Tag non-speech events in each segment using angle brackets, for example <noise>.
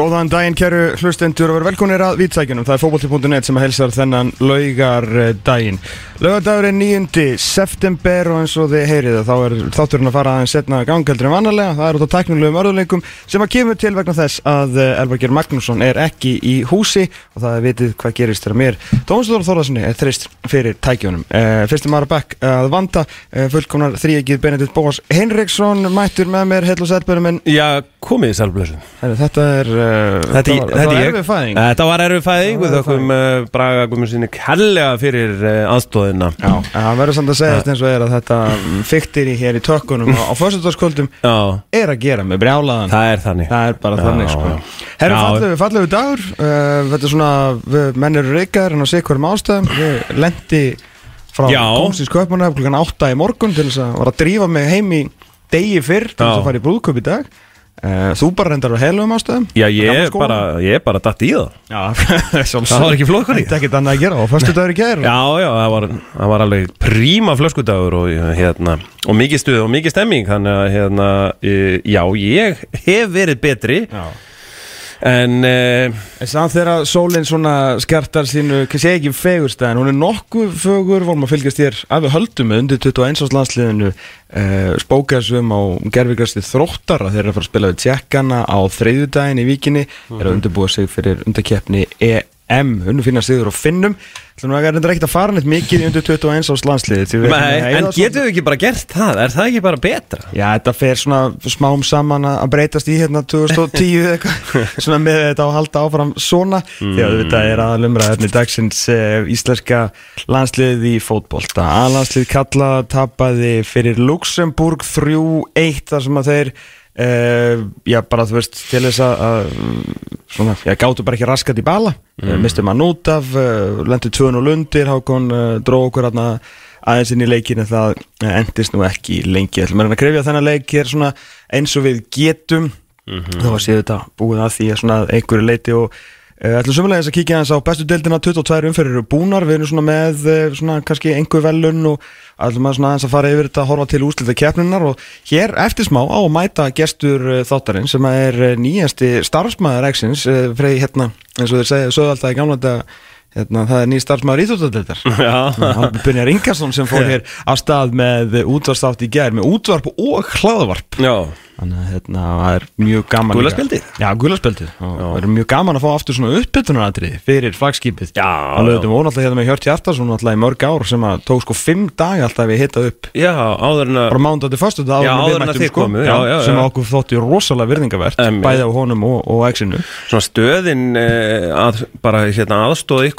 Góðan daginn kæru hlustendur og verið velkonir að vítsækjunum. Það er fókbalti.net sem helsar þennan laugar daginn. Laugardagur er 9. september og eins og þið heyrið þá er þátturinn að fara aðeins setna gangaldur en vanlega. Það er út á tæknilegum örðuleikum sem að kemur til vegna þess að Elvarger Magnússon er ekki í húsi og það er vitið hvað gerist þegar mér. Tómastur Þorðarssoni er þrist fyrir tækjunum. Uh, Fyrstum aðra bekk að vanda, uh, fullkomnar þrýegið Benedikt Bóas Henriksson mættur með mér, og komið í sælblöðsum. Þetta er uh, Þetta, var, þetta, var erfið fæðing. Þetta var erfið fæðing. Við þökkum uh, Braga Guðmundssoni kærlega fyrir uh, aðstóðina Já, það verður samt að segja eins og er að þetta fyktir í hér í tökkunum á, Já, er að gera með brjálaðan. Það er þannig. Það er bara Já, þannig sko. Herru, fallegu, dagur. Þetta er svona, menn eru reykar en á sig hverjum ástæðum. Við lendi frá Kaupanöf klukkan 8 í morgun til þess að var að drífa mig heim í degi fyrr til þess að fara í brúðköp í dag Þú bara reyndar á heilum ástæðum? Já, ég er bara, bara datt í það. Já, <laughs> Það var ekki flóknari. Þetta er ekkert annað að gera og fyrstu dagur í gær Já, já, það var, það var alveg príma flöskudagur og, hérna, og mikið stuð og mikið stemming Þannig að, hérna, uh, já, ég hef verið betri. Já. En, uh, En samt þegar sólinn svona skertar sínu, hvað sé ekki fegurstæðin, hún er nokkuð fögur, vorum að fylgjast þér að við höldum undir 21. árs landsliðinu uh, spókaðsum á gerfikasti þróttara þeir eru að fara að spila við tjekkana á þreyðudaginn í vikinni, mm eru að undirbúa sig fyrir undarkeppni EM, unnu finna sigur og finnum, þannig að það er reyndar ekkert að fara neitt mikið í undir 21. árs landsliði. en getum við ekki bara gert það? Er það ekki bara betra? Já, þetta fer svona smám saman að breytast í hérna 2010 eða eitthvað, <laughs> svona með þetta að halda áfram svona, því að þetta er aðalumræðarni dagsins uh, íslenska landslið í fótbolta aðlandslið kalla tapaði fyrir Luxemburg 3-1 þar sem að þeir uh, já, bara þú veist, til þess að svona, já, gáttu bara ekki raskat í bala. Mm. mistum hann út af uh, lendur 2-0 undir, Hákon uh, dró okkur hérna aðeins inn í leikinu það eh, endist nú ekki lengi. Ætlum að krefja þennan leik hér svona eins og við getum. Þá var séu þetta búið að því að svona að einhverju leiti og uh, ætlum sömulegis að kíkja aðeins á bestu deildina 22 umferðir búnar, við erum svona með uh, svona kannski einhver velun og ætlum að aðeins að fara yfir þetta að horfa til úslita keppninar og hér eftir smá á að mæta gestur uh, þáttarinn sem er nýjasti starfsmæður Exins, uh, frey hérna eins og þeir segja, í gamla þetta Hérna, það er ný starfsmæður <laughs> hann Brynjar Ingarsson sem fór hér af stað með útvarstátt í gær með útvarp og hlaðvarp. Já. Þannig að hérna, það er mjög gaman spjaldið? Já, gulaspildið og það er mjög gaman að fá aftur svona uppbytunaratrið fyrir flagskipið. Já, og lögðum ónáttúrulega hérna með Hjört Hjartarsson náttúrulega í mörg ár sem að tók sko fimm dag alltaf við hittað upp. Já, áður en að bara mánda til fyrstu dag sem okkur þótti rosalega virðingavert bæði á honum og, og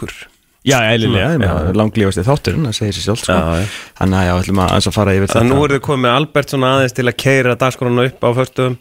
ykkur Já, eðlilega, Já. langlífasti þátturinn, það segir sér sjálf sko. Þannig að já, ætlum að, að fara yfir Þannig nú eru þið komið Albert svona aðeins til að keira dagskorana upp á förstum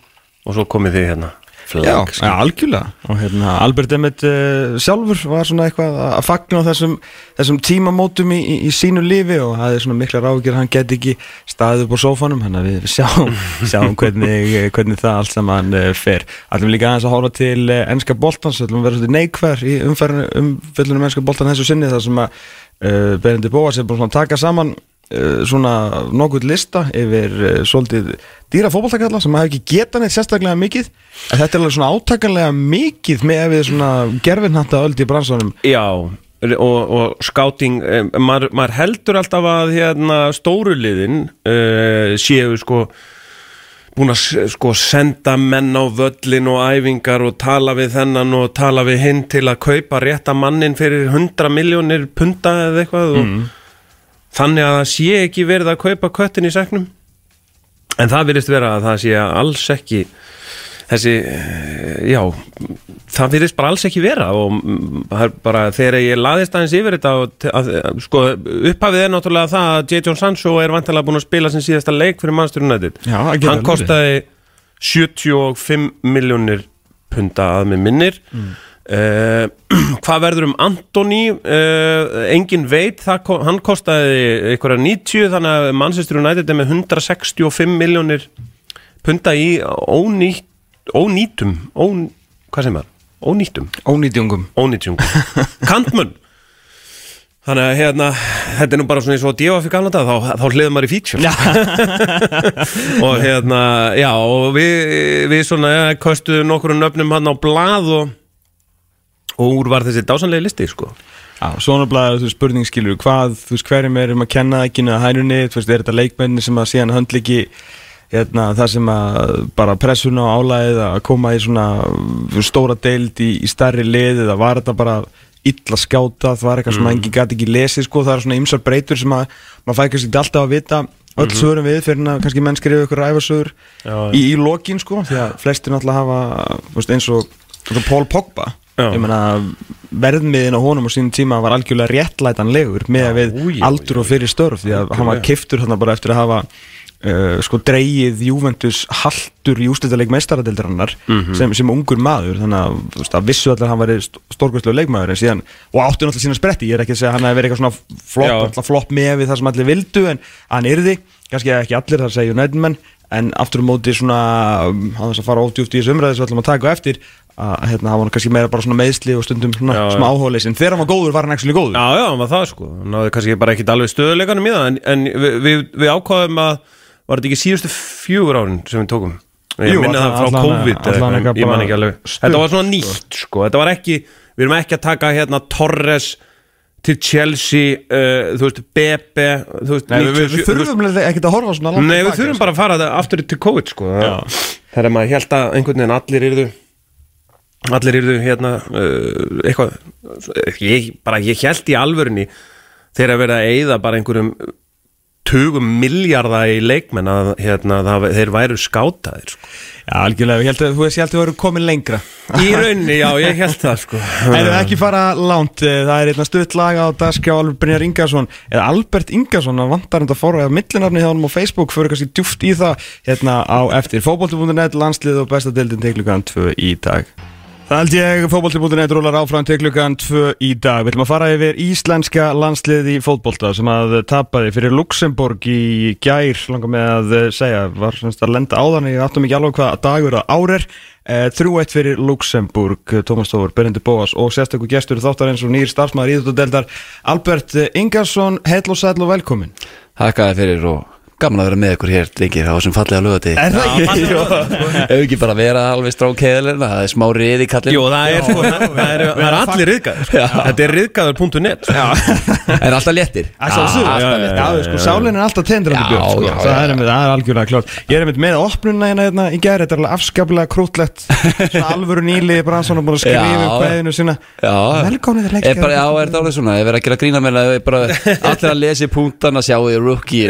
og svo komið þið hérna Flag, ja, algjörlega. Og hérna, Albert Emmett uh, sjálfur var svona eitthvað að fagna á þessum, þessum tímamótum í, í, í sínu lífi og það er svona mikla ráðgjör hann get ekki staðið upp á sófanum. Hann að við sjáum, <laughs> sjáum hvernig, hvernig það allt saman uh, fer. Allum líka aðeins að hóra til uh, ennska boltans, allum verður þetta neikvar í umferðinu umfyllunum ennska boltan þessu sinni þar sem að uh, Berendi Bóas er búin að taka saman svona nokkuð lista yfir uh, svolítið dýra fótballtakalla sem hafa ekki getað neitt sérstaklega mikið. En þetta er alveg svona átakanlega mikið með ef við svona gerfinhatta öld í bransanum. Já, og, og skáting eh, maður, maður heldur alltaf að hérna stóru liðin uh, séu sko búin að sko senda menn á völlin og æfingar og tala við þennan og tala við hinn til að kaupa rétta mannin fyrir 100 miljónir punta eða eitthvað og þannig að það sé ekki verið að kaupa köttin í seknum en það virðist vera að það sé alls ekki þessi, eh, já það virðist bara alls ekki vera og mm, bara þegar ég laðist aðeins yfir þetta og, að, að, sko upphafið er náttúrulega það að J. John Sancho er vantilega búin að spila sin síðasta leik fyrir getur hann kostaði 75 miljónir punta að með minnir mm. <clears throat> hvað verður um Antoni uh, engin veit. Það, ko- hann kostaði einhverja 90 þannig að Manchester United er með 165 miljónir punta í ónýtt, ónýtum ón, hvað sem er, ónýttum ónýtjungum ónýtjungum, <laughs> kantmun Þannig að hérna, þetta er nú bara svona eins og að djöfa fyrir gamla dag, þá, þá hliðum maður í feature. <laughs> Og hérna, já, og við, við svona, ja, kostuðum nokkur nöfnum hann á blað og, og úr var þessi dásanlega listi, sko Já, svona blæður spurning skilur hvað, þú veist, hverjum er um að kenna ekki að hænunni, þú veist, er þetta leikmenni sem að síðan höndliki hérna, það sem að bara pressuna og álæðið að koma í svona veist, stóra deild í, í stærri lið eða var þetta bara illa skjáta það var eitthvað sem mm. enginn gæti ekki lesið sko, það er svona ymsar breytur sem að maður fæ kannski ekki alltaf að vita öll Mhm. sögurum við fyrir að kannski menn skrifa ykkur ræfarsögur í, í lokin sko, því að flestir náttúrulega hafa veist, eins og, Paul Pogba. Ég meina verðmiðin á honum á sínum tíma var algjörlega réttlætanlegur með að við já, aldur og fyrir störf því að hann var kiftur þarna bara eftir að hafa uh, sko dreigið Juventus haltur í ústættileik mestaradeildarinnar Mhm. sem, sem ungur maður. Þannig að, þú veist, að vissu allir að hann var stórkvæslega leikmaður en síðan, og átti náttúrulega sína spretti. Ég er ekki að segja að hann hefði verið eitthvað svona flopp, með við það sem allir vildu en hann yrði, kannski ekki allir það segja United menn, en aftur á móti svona, um, hann þess að fara ódjúft í þessu umræði sem við ætlum að taka eftir að hérna, hann var kannski meira bara svona meðsli og stundum svona Já, smá áhóðleis en þegar hann var góður var hann actually góður. Já, já, hann var það sko. Hann náði kannski bara ekkit alveg stöðuleikanum í það En, en við, við, við ákvaðum að Var þetta ekki síðustu fjögur árin sem við tókum? Ég Jú, minna það allan- frá allan- COVID allan eitthvað Ég man ekki alveg. stutt, Þetta var svona nýtt sko. Þetta var ekki Við erum ekki að taka hérna Torres til Chelsea uh, Þú veist, Bebe Þú veist, Nei, við, við, 97 við þú veist- þurfum ekkert að horfa svona langt Nei, við þurfum sko. bara að fara það aftur til COVID sko. Það er maður held að einhvern veginn allir allir yrðu hérna uh, eitthvað ég, bara ég held í alvörunni þegar að vera að eyða bara einhverjum tugum miljarda í leikmenn að hérna, það, þeir væru skátaðir sko. Já, algjörlega, ég held að þú veist, ég held að við erum komin lengra í rauninni, já, ég held það sko. <laughs> Erum ekki fara langt, eh, það er einna stutt lag á Daskja og Albert Ingarsson eða Albert Ingarsson, það vantar þetta fóra að millinafni hjá hann á Facebook, fyrir kannski djúft í það hérna á eftir, fótbolti.net landslið og besta deildin teiklugan 2 í dag Það held ég, fótbolti.net rúlar áfram teiklugan 2 í dag. Við ætlum að fara yfir íslenska landslið í fótbolta sem að tapaði fyrir Luxemburg í gær langar með að segja, var semst að lenda áðan ég áttum ekki alveg hvað dagur að árer Eh, 3-1 fyrir Luxemburg, Tómas Tófur, Berendi Bóas og sérstakku gestur þáttar eins og nýr starfsmæður íðutudeldar Albert Ingarsson, heil og sæl og velkomin Hakkaði fyrir og gaman að vera með ykkur hér lengir á þessum fallega lögati Er það ekki? Ef ekki bara vera alveg strók heðalina Það er smá riði kallin Jú, það er, sko, það, það er, það er allir riðgæður sko. Þetta er riðgæður.net sko. En alltaf léttir? Er sko, sálinn er alltaf tendrandi sko. það, er, er algjörlega klárt. Ég er einmitt með opnuna hérna, hérna í gæri Þetta er alveg afskaplega krútlegt. Svona alvöru nýli Branson er búin að skrifa Já, upp kveðinu sína. Til er bara, Já, er það alveg svona? Ég verð að gera grína með er bara Allir að lesa í punktana Sjáu því rookie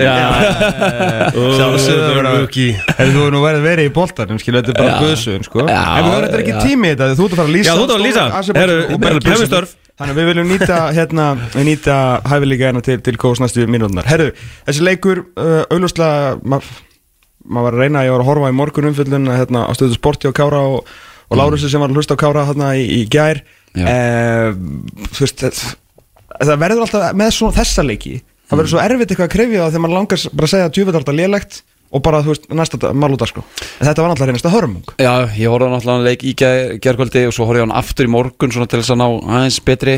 Hefur þú nú verið verið í boltanum, skilu, þetta er bara Já. guðsögun, sko En við höfum þetta ekki tími þetta, þú ert að fara að lýsa Já, þú ert að lýsa. Og bara Belgíu. pemistörf. Þannig að við viljum nýta, hérna, nýta hæfileika hérna til, til kós næstu mínútunar Herru, þessi leikur, uh, auglustlega, maður ma var að reyna, ég var að horfa í morgun umfyllun hérna, á stöðu sporti á Kára og, og Lárusi sem var að hlusta á Kára hérna í, í gær uh, Þú veist, það verður alltaf með svona þessa leiki það verður svo erfitt eitthvað að krefja það þegar maður langar bara að segja að djúfitt er lélegt og bara, þú veist, næsta mál út af sko. En þetta var náttúrulega reynast að hörmung. Já, ég horfði náttúrulega leik í gærkvöldi og svo horfði ég hann aftur í morgun svona til þess að ná aðeins betri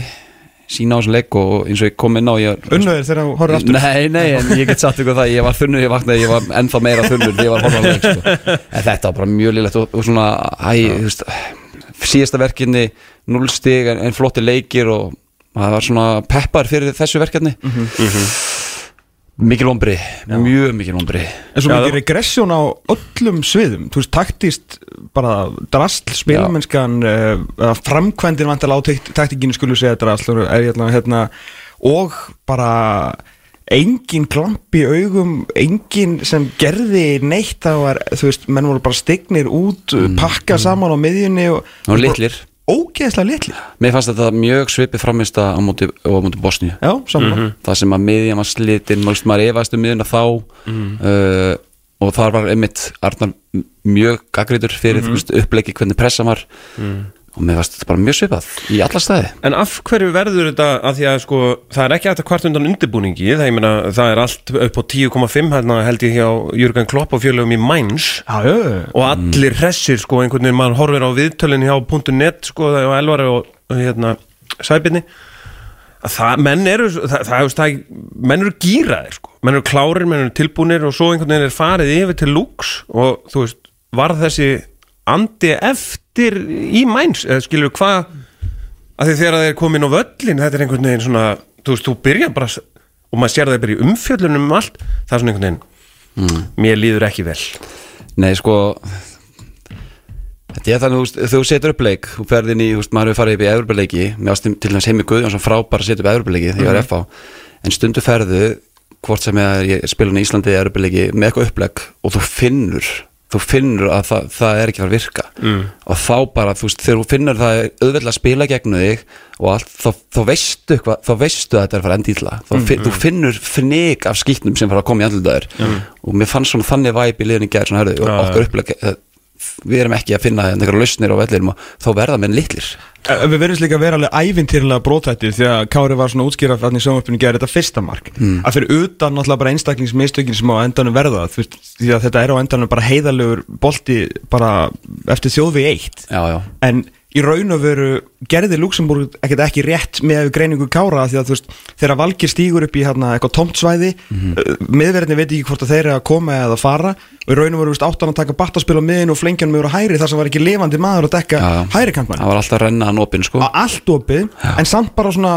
sína á þessum leik og eins og ég kom inn á Unnöður þegar þú horfður aftur? Nei, nei, en ég get satt ykkur það Ég var þunnur, ég vaknaði, ég var ennþá meira þunnur Þegar ég var horfður á leik sko. En þetta var bara mjög lillegt og, og svona æ, þú veist, Síðasta verkinni Núlstig en, en flotti leikir Og maður var svona peppar fyrir þessu verkefni. Mikil ombri Mjög mikil ombri En svo Já, mikið það- regressjón á öllum sviðum. Þú veist, taktist bara drastl spilamennskan uh, framkvæmdin vantilega á takt- taktíkinu skulu segja drastl er, hérna, og bara engin glamp í augum engin sem gerði neitt þá var, þú veist, menn voru bara stignir út, pakka saman á miðjunni og, Og litlir ógeðslega litlir Mér fannst þetta mjög svipið framist á móti, á móti Bosníu. Já, saman Mhm. það sem að miðjan var slitin maður, maður efaðist um miðjuna þá uh, og þar var einmitt Arnar mjög gaggrítur fyrir mm -hmm. uppleiki hvernig pressa var og mér varst þetta bara mjög svipað í alla staði. En af hverju verður þetta að því að sko, það er ekki að kvart undan undirbúningi það, ég meina, það er allt upp á 10,5 hérna, held ég hjá Jürgen Klopp og fjölugum í Mainz. Já, já, og allir hressir sko, einhvern veginn mann horfir á viðtölinn hjá .net sko, það er á Elvari og og, hérna, Sæbirni. Að það, menn eru það, það, það, það, menn eru gýraðir sko. menn eru klárir, menn eru tilbúnir og svo einhvern veginn er farið yfir til lúks og þú veist, var þessi andi eftir í mæns eða skilur hvað að því þegar það er komin á völlin þetta er einhvern veginn svona, þú veist, þú byrja bara og maður sér það bara í umfjöllunum um allt, það er svona einhvern veginn mér líður ekki vel. Nei, sko Þetta er þannig, þú þú setur upp leik þú ferð inn í, þú veist, maður hefur farið upp í Evropaleiki mér ást til þess heimi Guðjónsson frábær að setja upp Evropaleiki þegar ég var FH en stundu ferðu, hvort sem ég, ég spila í Íslandi Evropaleiki með eitthvað upplegg og þú finnur þú finnur að það, það er ekki að virka mm. og þá bara, þú veist, þegar þú finnur það er auðvitað að spila gegnu þig og allt, þá, þá veistu eitthvað, þá veistu að þetta er að fara að enda ítla, þá mm. þú finnur fnig af skýtnum sem fara að koma í andlutaður mm. og mér fannst svona þannig væp í liðin í gerð, svona hörðu, Já, okkar upplegg eh, við erum ekki að finna einhverja lausnir á vellinum og þá verða menn litlir. Eh, Við verðum líka að vera alveg ævintýrlega brótættir því að Kári var svona útskýrað frá þannig sjónvarpinu gerði þetta fyrsta mark. Að fyrir utan náttúrulega bara einstaklingsmistökin sem á endanum verða því að þetta er á endanum bara heiðalegur bolti bara eftir þjóðvi eitt. Já, já, en í raun og veru gerði Luxemburg ekkert ekki rétt með greiningu Kára því að þú veist, þegar Valgir stígur upp í hérna eitthvað tomt svæði mm Mhm. miðverðinni veit ekki hvort að þeir eru að koma eða fara og í raun og veru veist, áttan að taka battaspil á miðin og flengjan með úr hæri þar sem var ekki lifandi maður að dekka já. hæri kantmann það var alltaf að renna hann opinn sko á allt opið en samt bara svona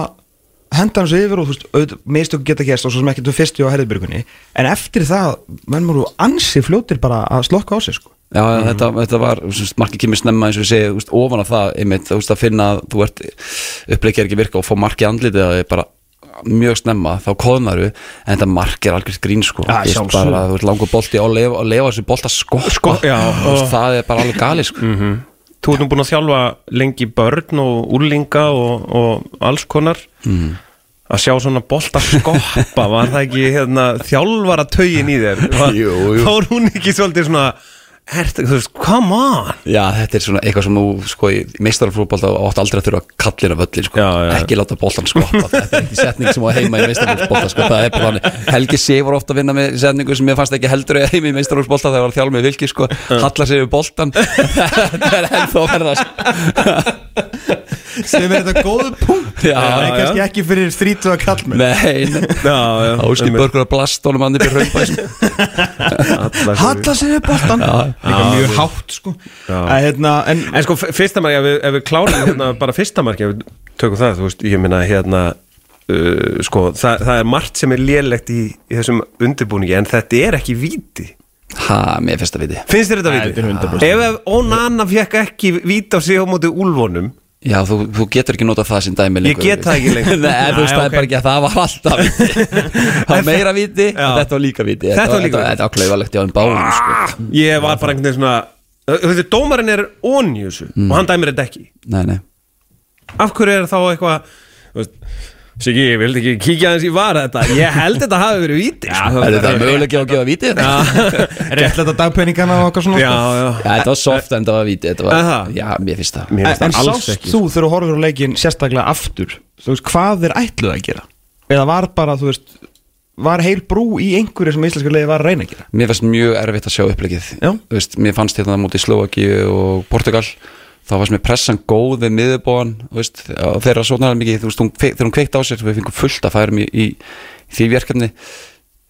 henda hans yfir og þú veist, mistök geta gerst og svo sem ekki þú fyrstu á herðbyrgunni en eftir það, menn voru ansi fljótir bara að slokka á sig sko. Já, þetta, þetta var, markið kemur snemma eins og ég segi, veist, ofan af það einmitt, þú veist, að finna að þú ert uppleikir ekki virka og fá markið andlitið það er bara mjög snemma, þá koðnaru en þetta mark er algjörð grín sko. Ja, bara, þú ert langur bolti og lefa, lefa þessu bolt að skoppa Sko- já, og- það er bara alveg gali sko. Þú ert nú búin að þjálfa lengi börn og úrlinga og, og alls konar að sjá svona bolta skoppa var það ekki hérna, þjálfara taugin í þér? Var, <laughs> Jú, jú. var hún ekki svolítið svona Ert, þú veist, come on? Já, þetta er svona eitthvað sem nú, sko, í meistarafrúbólta átt aldrei að þurfa að kallina völlin, sko, ekki láta boltan skoppa, <laughs> þetta er ekki setning sem á heima í meistarafrúbólta, sko, það er Helgi Sig var ofta að vinna með setningu sem ég fannst ekki heldur að heima í meistarafrúbólta þegar var að þjálfa með vilki, sko, hallar sér við boltan, <laughs> þetta er ennþá að verða, sko, sem er þetta góðu punkt. Já, það er já. kannski ekki fyrir þrítu að kallmenn nei, nei, Já, já Áski Börgur að blast honum hann upp í raunbæs, Halla sér upp. Boltan Líka mjög hátt sko. Já. að, hérna, en, En sko, f- fyrsta marki, ef við, ef við klárum hérna, bara fyrsta marki, ef við tökum það, þú veist, ég meina hérna, uh, sko, það, það er margt sem er lélegt í, í þessum undirbúningi, en þetta er ekki víti. ha, mér finnst það viti, Finnst þér þetta þetta 100%. Ef, Onana fekk ekki víti á sig á móti úlfónum, já, þú, þú getur ekki notað það sem dæmi Ég lengur. get það ekki lengur. <laughs> Nei, þú veist, það er bara ekki að það var alltaf viti <laughs> Það var meira viti, Já. þetta var líka viti Þetta var líka viti. þetta var klauvalegt hjá þeim báðum sko. ég var bara einhvern veginn svona, þú veist, dómarinn er onni þessu og hann dæmir þetta ekki. Nei, nei Af hverju er þá eitthvað, þú veist, Siggi, ég vildi ekki kíkja aðeins í vara þetta, ég held þetta hafi verið víti. sko. Er þetta möguleiki á að gefa viti? Já, <laughs> réttlega penningana og eitthvað svona Já, sko. já. þetta var soft en það var viti þetta var. Já, mér finnst það Mér En, finnst en það alls sást ekki. þú þegar þú horfir á leikin sérstaklega aftur þú veist, hvað er ætluð að gera eða var bara, þú veist var heil brú í einhverju sem íslenska leiði var að reyna að gera Mér fannst mjög erfitt að sjá upplegið Já. Þú veist, Mér fannst hérna mútið Slovaki og Portugal þá fannst mér pressan góð við veist, og þeirra svona mikið. Þú veist, hún, þegar hún kveikt á sér við fengum fullt að færum í, í, í því verkefni.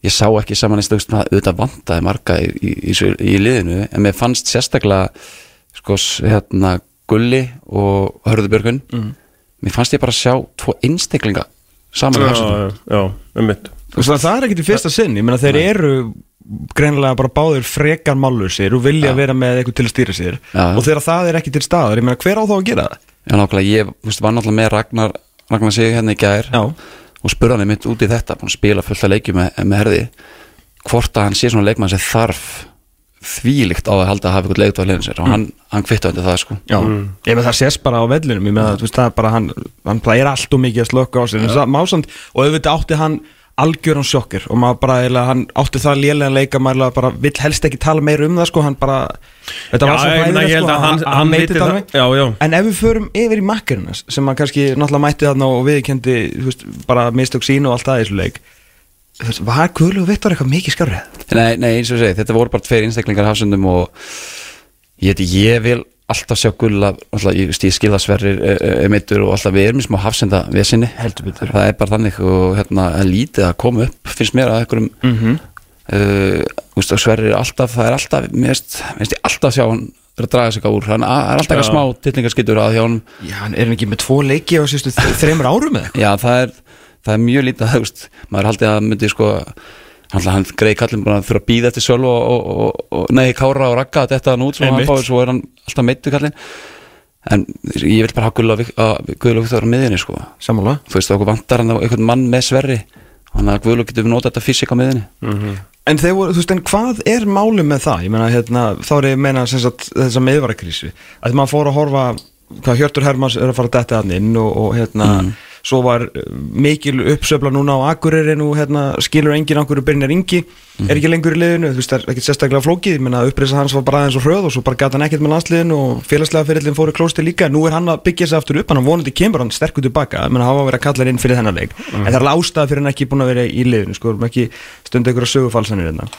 Ég sá ekki saman eins og auðvitað vantaði marga í, í, í, í, í liðinu en mér fannst sérstaklega sko, hérna, Gulli og Hörðubjörgun mm. mér fannst ég bara sjá tvo einstaklinga saman í Já, hafsendum. já, já, um mitt. Það er ekki til fyrsta sinn, ég meina þeir eru greinilega bara báðir frekar málusir og vilja vera með eitthvað til að stýra sér. Já. og þegar það er ekki til staðar, ég meina hver á þá að gera það? Já, nákvæmlega, ég veist, var náttúrulega með Ragnar Ragnar sig hérna í gær Já. og spurði hann mitt út í þetta búin að spila fullt að leikju með, með herði hvort að hann sé svona leikmann sem þarf þvílíkt á að halda að hafa eitthvað leikt á hliðin sér. Og hann, hann kvittu undir það sko. Já, ég með það sést bara á vellinum ég með það, það er bara hann hann plæðir allt og mikið að slökka á sér. En það másand, og auðvitað átti hann algjöran sjokkir og maður bara, eiginlega, hann átti það lélega leika, maður bara vill helst ekki tala meira um það, sko, hann bara þetta var Já, svo hræðilegt, ég held sko, að hann- hann þetta það. alveg. Já, já. en ef við förum yfir í makkarinn hans, sem hann kannski náttúrulega mætti þarna og viðkendi, þú veist, bara mistök sín og allt það í þessu leik þú veist, var Guðlu og Vittor eitthvað mikið skárið? Nei, nei, eins og segi, þetta voru bara tveir einstaklingar hafsundum og ég, ég vil alltaf sjá ég, veist, ég skilða sverrir e, e, meittur og alltaf við erum í smá hafsenda vesinni. Það er bara þannig og hérna er lítið að koma upp finnst mér að einhverjum mm og sverrir er alltaf það er alltaf, veist ég alltaf sjá hann er að draga sig úr, hann er alltaf eitthvað smá tilningarskittur að hjá hann Já, hann er ekki með tvo leiki á þreymur árum eða eitthvað? Já, það er, það er mjög lítið veist, maður haldið að myndi sko hann, hann greið kallin bara að þurfa að býða eftir sölu og, og, og, og nei, kára og ragga þetta hann út, svo, hann báði, svo er hann alltaf meittu kallin en ég vil bara hafa Guðla Viktor á miðinni sko. Sammála. Þú veist, okkur vantar hann einhvern mann með sverri hann að Guðla getur notað þetta fysik á miðinni En þeir voru, þú veist, en hvað er málið með það? Ég meina, hérna, þá er ég að meina sem sagt, þessa meðvarakrísu að maður fór að horfa hvað Hjörtur Hermanns er að fara að detta hann inn og, og hérna, svo var uh, mikil uppsöfla núna á Akureyri hérna, skilur enginn okkur byrjar yngi er ekki lengur í liðinu, þú veist, það er ekkert sérstaklega flókið, ég meina, upprisa hans var bara aðeins og hröð og svo bara gata hann ekkert með landsliðinu og félagslega fyrirlin fóru klósti líka, nú er hann að byggja sig aftur upp, hann vonandi kemur hann sterkur tilbaka, ég meina, hafa verið að kalla hann inn fyrir þennan leik, en það er ástæða fyrir hann ekki búin að vera í liðinu, sko, ekki stundu einhverja sögufalsanir hérna.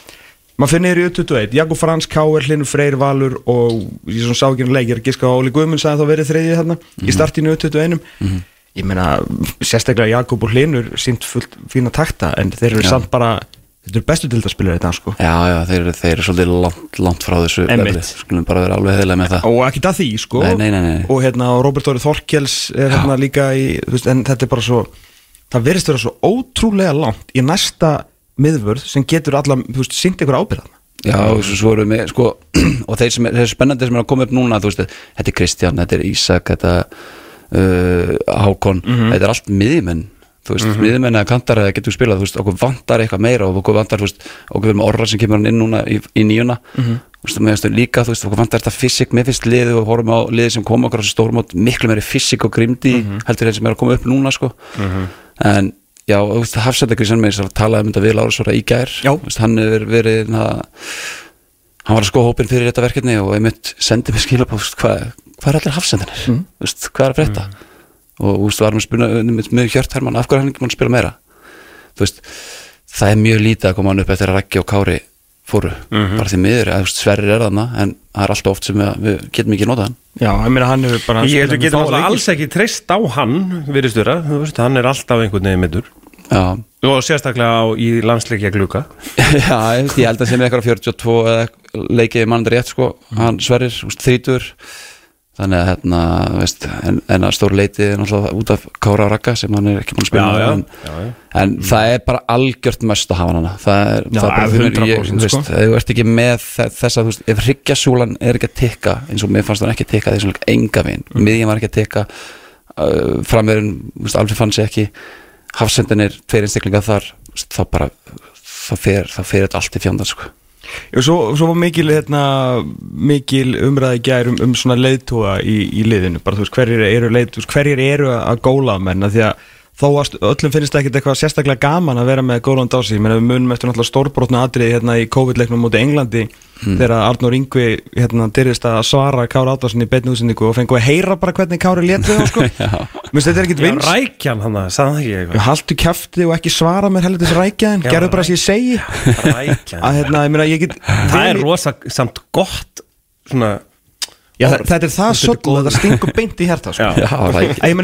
Maður finnir í U21, Jakob Frans, Káer, Hlinur Freyr Valur og ég svona sá ekki hann leikir giska Óli Guðmund sagði þá verið þriðið þarna í startinu U21 ég meina, sérstaklega Jakob og Hlinur sínt fullt fína takta en þeir eru Já. samt bara þetta eru bestu dildarspilir þetta sko Já, já, þeir, eru- þeir eru svolítið langt, langt frá þessu leveli. skulum bara vera alveg heðilega með það og ekki það því sko Nei, nei, nei, nei. og hérna Robert Óri Þorkels er hérna líka í, þú veist, en þetta er bara svo það verðist vera svo ótrúlega langt í næsta miðvörð sem getur alla, þú veist, sínt ykkur ábyrðan Já, svo, erum við, sko <clears throat> og þeir sem er, þeir spennandi sem er að koma upp núna þú veist, þetta er Kristján, þetta er Ísak þetta uh, Hákon. Þetta er allt miðjumenn þú veist, mm miðjumenn eða kantar eða getur spilað þú veist, okkur vantar eitthvað meira og okkur vantar þú veist, okkur við með orra sem kemur hann inn núna í, í nýjuna. Þú veist, með þessu líka, þú veist, okkur vantar þetta fysik með fyrst liðu og horfum á liði sem koma okkur á þessu stórmót, miklu meiri fysik og grimdi heldur þeir sem er að koma upp núna, sko. En Já, veist, Hafsættakrísan með þess að tala um þetta við Lárasvara í gær veist, hann hefur verið na, hann var að skoða hópin fyrir þetta verkefni og einmitt sendi mig skilabóð þú veist, hvað hva er allir Hafsættanir mm. veist, hvað er að frétta? Og þú veist, varum að spila með, Hjört Hermann, af hverju er hann ekki að spila meira? Þú veist, það er mjög lítið að koma hann upp eftir að Raggi og Kári fóru. Bara því miður, að, þú veist, Sverrir er þarna en það er alltaf oft sem við, við getum ekki notað hann. Já, ég meina hann hefur bara Ég getum alltaf alls ekki treyst á hann virðistura, þú veist, hann er alltaf einhvern veginn middur Já, og sérstaklega á, í landsleikja gluka <laughs> Já, ég, veist, ég held að sem eitthvað 42 eða leikið mann rétt sko, hann sverrir, þrítur þannig að hérna, veist, en, en að stór leiti er náttúrulega út af Kára Ragga sem hann er ekki búin að spila Já, já, en, já, en það er bara algjört mest að hafa hana það er, það er bara 100% ég, veist, sko. ef þú ert ekki með þe- þessa, þú veist, ef hryggjasúlan er ekki að tikka eins og mér fannst hann ekki að tikka þessum enga veginn, mm. miðjum var ekki að tikka uh, framverðin, þú veist, alveg fann sig ekki hafsendinir, tveir einstaklingar þar veist, þá bara það fer, þetta allt í fjandar sko. Já, svo, svo var mikil, hérna, mikil umræði gær um, svona leiðtóa í, í liðinu, bara þú veist, hverjir eru leið, þú veist, hverjir eru að góla menna því að þó að öllum finnst ekkert eitthvað sérstaklega gaman að vera með gólan dási, ég meina við munum eftir náttúrulega stórbrotna atriði hérna í COVID-leiknum mútið Englandi þegar Arnur Ingvi hérna dyrist að svara Kára Átvarsin í beinni útsendingu og fengu að heyra bara hvernig Kári létið þá sko, <laughs> minnst þetta er ekkert Já, vinst rækjan hann það, sagði það ekki eitthvað. Haldu kæfti og ekki svara mér heldur þessi rækjaðin, Já, gerðu bara sem ég segi. Rækjan. Að hérna, ég meina, ég get Það er rosa samt gott svona Já, þa- þetta er það er svolítið að það stingur beint í herta sko. Já.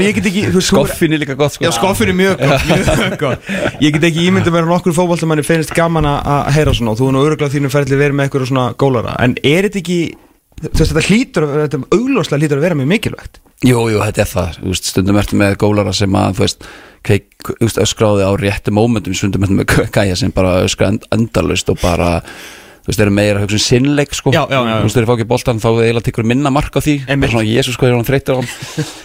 Ég get ekki er- Skoffin er líka gott sko. Já, skoffin er mjög gott, mjög gott. Ég get ekki ímyndið að nokkur fótboltamanni finnst gaman að heyra svona. Og þú er nú öruglega þínu ferli verið með eitthvað svona gólara. En er þetta ekki þú veist, þetta hlýtur, þetta augljóslega hlýtur að vera mjög mikilvægt? Jú, jú, þetta er það. Veist, Stundum ertu með gólara sem að þú veist, veist, öskráði á réttu mómentum. Stundum ertu með gæja sem bara öskra end, endalust og bara þú veist, eru meira að hugsa um sinnleik sko. Já, já, já. Þú veist, þeir fá ekki boltan þá þau eiginlega tekur minna mark á því. Bara svona, Jésús, hvað er hann þreytur á? <laughs>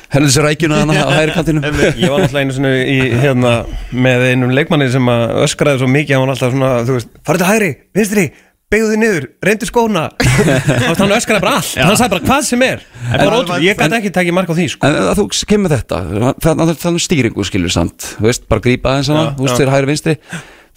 Hann Henni þessi rækjuna hann á hægri kantinu Ég var náttúrulega einu svona í, hérna, með einum leikmanni sem að öskraði svo mikið. Hann var alltaf svona, þú veist, farið til hægri, vinstri beigðu þið niður, reyndu skóna. <laughs> Hann öskraði bara allt, hann sagði bara hvað sem er. Það var ótrúlega, ég gæti ekki takið mark á því sko. En að þú kemur þetta. Það það er þannig stýringu skilur samt. Þú veist, bara grípa aðeins hana, þú veist, þeir hægri vinstri.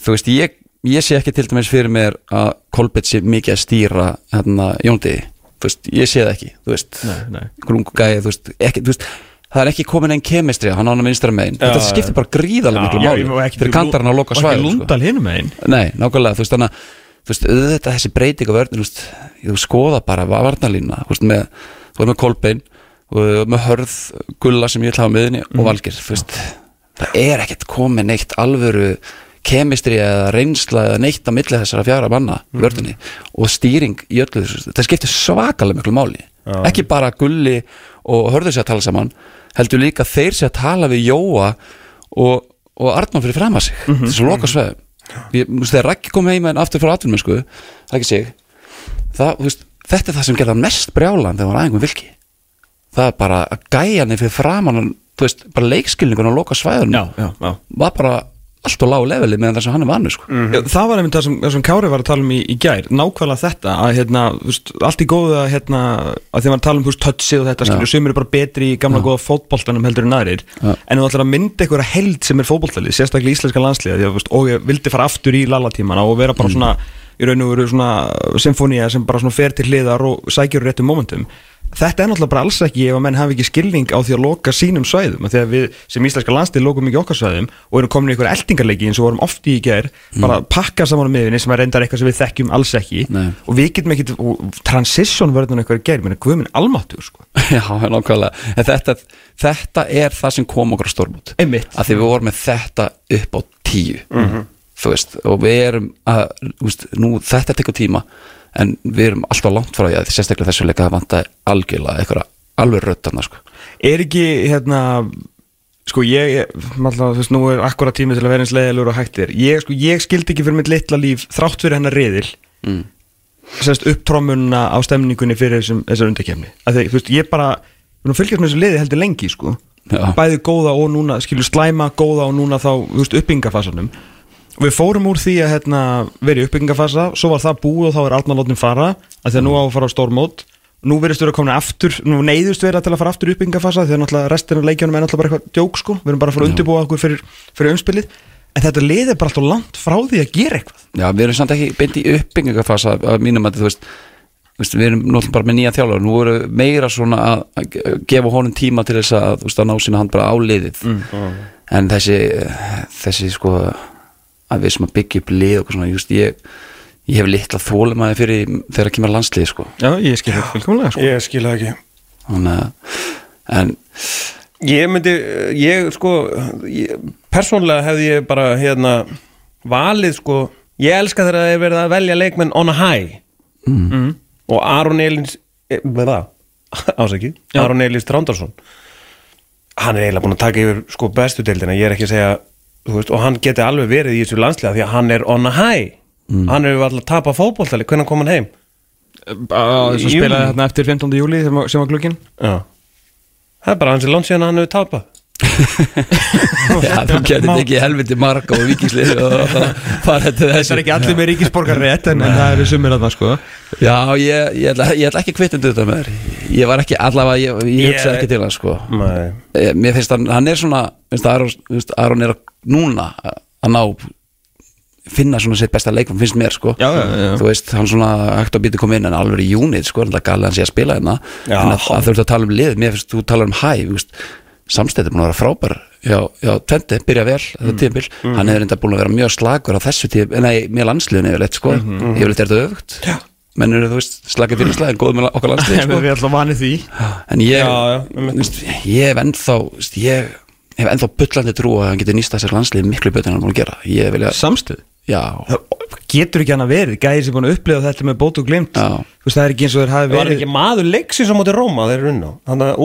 Þú veist, ég, ég sé ekki til dæmis fyrir mér að Kolbett sé mikið að stýra hérna Jóndiði Þú veist, ég sé það ekki, þú veist. Nei. Grungu gæði, þú veist, þú veist Það er ekki komin einn kemistri, hann á hann að vinstra megin. Já, Þetta skiptir bara gríðarlega miklu máli má ekki- Fyrir kantarinn að loka og ekki svæðum sko. lundal hinum megin. Nei, nákvæmlega, þú veist, þannig að þú veist, auðvitað þessi breyting á vörðin, þú veist, þú skoða bara varnalína, þú veist, með þú er með og með Hörð Gulla sem ég ætla að hafa með henni og Valgir þú veist, það er ekkert komið neitt alvöru kemistri eða reynsla eða neitt á milli þessara fjara manna mm vörðinni og stýring í öllu þessu. Það skiptir svakalega miklu máli. Ekki bara Gulli og Hörður sér að tala saman heldur líka þeir sér að tala við Jóa og, og Arnón fyrir fram að sig mm -hmm. þessu loka veist, þegar Raggi kom heim en aftur frá atvinnum sko, Raggi sig það, veist, þetta er það sem gerða mest brjálan þegar hann var aðeingum vilki. Það er bara að gæja hann fyrir framan þú veist, bara leikskilningun á loka svæðunum Já, já, já. var bara allt og lág leveli meðan það sem hann er vannu sko. Já, það var einmitt það sem, sem Kári var að tala um í, í gær nákvæmlega þetta að hérna, þú veist, allt í góðu að hérna, að þegar maður tala um touchið og þetta skilur, sumir er bara betri í gamla góða fótboltanum heldur en aðrir Já. en þú ætlar að mynda einhverja held sem er fótboltalið sérstaklega íslenska landsliða því að, þú veist, og ég vildi fara aftur í lalatímana og vera bara svona í raun og veru svona symfónía sem bara svona fer til hliðar og sækjur réttum momentum þetta er náttúrulega bara alls ekki ef að menn hafi ekki skilning á því að loka sínum svæðum. Því að við sem íslenska landslið lokum ekki okkar svæðum og erum komin í einhverja eldingarleiki eins og vorum oft í í gær bara pakka saman á miðunni sem er reyndar eitthvað sem við þekkjum alls ekki. Nei. og við getum ekki transition verðan eitthvað í gær menn guðminn almáttur sko. <laughs> Já, nákvæmlega. En þetta, þetta er það sem kom okkur á stórmút Einmitt. að því við vorum með þetta upp á tíu. Þú veist, og við erum að, veist, nú, þetta tekur tíma en við erum alltaf langt frá því að sérstaklega þessu leika vanta algjörlega eitthvað alveg röddana sko. er ekki hérna sko ég, alltaf, þú veist, nú er akkura tími til að vera eins leiðilegur og hægt er ég, sko, ég skildi ekki fyrir mitt litla líf þrátt fyrir hennar riðil mm. sérst upptrómunna á stemningunni fyrir þessum, þessar því, þú veist, ég bara við erum fylgjast með þessu liði heldur lengi, sko Já. bæði góða og núna, skilju slæma góða og núna þá, þú veist, uppbyggingafasanum og við fórum úr því að hérna, vera í uppbyggingafasa, svo var það búið og þá er Arnar lótin fara, að því að nú á að fara á stórmót. Nú verðist vera komin aftur nú neyðust vera til að fara aftur í uppbyggingafasa því að náttúrulega restin af leikjunum er náttúrulega bara eitthvað djók sko, við erum bara að fara að undirbúa okkur fyrir, fyrir umspilið. En þetta lið er bara alltaf langt frá því að gera eitthvað. Já, við erum samt ekki beint í uppbyggingafasa að mínum að þú veist, við erum náttúrulega bara með nýja þjálfur nú erum við meira svona að, gefa honum tíma til þess að, að ná sína hand bara á liðið. En þessi þessi sko að við sem að byggja upp lið og svona, just, ég, ég hef litla þólemaði fyrir þegar kemur landslið sko Já, ég skil þetta fullkomlega sko. Ég skil það ekki Þannig að, en Ég myndi, ég sko ég, persónlega hefði ég bara hérna valið sko ég elska þegar það er verið að velja leikmenn on a high mm. og Aron Elins eh, með það, <laughs> ásæki Já. Aron Elins Trándarsson hann er eiginlega búin að taka yfir sko bestu deildina ég er ekki að segja, veist, og hann geti alveg verið í þessu landslega því að hann er on a high. Hann hefur alltaf tapað fótboltali. Hvernig kom hann heim? Þess að júní. þarna eftir 15. júli sem, var- sem var glukkin Já. Það er bara hans í langt síðan að hann hefur tapað. <laughs> Já, þú getur ekki helviti marga og vikingslið <laughs> og það fara til Það þessu. er ekki allir með ríkisborgar rétt en, en það eru sumir að það sko. Já, ég, ég, ætla, ég ætla ekki kvittundu þetta með þér. Ég var ekki, allavega, ég, ég hugsaði ekki til hann sko. Nei. Eh, Mér finnst hann, hann er svona finnst að Aron, finnst, að Aron er að, núna að ná finna svona sitt besta leikmann, finnst mér sko. Já, já, já. Þú veist, hann svona hægt að býta koma inn en alveg í júnið sko, en það gali hann sé að spila hérna. En að, að þú ert að tala um lið, mér finnst þú tala um hæ samstæði búin að vera frábær já, Tvente, byrja vel þetta tíðanbíl, hann hefur enda búin að vera mjög slagur á þessu tíð, nei, með landsliðinu yfirleitt sko, yfirleitt er þetta öfugt. Já. menn eru þú veist, slagið fyrir slag en góð með okkar landslið <laughs> sko. við ætlum vanið því. En ég, Já, já, ég hef ennþá ég hef ennþá bullandi trú að hann geti nýst þessar landslið miklu betur en hann búin að gera. Ég vilja, Samstöð já, Það getur ekki hann að verið. Gæði sem búin að upplifa þetta með bót og glimt. Veist það er ekki eins og þeir hafi Það var verið ekki maður leiksins á móti Róma þeir eru unn á. Þannig að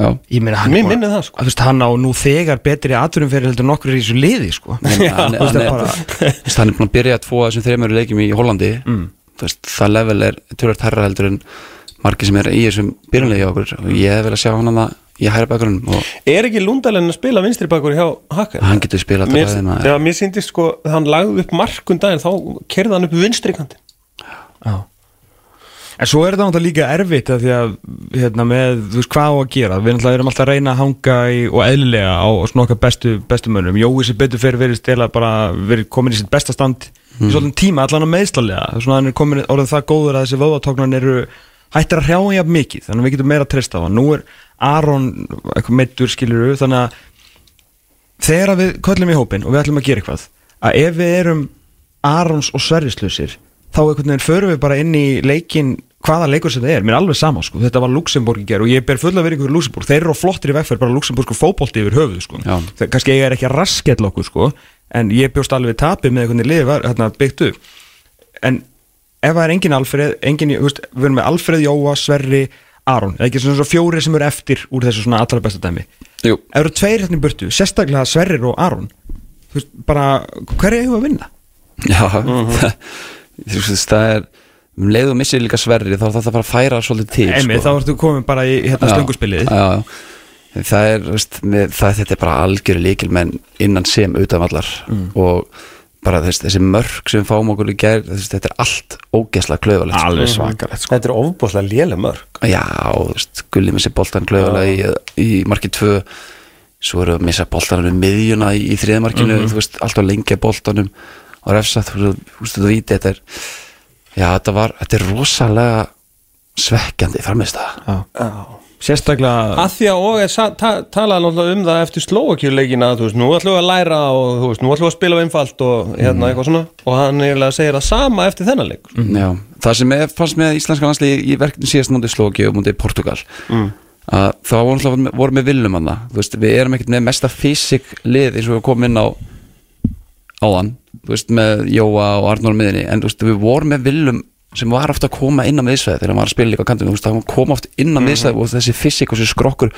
já. Ég minnir það, sko. Þú veist hann á nú þegar betri fyrir heldur nokkur í þessu liði sko. <laughs> Hann, er, bara- þú veist, hann er búin að byrja að tvo af þessum þreymur leikjum í Hollandi. Mm. það level er tölvöld herra heldur en margir sem er í þessum byrjunlegi ég hef vel að sjá hann að ég hæra bakurinn og Er ekki Lundalen að spila vinstri bakur hjá Hakkar? hann getur spilað Mér, þetta ræðina já, mér síndist sko hann lagði upp markun daginn þá kerði hann upp vinstri kantin Já. En svo er þetta náttúrulega líka erfitt að því að hérna, með, þú veist, hvað á að gera? Við náttúrulega erum alltaf að reyna að hanga í, og eðlilega á svona okkar bestu, bestu mönnum. Jói sem betur fyrir verið stela bara verið komin í sitt besta stand í svolítið tíma allan að meðslalega svona hann er komin orðið það góður að þessi vöðvatóknan eru hættir að hrjáa jafn mikið þannig að við getum meira að treysta á hann. Nú er Aron meittur skilur þannig að þegar við köllum í hópin og við ætlum að gera eitthvað að ef við erum Arons og Sverrislausir þá einhvern veginn förum við bara inn í leikin hvaða leikur sem það er, mér er alveg sama sko. þetta var Luxemburg í ger og ég ber fulla verið ykkur Luxemburg, þeir eru á flottir í vegferð bara Luxemburg sko fótbolti yfir höfuð sko. Það, kannski ég er ekki að raskella okkur sko, en ég bjóst alveg við tapið með einhvern liði var hérna, byggt upp. En ef það er engin Alfreð engin, veist, við erum með Alfreð, Jóa, Sverri Aron, eða ekki svona, svona fjóri sem eru eftir úr þessu svona allra besta dæmi Jú, ef eru tveir hérna í burtu, sérstaklega Sverrir og Aron þú veist, bara, hver er ég að vinna? já <laughs> Þú veist, það er um leið og missir líka sverri þá er það bara að færa svolítið til Emi, þá ertu komin bara í hérna Já, slönguspilið já, já. það er, veist, með, það, þetta er bara algjöru líkil menn innan sem utanvallar Mm. og bara þess, þessi mörg sem fáum okkur í gær þess, þetta er allt ógesla klöfalegt sko. alveg svakalegt sko. Þetta er ofbúslega léleg mörg já, þú veist, gulli með sér boltan klöfalega í, í marki 2 svo eru að missa boltanum um miðjuna í, í þriðmarkinu, Mhm. þú veist, alltaf lengja boltanum og refsa, þú veist, þú víti þetta er, já, þetta var þetta er rosalega svekkjandi framist það Já. Sérstaklega að því að og er ta talaði náttúrulega um það eftir slóakjörleikina þú veist, nú ætlum við að læra og þú veist, nú ætlum við að spila einfalt og hérna eitthvað svona. Og hann eiginlega segir það sama eftir þennan leik. Sko. Já, það sem ég fannst með íslenska landslið í verkefni síðast mútið Slóki og mútið Portugal Mm. þá vorum við viljum hann veist, við erum ekkert með mesta fysik lið eins og við komum inn á áðan, þú veist, með Jóa og Arnór miðinni, en þú veist, við vorum með viljum sem var ofta að koma inn á miðsveið þegar hann var að spila líka á kantinu, þú veist, það kom oft inn á miðsveið og þessi fysik og þessi skrokkur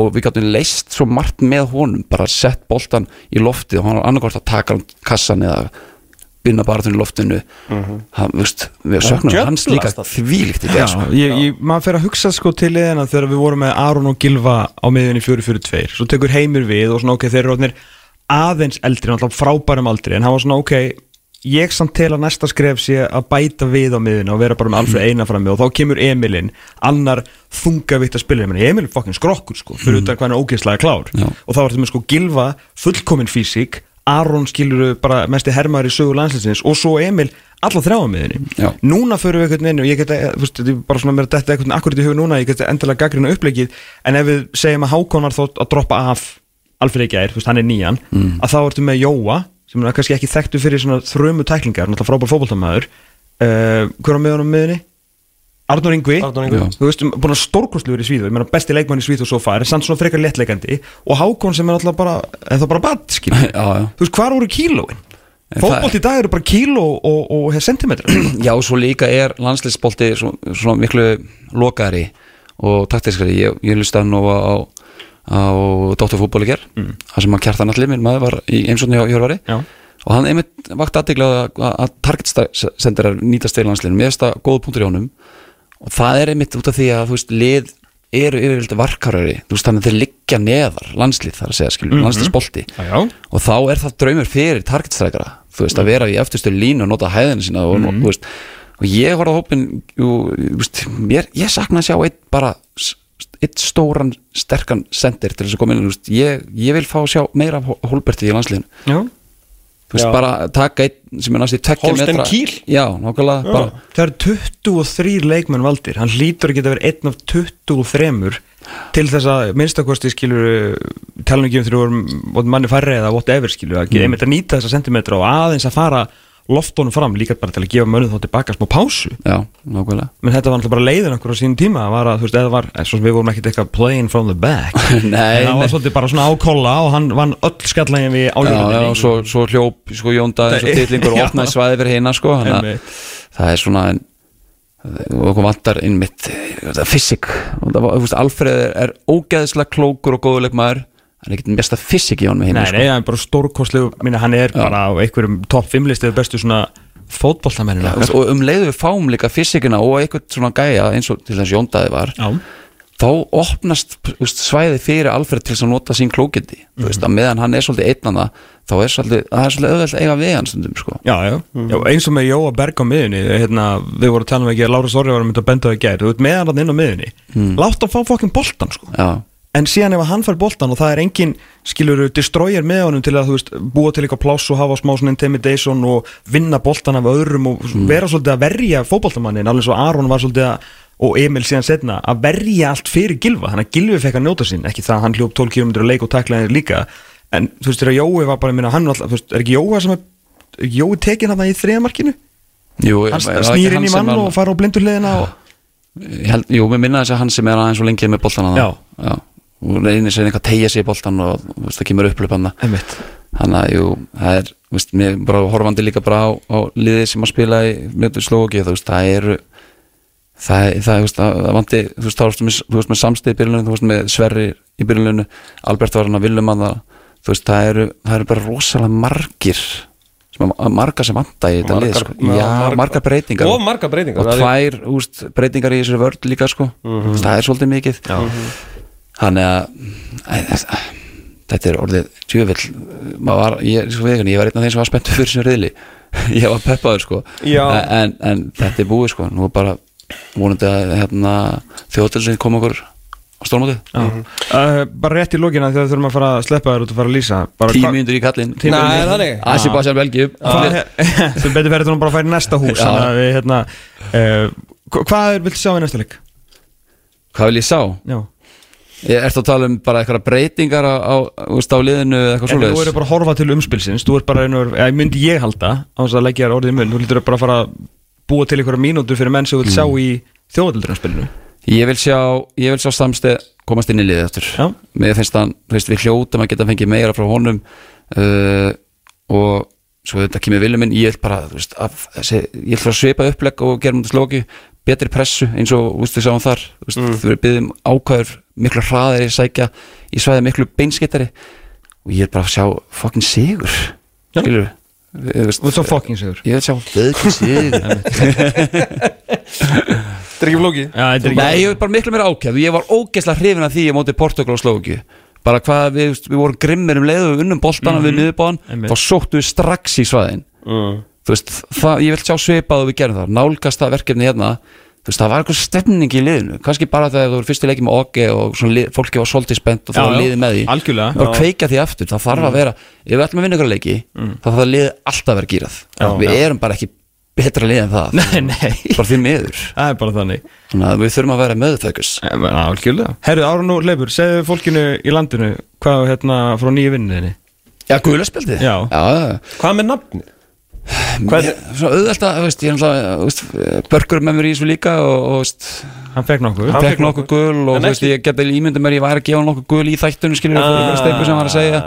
og við gáttum leist svo margt með honum bara sett boltan í loftið og hann var annarkort að taka hann kassan eða vinna bara í loftinu. Hann, þú veist, við söknum hans líka það. þvílíkt í Já, gerð sko. ég, ég, maður fer að hugsa sko til liðina þegar við vorum með Aron og Gilva á miðunni 4-4-2 svo tekur heimir við og svona ok, þeir eru aðeins eldri, náttúrulega frábærum aldri en hann var svona ok, ég samt tel að næsta skref sé að bæta við á miðunni og vera bara með Alfred eina frammi og þá kemur Emilinn, annar þungavitt að spila, Emil er fokkin skrokkur sko, fyrir utan hvað hann er ógeðslega klár. Já. og þá var þetta með sko Gilva fullkomin físík, Aron skilur bara mesti hermaður í sögu landsliðsins og svo Emil alla þrjá á miðunni núna förum við einhvern veginn og ég get þú veist, þetta er bara svona mér að detta einhvern akkurat í hug núna ég get endilega gaggrina upplegið en ef við segjum að Hákon var þó að droppa af Alfred Gær, þú veist, hann er nýjan Mm. að þá ertu með Jóa sem er kannski ekki þekktu fyrir svona þrömu tæklingar náttúrulega frábær fótboltamæður uh, hver á miðunum miðunni? Arnur Ingvi Arnór Ingvi. Já. þú veist, búin að stórkostluður í Svíðu ég meina besti leikmann í Svíðu svo far, er samt svona frekar léttleikandi og Hákon sem er alltaf bara eða þá bara bad, skil <laughs> já, já. þú veist, hvar voru kílóin? En Fótbolt í dag eru bara kíló og, og, og sentimetra <clears throat> já, svo líka er landsliðsbolti svo, svo miklu lokaðari og taktiskari, ég, ég lustaði nú á, á Dóttarfútbóli ger mm. það sem að kjartan allir minn maður var í eimsóknu hjá Hjörvari og hann einmitt vakt aðdegla að, að targetsenderar nýtast til landsliðinu. Mér finnst það góð punktur í honum. Og það er einmitt út af því að þú veist lið eru yfirvildi varkarari þú veist þannig að þeir liggja neðar landslið þar að segja skilur, mm landsliðsbolti. Já, já. og þá er það draumur fyrir targetstrækara þú veist að vera í eftirstu línu og nota hæðina sína og, og, þú veist, og ég horfði á hópin jú, veist, mér, ég sakna að sjá eitt bara eitt stóran sterkan sendir til þess að koma inn þú veist, ég, ég vil fá að sjá meira af Hol- Holberti í landsliðinu Já. þú veist, Já. bara taka einn sem er næst í Holstein metra Kiel? já, nákvæmlega bara, Það eru 23 leikmenn valdir Hann hlýtur að geta verið einn af 23 Til þess að minnstakosti skilur Talum ekki um vorum vorum manni færri eða whatever skilur Að mm. einmitt að nýta þessa sentimetra og aðeins að fara loftónum fram líka bara til að gefa mönnum þá tilbaka smá pásu. Já, nákvæmlega. Menn þetta var náttúrulega bara leiðin okkur á sínum tíma var að, þú veist, eða var, eða svo sem við vorum ekkert eitthvað playing from the back. <laughs> Nei, en það var svolítið bara svona ákolla og hann vann öll skallægin við Já, já, áljóðinni og svo, svo hljóp sko Jónda eins og Það- titlingur og <laughs> Já. opnaði svæði fyrir hérna sko Einmitt. það er svona og okkur vantar innmitt fysik og þú veist, Alfreð er, ógeðslega klókur og góðuleik maður hann er ekkert mesta fysik í honum Nei, hérna nei, hann er bara stórkostlegu hann er bara á einhverjum topp 5 listu bestu svona fótboltamennina. Sko. og um leiðu við fáum líka fysikina og eitthvað svona gæja eins og til þess Jóndaði var Já, þá opnast veist, svæði fyrir Alfred til að nota sín klókindi þú veist, að meðan hann er svolítið einnana þá er svolítið, það er svolítið auðvelt að eiga við hann stundum sko. Já, já. já eins og með Jóa Berg á miðunni hérna, við vorum að tala um ekki að Lára Sorri var að mynda að benda á að gera, þú veit með hann inn á miðunni mm. látt hann fá fokkin boltan sko. Já, en síðan ef hann fær boltan og það er engin skilur destroyer með honum til að þú veist búa til eitthvað pláss og hafa smá svona intimidation og vinna boltan af öðrum og vera svolítið að verja fótboltamannin alveg svo Aron var svolítið að og Emil síðan setna að verja allt fyrir Gilva þannig að Gilvi fekk að njóta sín. Ekki það að hann hljóp 12 km leik og taklaði líka. En þú veist þegar Jói var bara að minna hann alltaf, þú veist, er ekki Jói sem er Jói tekin hann í þriðamarkinu Jú, hann það snýr inn í mann og fara á blindu hliðina og jú, mér minna þess að hann sem er aðeins og lengið með boltan að Já. Já og reynir sér einhvað að tegja sig í boltan og veist, það kemur upplöp hann Einmitt. Þannig að, jú, það er, veist, bara horfandi líka bara á, á liðið sem að spila í slóki, veist, það eru það, það, það það vanti þú veist, þá þú veist, með samstið í byrjuninu þú veist, með Sverri í byrjuninu Albert var hann að Villumann þú veist, það eru, það eru bara rosalega margir sem að, marga sem vanta í þetta lið, sko. já, margar breytingar Og margar breytingar og það tvær úst, breytingar í þessu vörd líka sko. Mhm. það er svolítið mikið þannig að þetta er orðið var, ég, sko, ég var einn af þeim sem var spenntur fyrir sem riðli. <laughs> Ég var peppaður sko. En, en þetta er búið sko. Nú er bara vonandi að hérna, þjóðtöldin koma okkur á stórmótið. Uh, Bara rétt í lókina þegar þurfum að fara að sleppa þér út og fara að lýsa. Bara hva- mínútur í þannig. Asibasjan Belgium Hvað Þú <laughs> betur verið þú bara að færa í næsta hús við hérna uh, hva- Hvað er vilt sjá í næsta leik? hvað vil ég sá? Já Ég ert að tala um bara eitthvað breytingar á, á, á, liðinu eða eitthvað En þú svoleiðis? eru bara að horfa til umspilsins. Þú ert bara einhver, eða myndi ég halda á þess að leggja þér orðið í mun Þú lítur bara að fara að búa til einhverja mínútur fyrir menn sem þú vilt sjá í þjóðaldurinn Ég vil sjá, ég vil sjá samsteg komast inn í liðið eftir Já. Mér finnst hann, þú veist, við hljótum að geta fengið meira frá honum uh, og svo þetta kemur vilja minn, ég vil bara, þú veist, að, ég vil fara að svipa upplegg og gera mútið slóki betri pressu eins og, þú veist, við sáum þar. Þú veist, Mm. verður byggðum ákvæður miklu hraðari sækja í svæði miklu beinskittari og ég vil bara sjá fokkin sigur Já. skilur við Þú ert svo fucking sigur. Ég vil sjá fokkin sigur. <laughs> Þetta er ekki flóki Já, þetta er Nei, ég er bara miklu meira ákjæð Ég var ógeðslega hrifin af því ég móti Portugal og Slóki Bara hvað við, við vorum grimmir um leiðu Við unnum boltana við miðurbáðan Einmitt. Þá sóttu við strax í svæðin. Mm. Þú veist, það, ég vil sjá svipað og við gerum það. Nálgast það verkefni hérna Þú veist, það var eitthvað stemning í liðinu. Kannski bara þegar þú voru fyrstu leikið með Oge Og svona lið, fólki var svolítið spennt og það var liðið með því. Algjörlega. Bara kveika því aftur, það þarf að vera ef við ætlum að vinna ykkur leiki, þá þarf það liðið alltaf að vera gýrað, við erum bara ekki betra lið en það, <laughs> Nei, nei. Bara því er bara þannig. Þannig að við þurfum að vera Já, Algjörlega. Herru, Ára nú Leifur, segðu fólkinu í landinu Hvað hérna frá nýju vinninni Já, guðlarspjaldi Já. já Hvað með nafni? Hvað er svona auðvelt að, veist, ég er náttúrulega börgur með mér í þessu líka og, og veist, Hann fekk nokkuð. Hann fekk nokkuð gul og veist, ég geti ímyndið mér ég væri að gefa nokkuð gul í þættunum skilur við fyrir einhverja steipu sem hann var að segja.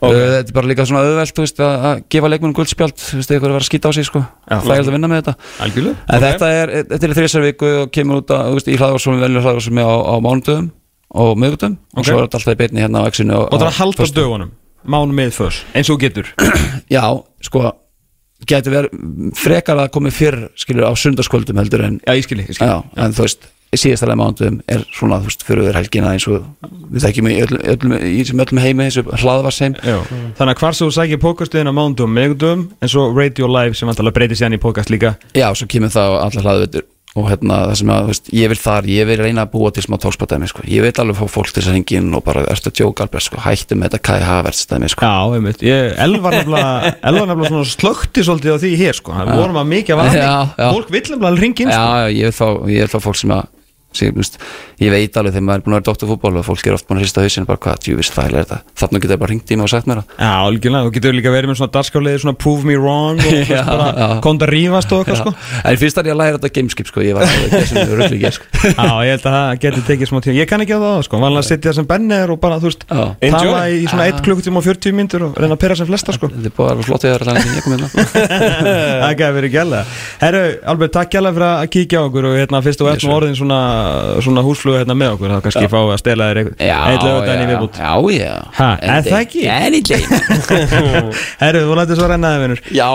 Ok. uh, þetta er bara líka svona auðvelt þú veist, að, að gefa leikmunum guldspjald þú veist, eitthvað er að vera að skýta á sig sko. Það er að vinna með þetta. Algjörlega. En Ok. þetta er, þetta er þrjusar viku og kemur út að, þú veist, í hlaðvarsum við veljum hlaðvarsum á, á mánudöfum og miðgutum og svo er þetta alltaf í beinni hérna á exinu Og það er að halda dögunum. Mánu með förs Eins og getur. Já, sko geti verið frekar að komi fyrr skilur á sundarskvöldum heldur en Já, ég skilji, ég skilji Já, en þú veist, síðastalega mánuðum er svona, þú veist, fyrir helgina eins og við þekkjum í öllum, öllum, í þessum öllum heimi þessu hlaðvarsheim. Já. Þannig að hvar svo þú sækir pókastuðin á mánudum meðgundum en svo Radio Live sem vantalega breytir síðan í pókast líka. Já, svo kemur það á alla hlaðveitur og hérna það sem að, veist, ég vil þar ég vil reyna að búa til smá tólspatæmi, sko. Ég vil alveg fá fólk til þess að hengin og bara ertu að djóka alveg, sko, hættu með þetta Kai Havertz stæmi, sko. Já, Ég, Elvar nefnilega <laughs> Elvar nefnilega svona slökti svolítið á því hér sko. Það vorum að mikið að já. Fólk vill nefnilega ringin Já, sko. já, ég vil fá, ég vil fá fólk sem að þú veist, ég veit alveg þegar maður er búin að vera doktorfútból og fólk er oft búin að hrista hausinu bara hvað, djúvis þægilega er þetta? Þannig getur bara ringt í mig og sagt mér það. Já, algjörlega, þú getur líka verið með svona dagskáliði svona prove me wrong og <laughs> Já, bara konta rífast og eitthvað sko. En fyrst er ég að læra þetta gameskip sko, ég var alveg þessu röggli ekki sko. <laughs> Já, ég held að það geti tekið smá tíma. Ég kann ekki á það sko, vanlega að sitja sem benner og bara, þú veist, tala í svona 1 klukkutíma og 40 myndur og reyna að pera sem flesta sko. Þetta er búið að vera flott ég kom hérna. <laughs> Það takk gæla fyrir að svona, húsfluga hérna með okkur þá kannski fá að stela þér eitthvað Já, Eitt lögudaginn í já, viðbútt já, já. Ha, er það ekki? En í leim Herru, þú lættir svo rennaði vinnur Já,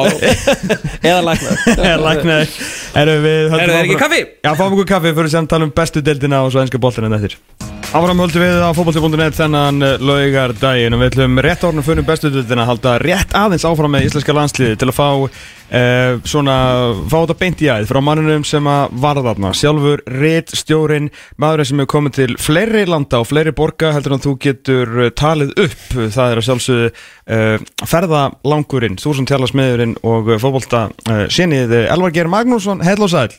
<laughs> Eða læknar Læknaði Herru, við höldum Herru, er ekki kaffi? Já, fáum okkur kaffi fyrir sem tala um bestu deildina og svo enska boltina en Áfram höldum við á fótbolti.net þennan laugar daginn og við ætlum rétt árnum fyrir bestu deildina að halda rétt aðeins áfram með íslenska landsliði til að fá uh, svona, fá þetta beint í æð frá mannunum sem að varða þarna. Sjálfur, rétt stjórin maðurinn sem hefur komið til fleiri landa og fleiri borga heldur en þú getur uh, talið upp, það er að sjálfsögðu uh, ferðalangurinn, þúsund tjala smiðurinn og uh, fótbolta uh, sinið Elvar Geir Magnússon, hell og sæl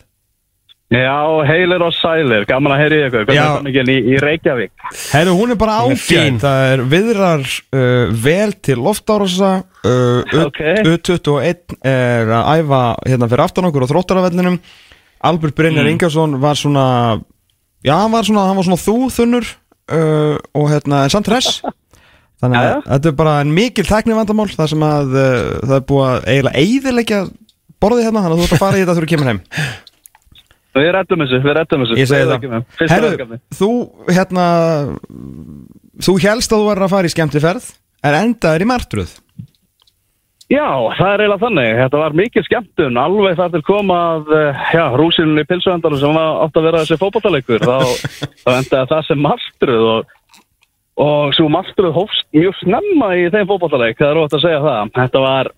Já, heilir og sælir, gaman að heyri ykkur, hvernig er mikið í, í Reykjavík? Herru, hún er bara ágætt Það er viðrar uh, vel til loftárosa uh, Ok. U21 er að æfa hérna fyrir aftan okkur á þróttaravellinum. Albert Brynjar Mm. Ingarsson var svona já, hann var svona, hann var svona þú þunnur uh, og hérna, en samt hress. <laughs> Þannig að þetta er bara en mikil tækni vandamál það sem að uh, það er búið að eiginlega eyðileggja borðið hérna, þannig að þú ert að fara í þetta þegar þú kemur heim <laughs> Við rettum þessu, við rettum þessu Ég segi það Herru, þú hérna þú helst að þú verður að fara í skemmtiferð en endaður í martruð Já, það er eiginlega þannig. Þetta var mikið skemmtun, alveg þar til koma að, eh, já, rúsinunni í pilsuendanum sem var átt að vera þessi fótballtaleikur. þá, þá endaði það sem marstruð og, og svo marstruð hófst mjög snemma í þeim fótballtaleik, það er ótt að segja það. Þetta var,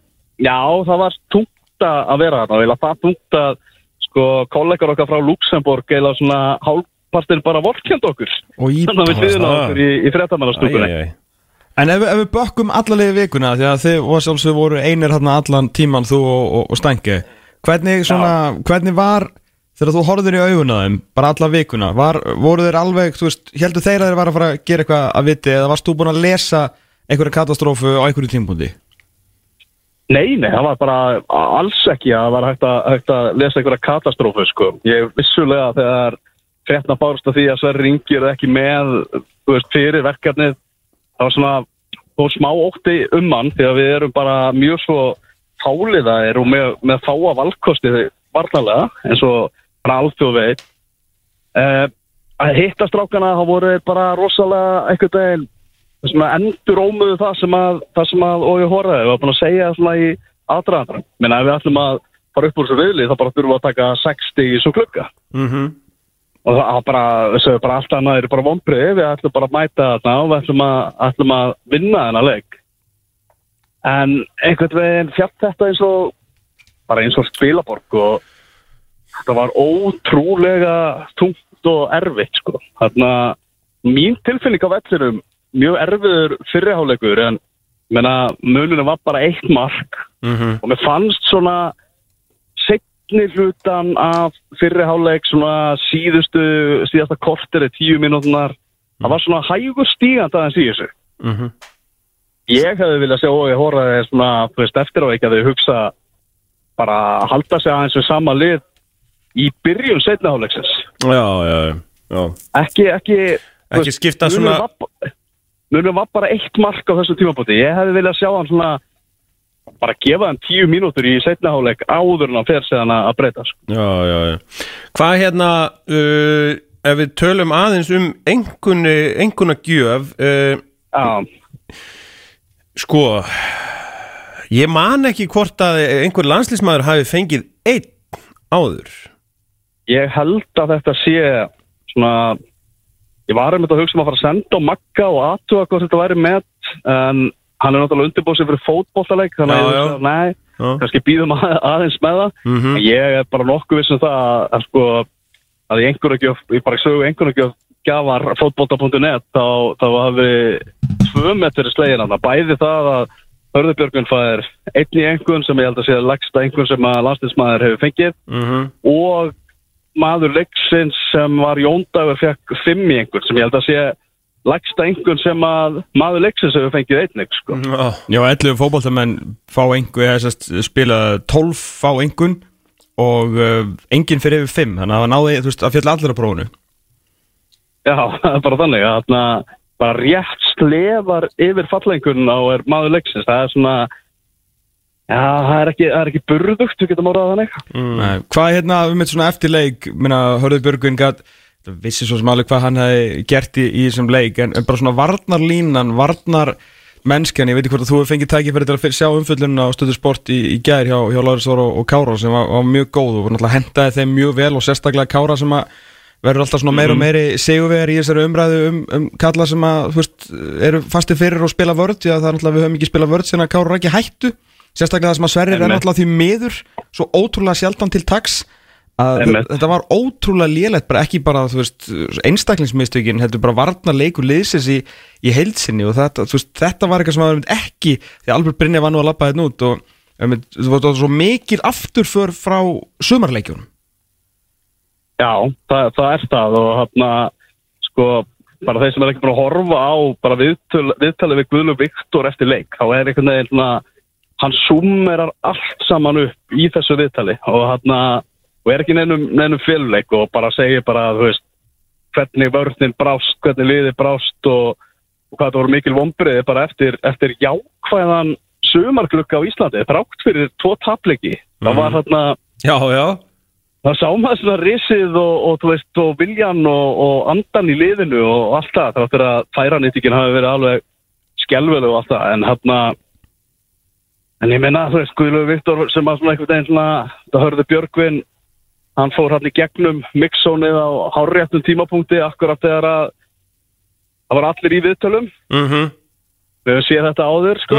já, það var tungt að vera þarna það tungt að, sko, kollegar okkar frá Luxemburg eiginlega svona hálfpartir bara vorkjönd okkur. Þannig að við hliðina á okkur í, í æ. En ef, ef við bökkum allalegi vikuna því að þið og sjálfsög voru einir hérna allan tíman þú og, og, og Stænki hvernig, svona, hvernig var þegar þú horfður í þeim bara alla vikuna, var, voru þeir alveg þú veist, heldur þeir að þeir var að fara að gera eitthvað að viti eða varst þú búin að lesa einhverja katastrófu á einhverju tímpúndi Nei, nei, það var bara alls ekki að það var hægt að, hægt að lesa einhverja katastrófu, sko. Ég vissulega þegar frétna bárst af því að Sverri Ingi er ekki með, veist, fyrir verkefnið, það var svona, þó smá ótti um hann, því að við erum bara mjög svo fáliðaðir og með, með fáa valkosti varnalega, eins og bara alþjóð veit. Uh, að hitta strákana, þá voru bara rosalega einhvern veginn sem að endur ómuðu það sem að, það sem að og ég horfaði, við varum búin að segja svona í aðdraðandra. Menna ef við ætlum að fara upp úr þessu viðlið, þá bara þurfum við að taka 60 í svo klukka. Mhm. Og það það bara, þessu er bara allt annað er bara vonbriði, við ætlum bara að mæta þarna og við ætlum að, ætlum að vinna þennan leik. En einhvern veginn fjart þetta eins og, bara eins og spilaborg og þetta var ótrúlega tungt og erfitt, sko. Þarna, mín tilfinning á vellinum, mjög erfiður fyrriháleikur, en mununum var bara eitt mark Mhm. og mér fannst svona setni hlutan af fyrri hálfleik svona síðustu síðasta korteri, tíu mínútunar það var svona hægur stígand aðeins í þessu Mhm. ég hefði viljað sjá og ég horfaði svona þú veist, eftir á ekki að þau hugsa bara halda sig aðeins við sama lið í byrjun setni hálfleiksins Já, já, já ekki, ekki Ekki skipta svona- munurinn var bara eitt mark á þessu tímabóti ég hefði viljað sjá hann svona bara gefa hann tíu mínútur í setni hálfleik áður en hann fer séðan að breyta sko. Já, já, já. Hvað hérna, uh, ef við tölum aðeins um einhverju gjöf, uh, sko, ég man ekki hvort að einhver landslísmaður hafi fengið einn áður. ég held að þetta sé svona ég var einmitt að hugsa um að fara að senda á Magga og aðtuga hvort þetta væri með en hann er náttúrulega undirbúið sér fyrir fótbollaleik þannig Já, að ég nei, Já. kannski býðum að, aðeins með það Mhm. en ég er bara nokkuð viss um það að, að sko að í einhverjagjöf, ég bara sögu einhverjagjöf gafar fótbolta.net þá, þá hafi tvö metri slegin hann, bæði það að Hörðubjörgun fær einn í einhvern sem ég held að sé að lagsta einhvern sem að landstinsmaður hefur fengið Mhm. og maður leiksins sem var Jóndagur fekk fimm í einhvern sem ég held að sé lagsta einhvern sem að maður leiksins hefur fengið einnig sko. Já, Já, 11 fótboltamenn fá einhver spila 12 fá einhvern og uh, enginn fyrir yfir 5 þannig að það náði, þú veist, að fjalla allir á prófunu Já, <laughs> það er bara þannig að bara rétt slefar yfir fallengun á er maður leiksins. Það er svona já, það er ekki, það er ekki burðugt, við getum orðað þannig. Nei, Hvað er hérna um eitt svona eftirleik minna, Hörður Björgvin gat vissi svo sem alveg hvað hann hefði gert í, í þessum leik en, bara svona varnarlínan varnar mennskan, ég veit ekki hvort að þú hefur fengið tækifæri til að fyrir- sjá umfyllunna á stöðu sport í, í gær hjá, hjá Láris Þór og, og Kára sem var, var mjög góð og náttúrulega hendaði þeim mjög vel og sérstaklega Kára sem að verður alltaf svona meira og meiri segjuvegar í þessari umræðu um, um kalla sem að þú veist, eru fasti fyrir og spila vörð því að það er náttúrulega við höfum ekki spila vörð sem að Kára ekki hættu sérstaklega það sem að Sverrir er náttúrulega því miður svo ótrúlega sjaldan til taks að þetta var ótrúlega lélegt bara ekki bara þú veist einstaklingsmistökin heldur bara varna leikur liðsins í, í heilsinni og þetta, þú veist, þetta var eitthvað sem að ekki því Albert Brynja var nú að labba þetta út og einmitt, það var svo mikil afturför frá sumarleikjunum. Já, það, það er það og hérna, sko, bara þeir sem er ekki búin að horfa á bara viðtöl, viðtalið við Guðlu Viktor eftir leik, þá er einhvern veginn svona, hann summerar allt saman upp í þessu viðtali og hérna, og er ekki neinum féluleik og bara segir bara, þú veist, hvernig vörðin brást, hvernig liði brást og, og hvað það voru mikil vombriði bara eftir, eftir jákvæðan sumarglugga á Íslandi, þrátt fyrir tvo tapleiki. Það var þarna, Já, já. það sá maður svona risið og, og, þú veist, og viljan og, og andan í liðinu og allt það, þrátt fyrir að færanýttingin hafi verið alveg skelvelu og allt það, en hérna, en ég meina, þú veist, Guðlöf Viktor sem var svona einhvern veginn svona, það hörði Björgvin, hann fór hann í gegnum mixónið á hárréttum tímapunkti, akkurat þegar að það var allir í viðtölum, mm við höfum séð þetta áður, sko.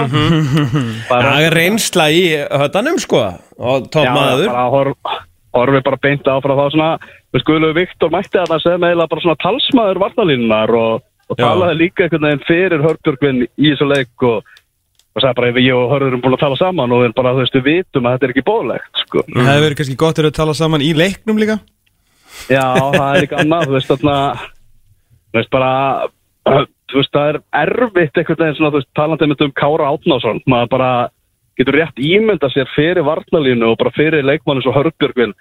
Bara- Það er reynsla í hötanum sko og topp Já, bara horf, horfið bara beint á frá þá svona, við skuðum Viktor mætti að það sem eiginlega bara svona talsmaður varnalínunar og, og talaði líka einhvern veginn fyrir Hörbjörgvin í þessu leik og, og sagði bara ef ég og Hörður erum búin að tala saman og við erum bara, þú veist, við vitum að þetta er ekki bóðlegt, sko. Það hefði verið kannski gott að við tala saman í leiknum líka. Já, það er líka annað, þú veist, þarna, þú veist, bara, þú veist, það er erfitt einhvern veginn svona, þú veist, talandi einmitt um Kára Átnásson, maður bara getur rétt ímynda sér fyrir varnalínu og bara fyrir leikmannu svo Hörbjörgvin,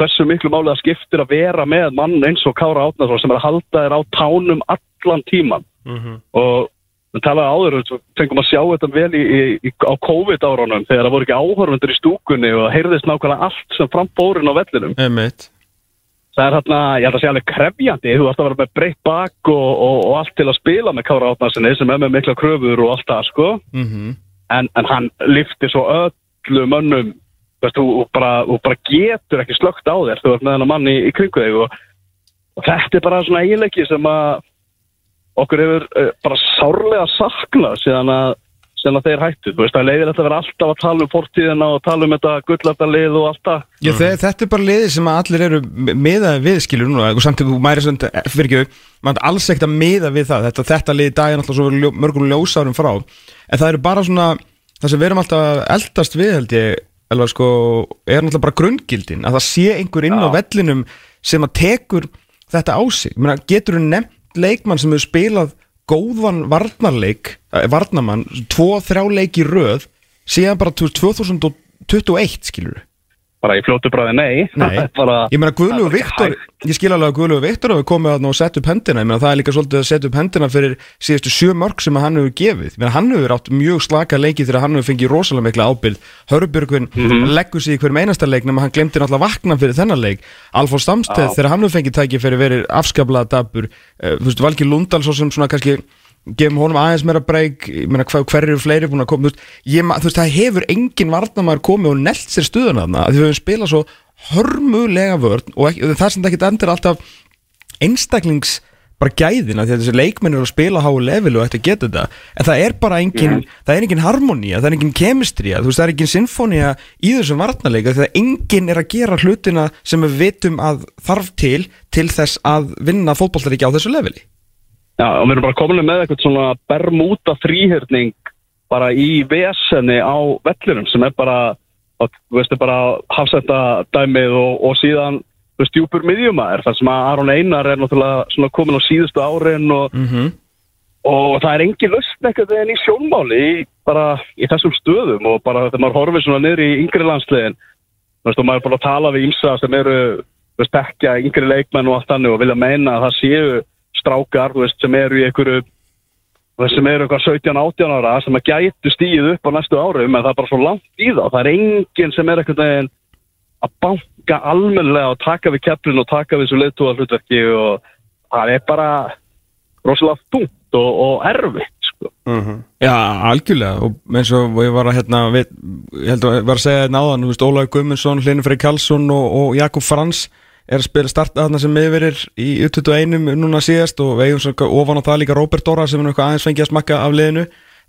hversu miklu máli það skiptir að vera með mann eins og Kára Átnásson sem er að halda þér á tánum allan tíman og við talaði áður, við fengum að sjá þetta vel í, í, á COVID-árunum þegar það voru ekki áhörfundur í stúkunni og heyrðist nákvæmlega allt sem frambórin á vellinum. Einmitt. það er hérna, ég held að segja alveg krefjandi þú ætti að vera með breytt bak og, og, og allt til að spila með Kára Átnarsinni sem er með mikla kröfur og allt það sko. Mm en, en hann lifti svo öllu mönnum veist, þú, bara, þú bara getur ekki slögt á þér þú ert með hennar mann í, í kringu þig og, og þetta er bara svona eiginleiki sem að okkur hefur uh, bara sárlega saknað síðan að síðan að þeir hættu, þú veist, það leiðir þetta að vera alltaf að tala um fortíðina og tala um þetta gullartalið og allt það. Já, þe þetta er bara liði sem að allir eru miðað við skilur núna. Og samt að þú mæri svona, fyrir ekki, maður alls ekkert að miða við það, þetta, þetta liði í dag er náttúrulega svo ljó, mörgum ljósárum frá. En það eru bara svona, það sem við erum alltaf að eldast við held ég alveg sko, er náttúrulega bara grunngildin. Að það sé einhver inn á vellinum sem að tekur þetta á sig. Ég meina, getur þú nefnt leikmann sem hefur spilað góðan varnarleik eh, varnarmann, tvo, þrjá leik í röð síðan bara 2021 skilur bara í fljótu bræði nei, Nei, <laughs> bara, ég meina er bara Viktor Ég skil alveg að Guðlúi Viktor hafi komið að og sett upp hendina. Ég meina það er líka svolítið að setja upp hendina fyrir síðustu sjö mörg sem hann hefur gefið. Ég meina hann hefur átt mjög slaka leiki þegar hann hefur fengið rosalega mikla ábyrgð. Hörubjörgvin leggur sig í hverjum einasta leik nema hann glemti náttúrulega vakna fyrir þennan leik. Alfór Stamsteð Já. þegar hann hefur fengið tæki fyrir verið afskaplega dabur uh, veist, Valgi Lundal svo sem svona kannski gefum honum aðeins meira breyk hver, eru fleiri búin að koma? Veist, ég, veist, það hefur engin varnamæður komið og nelt sér þarna af því við höfum spilað svo hörmulega vörn og ekki, það sem það ekki endur alltaf einstaklings bara gæðina því að þessi leikmenn eru að spila á háu level og ætti að geta þetta. En það er bara engin, það er engin harmonía það er engin kemistría, þú veist það er engin sinfónía í þessum varnarleika því að engin er að gera hlutina sem við vitum að þarf til til þess að vinna fótballtaríki á þessu leveli Já, og við erum bara komin með eitthvað svona bermúta þrýhörning bara í vesenni á vellinum sem er bara, þú veist, bara hafsetta dæmið og, og síðan þú veist, djúpur miðjumæður þar sem að Aron Einar er náttúrulega svona komin á síðustu árin og, mm -hmm. og það er engin lust eitthvað en í sjónmáli í, bara í þessum stöðum og bara þegar maður horfir svona niður í yngri landsliðin þú veist, og maður er bara að tala við ímsa sem eru, þú veist, ekki yngri leikmenn og allt annir og vilja meina að það séu strákar, veist, sem eru í einhverju sem eru eitthvað 17-18 ára sem að gætu stíð upp á næstu árum en það er bara svo langt í það það er enginn sem er eitthvað veginn að banka almennilega og taka við keflin og taka við þessu leiðtúa hlutverki og það er bara rosalega þungt og, og erfitt sko. Já, algjörlega. Og eins og ég var að hérna við, ég held að ég var að segja hérna áðan þú veist, Ólaug Guðmundsson, Hlynur Frey Karlsson og, og Jakob Frans er að spila starta þarna sem yfirir í U21 núna síðast og við eigum svona ofan á það líka Róbert Dóra sem er eitthvað aðeins fengið að smakka af liðinu.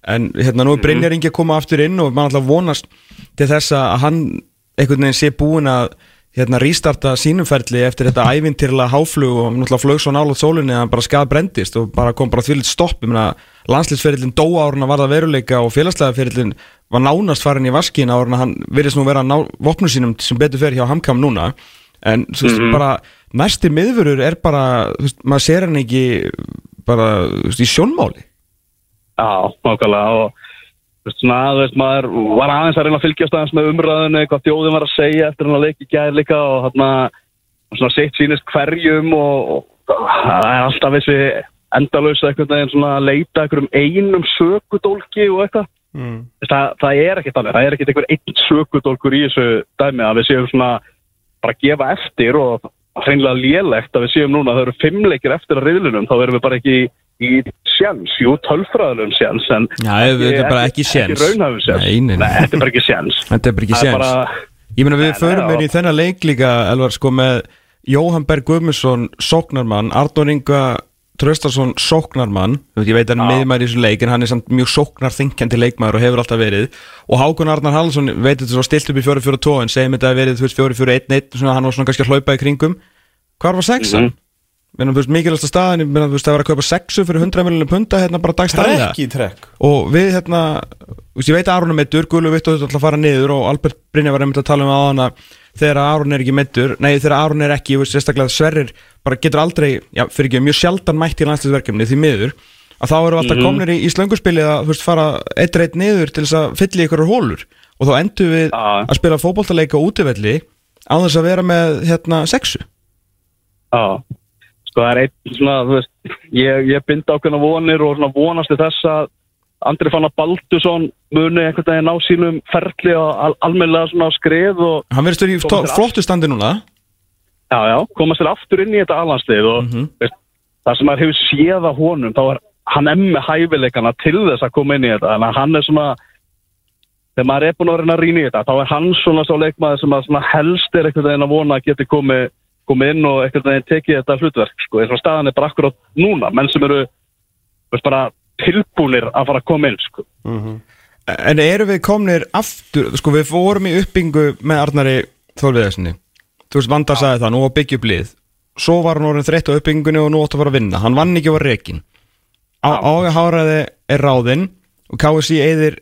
En hérna nú er Brynjar Ingi að koma aftur inn og mann alltaf vonast til þess að hann einhvern veginn sé búin að hérna rístarta sínumferli eftir þetta <laughs> ævintýrlega háflug og náttúrulega flög svo nálaðt sólinni að hann bara skað brendist og bara kom bara þvílitt stopp. Ég meina landslýsferillin dó árun að varða veruleika og félagslega ferillin var nánast farin í vaskin árun að hann virðist nú vera vopnum sínum sem betur fer hjá Hamkam núna en þú veist bara næsti miðvörur er bara þú veist, maður sér hann ekki bara þú veist, í sjónmáli Já, nákvæmlega og þú veist, svona, þú veist, maður var aðeins að reyna að fylgjast aðeins með umræðinu, hvað þjóðin var að segja eftir hann að leiki gæði líka og þarna, svona sitt sýnist hverjum og, og það er alltaf þessi endalösa einhvern veginn svona að leita einhverjum einum sökudólki og eitthvað. mm. Það, það er ekkert annað, það er ekkert einhver einn sökudólkur í þessu dæmi að við séum svona bara gefa eftir og hreinlega lélegt að við séum núna að það eru fimm leikir eftir að riðlunum, þá erum við bara ekki í sjans, jú, tölfræðalum sjans en Já, þetta er bara ekki séns. ekki raunhafum sjans, Nei, nei, nei. þetta er bara ekki sjans <laughs> Þetta er bara ekki bara- Ég meina við förum mér í þennan leik líka Elvar sko með Jóhann Berg Guðmundsson sóknarmann, Arnór Inga Traustarsson sóknarmann veit, ég veit hann er miðmæri í þessu leik en hann er samt mjög sóknarþinkjandi leikmaður og hefur alltaf verið. Og Hákon Arnar Hallsson veit þetta svo stilt upp í 4-4-2 en segjum þetta að verið þú veist 4-4-1-1 svona hann var svona kannski að hlaupa í kringum. Hvar var sexan? Mm -hmm. meina, þú veist, það var að kaupa sexu fyrir 100 miljonum punta hérna bara trekk og við hérna ég veit að Aron er vitt og þetta ætla að fara niður og Albert Brynja var einmitt að tala um að þegar Aron er ekki meittur nei þegar Aron er ekki, sérstaklega að Sverrir bara getur aldrei, já fyrir ekki mjög sjaldan mætt í landsliðsverkefni því miður að þá eru alltaf komnir í, í slönguspili að þú veist fara eitt reitt niður til þess að fylla í ykkur hólur og þá endur við Já. að spila fótboltaleika á útivelli á þess að vera með hérna sexu. Já, sko það er einn svona, þú veist, ég, ég bind ákveðna vonir og svona vonast til þess að Andri Fannar Baldursson muni einhvern veginn ná sínum ferli og al almennilega svona á skrið og hann verður í Komast þér flottu standi núna. Já, já, koma sér aftur inn í þetta alhanslið og Mhm. veist, það sem maður hefur séð á honum, þá er hann emmi hæfileikana til þess að koma inn í þetta, að hann er svona þegar maður er búin að reyna að rýna í þetta, þá er hann svona svo leikmaður sem að svona helst er einhvern veginn að vona að geti komið komið inn og einhvern veginn tekið þetta hlutverk sko, eins og staðan er bara akkurát núna. Menn sem eru veist, bara tilbúnir að fara að koma inn sko. En eru við komnir aftur, sko við fórum í uppbyggingu með Arnari Þólviðarsinni Þú veist, Vanda sagði það, nú var byggja upp lið. Svo var hann orðin þreytt á uppbyggingunni og nú átti að fara að vinna. Hann vann ekki reikin Ága Háraði er ráðinn og KSI eðir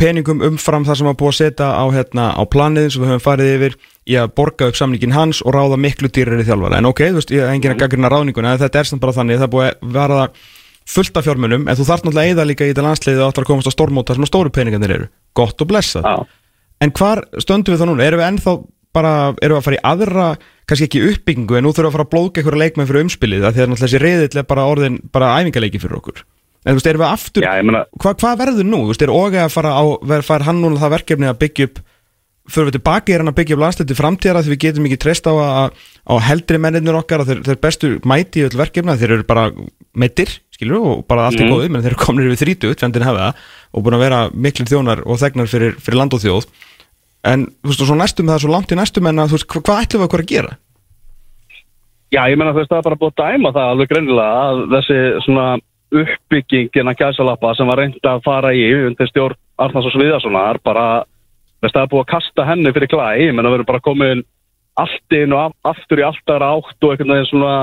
peningum umfram það sem var búið að setja á, hérna, á planið sem við höfum farið yfir í að borga upp samningin hans og ráða miklu dýrari þjálfara. En ok, þú veist, ég hef enginn að gaggrina ráðninguna en þetta er samt bara þannig, það er búið að vera það fullt af fjármunum, en þú þarf náttúrulega að eða líka í þetta landsliðið og áttur að komast á stórmóta sem að stóru peningarnir eru, gott og blessað. Já. en hvar stöndum við þá núna, erum við ennþá bara, erum við að fara í aðra kannski ekki uppbyggingu, en nú þurfum við að fara að blóðka einhverja leikmenn fyrir umspilið, af því að náttúrulega þessi reyðill er bara orðin, bara æfingaleiki fyrir okkur. En þú veist, erum við aftur, Já, ég meina, hvað hva verður nú, þú veist, er Óge að fara á, ver, fær hann núna það verkefni að byggja upp fyrir við tilbaki er hann að byggja upp landslið til framtíðara því við getum ekki treyst á að á heldri mennirnir okkar að þeir, þeir bestu mæti í öll verkefna, þeir eru bara meittir, skilur og bara allt í Mhm. góðu, menn þeir eru komnir yfir þrítut, fjandinn hafa það og búin að vera miklir þjónar og þegnar fyrir, fyrir land og þjóð en þú veist, og svo næstum það er svo langt í næstum en að þú veist, hva, hvað ætlum við okkur að gera? já, ég meina þú veist það er bara búið að dæma það alveg greinilega að þessi svona uppbyggingin að gæsalappa sem var reynd að fara í undir stjórn Arnars og Sviðarssonar bara, það er búið að kasta henni fyrir klæ, ég meina við erum bara komin allt inn og af, aftur í alltaf átt og einhvern veginn svona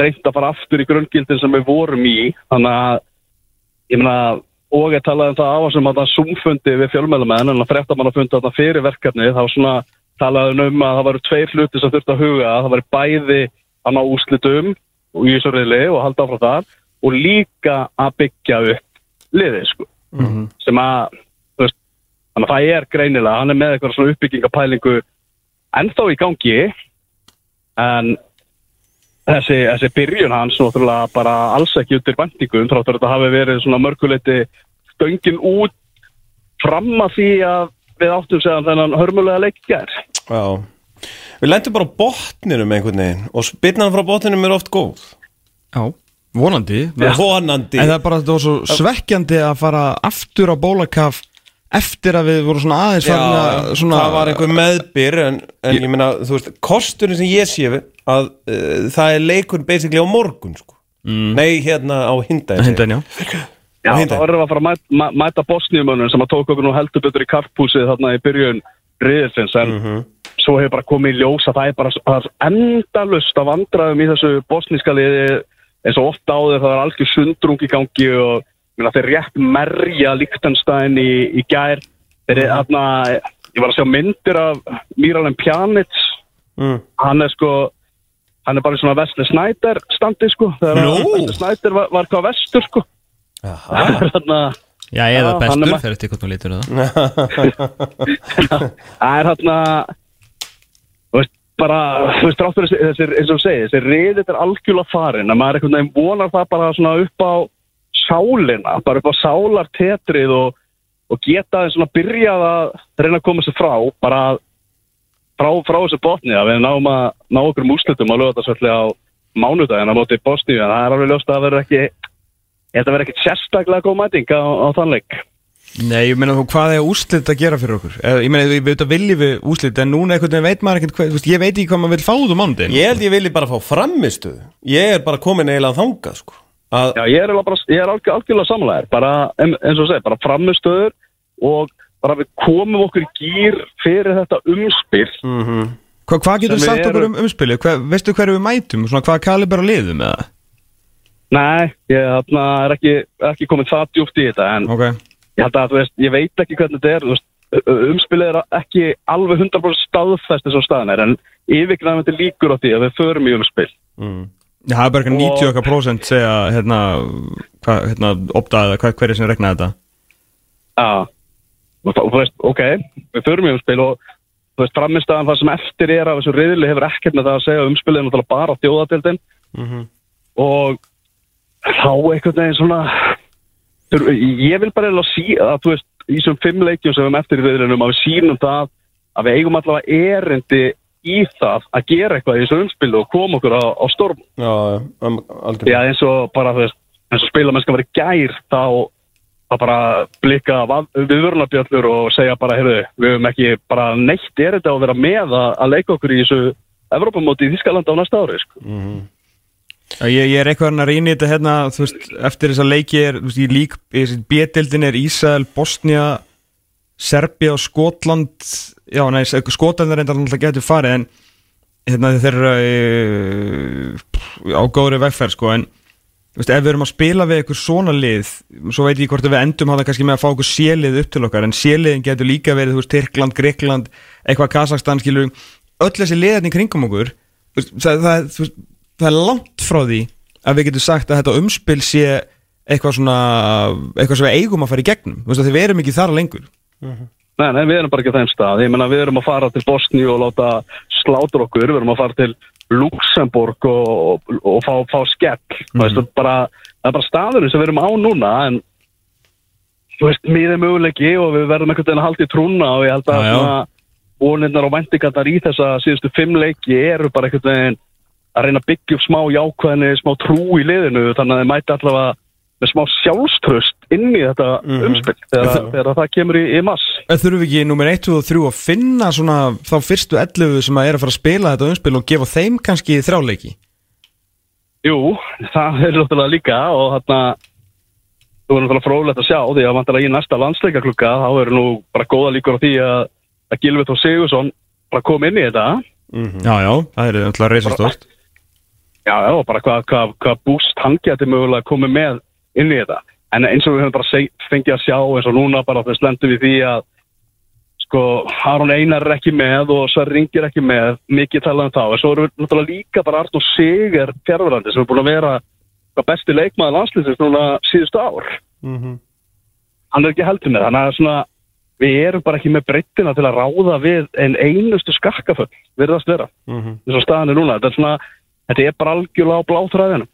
reynd að fara aftur í grunngildin sem við vorum í, þannig að ég meina og ég talaði um það á þessum að það sumfundi við fjölmjölumenn en að fréttamannafundi þarna fyrir verkefni þá svona talaði um að það varu tveir hluti sem þurfti að huga það var bæði að ná úslitum og í þessu reyðli og halda áfram þar og líka að byggja upp liðið sko. Sem að þú veist, þannig að það er greinilega hann er með eitthvað svona uppbyggingapælingu ennþá í gangi en þessi, þessi byrjun hans náttúrulega bara alls ekki undir vendingum þráttur að þetta hafi verið svona mörguleiti stöngin út fram að því að við áttum segðan þennan hörmulega leik ger Já. Við lendum bara á botninum einhvern veginn og spyrnan frá botninum er oft góð. Já, vonandi. Vonandi. En það er bara, svo svekkjandi að fara aftur á bólakaf eftir að við vorum svona aðeins farin Já, að svona það var einhver meðbyr en, en ég, meina, þú veist, kosturinn sem ég sé að uh, það er leikur basically á morgun sko. Nei, hérna á hindæn Hindæn, já Já, hindæn. erum við að fara að mæta, mæ- mæta bosníumönnum sem að tók okkur nú heldur betur í karpúsið þarna í byrjun riðilsins en svo hefur bara komið í ljós að það er bara það er endalust af vandræðum í þessu bosníska liði eins og ofta áður það er algjör sundrung í gangi og minna, þeir rétt merja Líktenstein í, í gær. Þeir er þarna, ég var að sjá myndir af Míralem Pjanic. Mm. hann er sko hann er bara svona Vesli Snæder standi sko? Vesli Snæder var, var hvað vestur sko. Aha. þarna Já, eða Já, hann er bestur, ma- fer eftir hvort maður lítur það. <laughs> Það er hérna Þú veist, bara Þú veist, þrátt fyrir þessi, þessi, eins og þú segir Þessi riðið er algjörlega farin að maður einhvern veginn vonar það bara svona upp á sálina, bara upp á sálartetrið og, og geta þeim svona byrjað að reyna að koma sér frá bara frá, frá þessu botni að við náum að ná okkur múslitum að lögða þetta svolítið á mánudaginn á móti Bosníu, en það er alveg ljóst að það verður ekki ég held að verður ekkit sérstaklega góð mæting á, á þann leik Nei, ég meina þú, hvað er úslit að gera fyrir okkur? Ég meina, við veitum að viljum við úslit en núna einhvern veginn veit maður ekkert hvað, þú veist, ég veit ekki hvað maður vil fá út um mándin Ég held ég vilji bara fá framistuð Ég er bara komin eiginlega þangað sko. Að, Já, ég er, bara, ég er algjör, algjörlega samlæðir, bara eins og þú segir, bara framistöður og bara við komum okkur gýr fyrir þetta umspil. mm Hva, Hvað getur sagt okkur um umspilið? Hva, veistu hverju við mætum? Svona, hvað kalibra liðum eða? Nei, ég þarna, er ekki, ekki komið það djúpt í þetta, en Ok, ég held að, þú veist, ég veit ekki hvernig þetta er, þú veist, umspilið er ekki alveg 100% staðfest eins og staðan er, en yfirgnæfandi líkur á því að við förum í umspil. mm. Já, það er bara eitthvað Og- 90 okkar prósent segja, hérna, hvað, hérna, optaði það, hver er sem regnaði þetta? Já, og þú veist, ok, við förum í umspil og þú veist, framistæðan það sem eftir er af þessu riðli hefur ekkert með það að segja umspilið er náttúrulega bara þjóðadeildin Mhm. og þá einhvern veginn svona þur- ég vil bara eiginlega sí að þú veist, í þessum fimm leikjum sem við erum eftir í riðlinum að við sínum það að við eigum allavega erindi í það að gera eitthvað í þessu umspilu og koma okkur á, á storm. Já, um, aldrei. Já, eins og bara, þú veist, eins og spilamennska verið gær, þá að bara blikka viðvörunarbjöllur og segja bara, heyrðu, við höfum ekki bara neitt er þetta að vera með að, að leika okkur í þessu Evrópamóti í Þískaland á næsta ári, sko. Já, ég, ég er eitthvað að reyni þetta hérna, þú veist, eftir þess að leiki er, þú veist, í lík, í þessi B-dildin er Ísrael, Bosnia, Serbia og Skotland, já, nei, Skotland er reyndar alltaf getur farið, en hérna þeir eru uh, á góðri vegferð, sko, en veist, ef við erum að spila við eitthvað svona lið, svo veit ég hvort að við endum hafa kannski með að fá okkur sélið upp til okkar, en séliðin getur líka verið, þú veist, Tyrkland, Grekland, eitthvað Kazakstan, skilur, öll þessi liðarni kringum okkur, veist, það, það, veist, það er langt frá því að við getum sagt að þetta umspil sé eitthvað svona, eitthvað sem við eigum að fara í gegnum, þú veist, að við erum ekki þar lengur. Nei, nei, við erum bara ekki á þeim stað. Ég menna, við erum að fara til Bosni og láta slátur okkur, við erum að fara til Luxemburg og, og, og fá, fá skell. Mm. Veist, það, er bara, það er bara staðurinn sem við erum á núna, en þú veist, mér er möguleiki og við verðum einhvern veginn að halda í trúna og ég held að svona vonirnar og vendingarnar í þessa síðustu fimm leiki eru bara einhvern veginn að reyna að byggja upp smá jákvæðinni, smá trú í liðinu, þannig að þeir mæti allavega með smá sjálfströst inn í þetta umspil þegar, Það- þegar það kemur í, í mass. Þurfum við ekki nummer 1 og 3 að finna svona þá fyrstu 11 sem að er að fara að spila þetta umspil og gefa þeim kannski þrjáleiki? Jú, það er náttúrulega líka og þarna þú verður náttúrulega fróðlegt að sjá því að vantilega í næsta landsleikaklukka þá eru nú bara góða líkur á því að, að Gilvi Þór Sigursson bara kom inn í þetta Já, já, það er náttúrulega reisastórt. já, já, og bara hvað hva, hva búst hann geti mögulega komið með inn í þetta. En eins og við höfum bara fengið að sjá eins og núna bara þess lendum við því að sko, Aron Einar er ekki með og Sverri Ringir ekki með. Mikið talað um þá, en svo erum við náttúrulega líka bara Arnur Sigur fjárverandi sem er búin að vera hvað besti leikmaður landslýsins núna síðustu ár. Hann er ekki heldur með, þannig að svona við erum bara ekki með breyttina til að ráða við en einustu skakkaföll virðast vera, eins og staðan er núna. Þetta er svona, þetta er bara algjörlega á bláþræðinu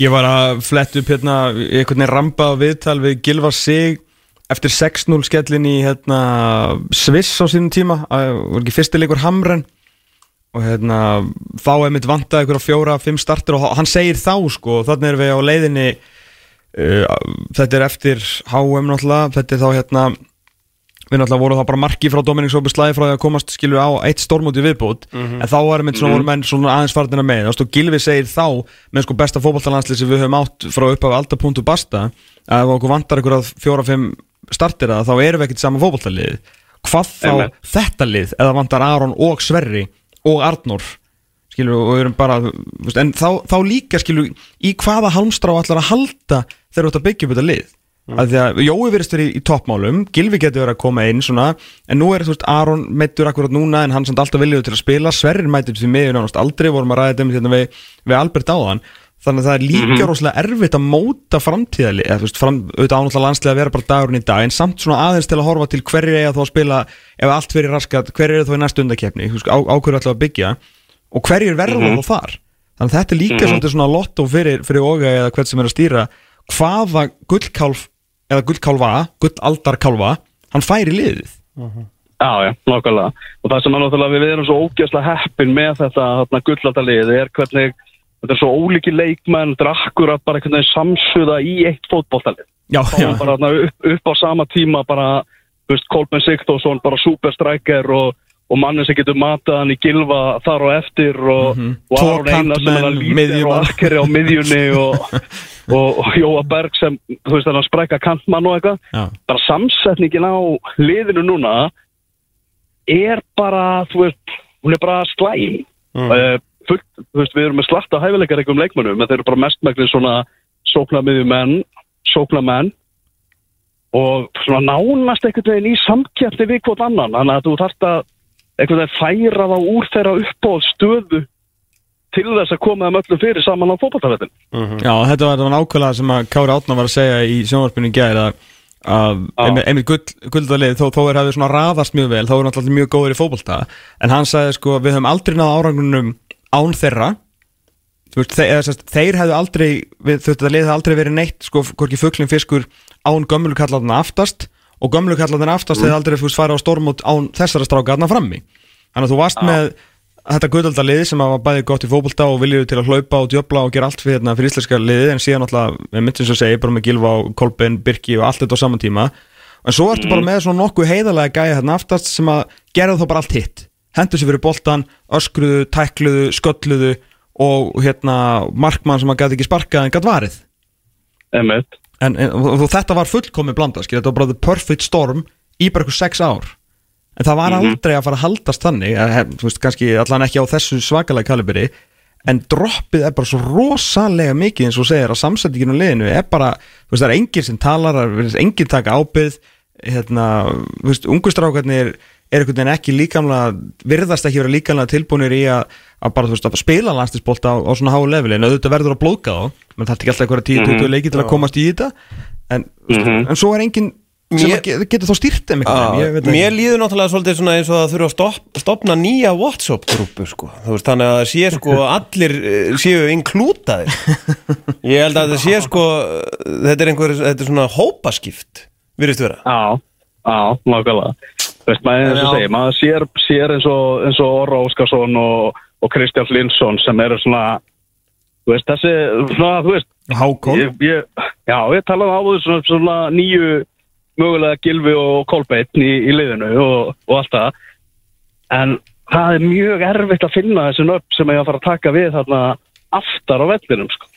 Ég var að fletta upp hérna einhvern veginn ramba á viðtal við Gilva Sig eftir 6-0 skellin í hérna Sviss á sínum tíma, var ekki fyrstileikur Hamren? Og hérna þá er mitt vantað einhverja fjóra, fimm startir og hann segir þá sko, þannig erum við á leiðinni uh, þetta er eftir HM náttúrulega, þetta er þá hérna við náttúrulega vorum þá bara marki frá Dominik Sópi slæði frá því að komast skilur á eitt stormóti viðbútt en þá varum við svona, voru menn svona aðeins farnina með og Gilvi segir þá með sko besta fótballtalandslið sem við höfum átt frá upphafi alltaf punktu basta að ef okkur vantar ykkur að fjóra-fimm startir að þá erum við ekkert saman fótballtalið hvað þá Einmitt. þetta lið eða vantar Aron og Sverri og Arnór skilur og við erum bara en þá, þá líka skilur í hvaða halmstrá allar að halda þegar þú ert að byggja upp þetta lið? mm. Að því að Jói verðist verið í, í toppmálum Gilvi getur verið að koma inn svona en nú er þú veist Aron meittur akkurat núna en hann samt alltaf viljuð til að spila. Sverrir mætur því miður nánast aldrei vorum að ræða þetta hérna við, við Albert áðan. Þannig að það er líka rosalega erfitt að móta framtíðali eða þú veist, fram, auðvitað ánáttúrulega landslega að vera bara dagurinn í dag en samt svona aðeins til að horfa til hverju eiga þú að spila ef allt fyrir raskat, hverju eru þú í næstu undakefni á, á hverju ætla að byggja og hverju er verða þú þar. Þannig að þetta er líka svolítið svona lotto fyrir, fyrir oga eða hvern sem er að stýra hvaða gullkálf eða gullkálfa, gullaldarkálfa hann færi liðið. Já, já, nákvæmlega. Og það sem náttúrulega við erum svo ógeðslega heppin með þetta þarna gullaldarlið er hvernig þetta er svo ólíki leikmenn, drakkur að bara einhvern veginn samsuða í eitt er bara upp, upp á sama tíma bara, Kolben Sigþórsson bara superstrækjar og, og mannin sem getur matað hann í gilva þar og eftir og, og Tvo Aron Einar sem er að lítir og akkeri á miðjunni og, <laughs> og, og Jóa Berg sem, þú veist, þannig að sprækka kantmann og eitthvað. Já. bara samsetningin á liðinu núna er bara, þú veist, hún er bara slæm. Mm. fullt, þú veist, við erum með slatta hæfileikar einhverjum leikmönnum, en þeir eru bara mestmæklið svona sóknarmiðjumenn sóknarmenn og svona nánast veginn í samkjæfti við hvort annan, þannig að þú þarft að einhvern veginn færa þá úr þeirra uppáð stöðu til þess að koma þeim öllum fyrir saman á fótballtafettin Já, þetta var, var nákvæmlega sem að Kári Átna var að segja í sjónvarpinu í gæri að, að einmitt- guldalið þó, þó er hafið svona raðast mjög vel þá er náttúrulega mjög góður í fótbolta. En hann sagði sko við höfum aldrei náða árangunum án þeirra. Þú veist, þeir, eða, sest, þeir hefðu aldrei við, þetta lið hefði aldrei verið neitt sko hvorki fugglin fiskur án gömlu kallarna aftast og gömlu kallarna aftast hefði aldrei fúst fara á stormút án þessara stráka aðna frammi. Þannig að þú varst með þetta guðaldalið sem var bæði gott í fótbolta og viljuðu til að hlaupa og djöfla og gera allt fyrir, hérna, fyrir íslenska liðið en síðan alltaf, með myndin sem segi, bara með Gilva og Kolbein, Birki og allt þetta á saman tíma. En svo ertu bara með svona nokkuð heiðalega gæja hérna aftast sem að gera þá bara allt hitt. Hendur sér fyrir boltan, öskruðu, tækluðu, skölluðu og hérna markmann sem að gæti ekki sparkað en gæti varið. Emmett en, en og, þetta var fullkomi blanda skil, þetta var bara the perfect storm í bara eitthvað sex ár. En það var aldrei að fara að haldast þannig að, þú veist, kannski allan ekki á þessu svakalega kalibri en droppið er bara svo rosalega mikið eins og segir að samsettingin á liðinu er bara, þú veist, það er enginn sem talar það er enginn taka ábyrð hérna, þú veist, ungustrákarnir er einhvern veginn ekki líkamlega virðast ekki vera líkamlega tilbúinir í að, að bara, þú veist, að spila landslisbolta á, á svona háu leveli, en auðvitað verður að blóðka þá menn það er ekki alltaf einhverja 10-20 leiki til að komast í þetta. En, mm en svo er enginn sem Mér- að ge- getur þá veit ekki. Mér líður náttúrulega svolítið svona eins og það þurfa að stopp, stopna nýja WhatsApp-grúpu sko. Þú veist, þannig að það sé sko <laughs> allir eh, séu inklútaðir. Ég held að það sé sko þetta er einhver, þetta er svona hópaskipt virðist vera. Já, já, nákvæmlega. Þú veist, maður, eins og segir, maður sér, sér eins og, eins og Orra Óskarsson og, og Kristján Linsson sem eru svona þú veist, þessi, svona, þú veist Hákon ég, ég, Já, ég talaði á þessu svona, svona nýju mögulega Gilvi og Kolbeinn í, í liðinu og, og allt það en það er mjög erfitt að finna þessi nöfn sem ég að fara að taka við þarna aftar á vellinum sko.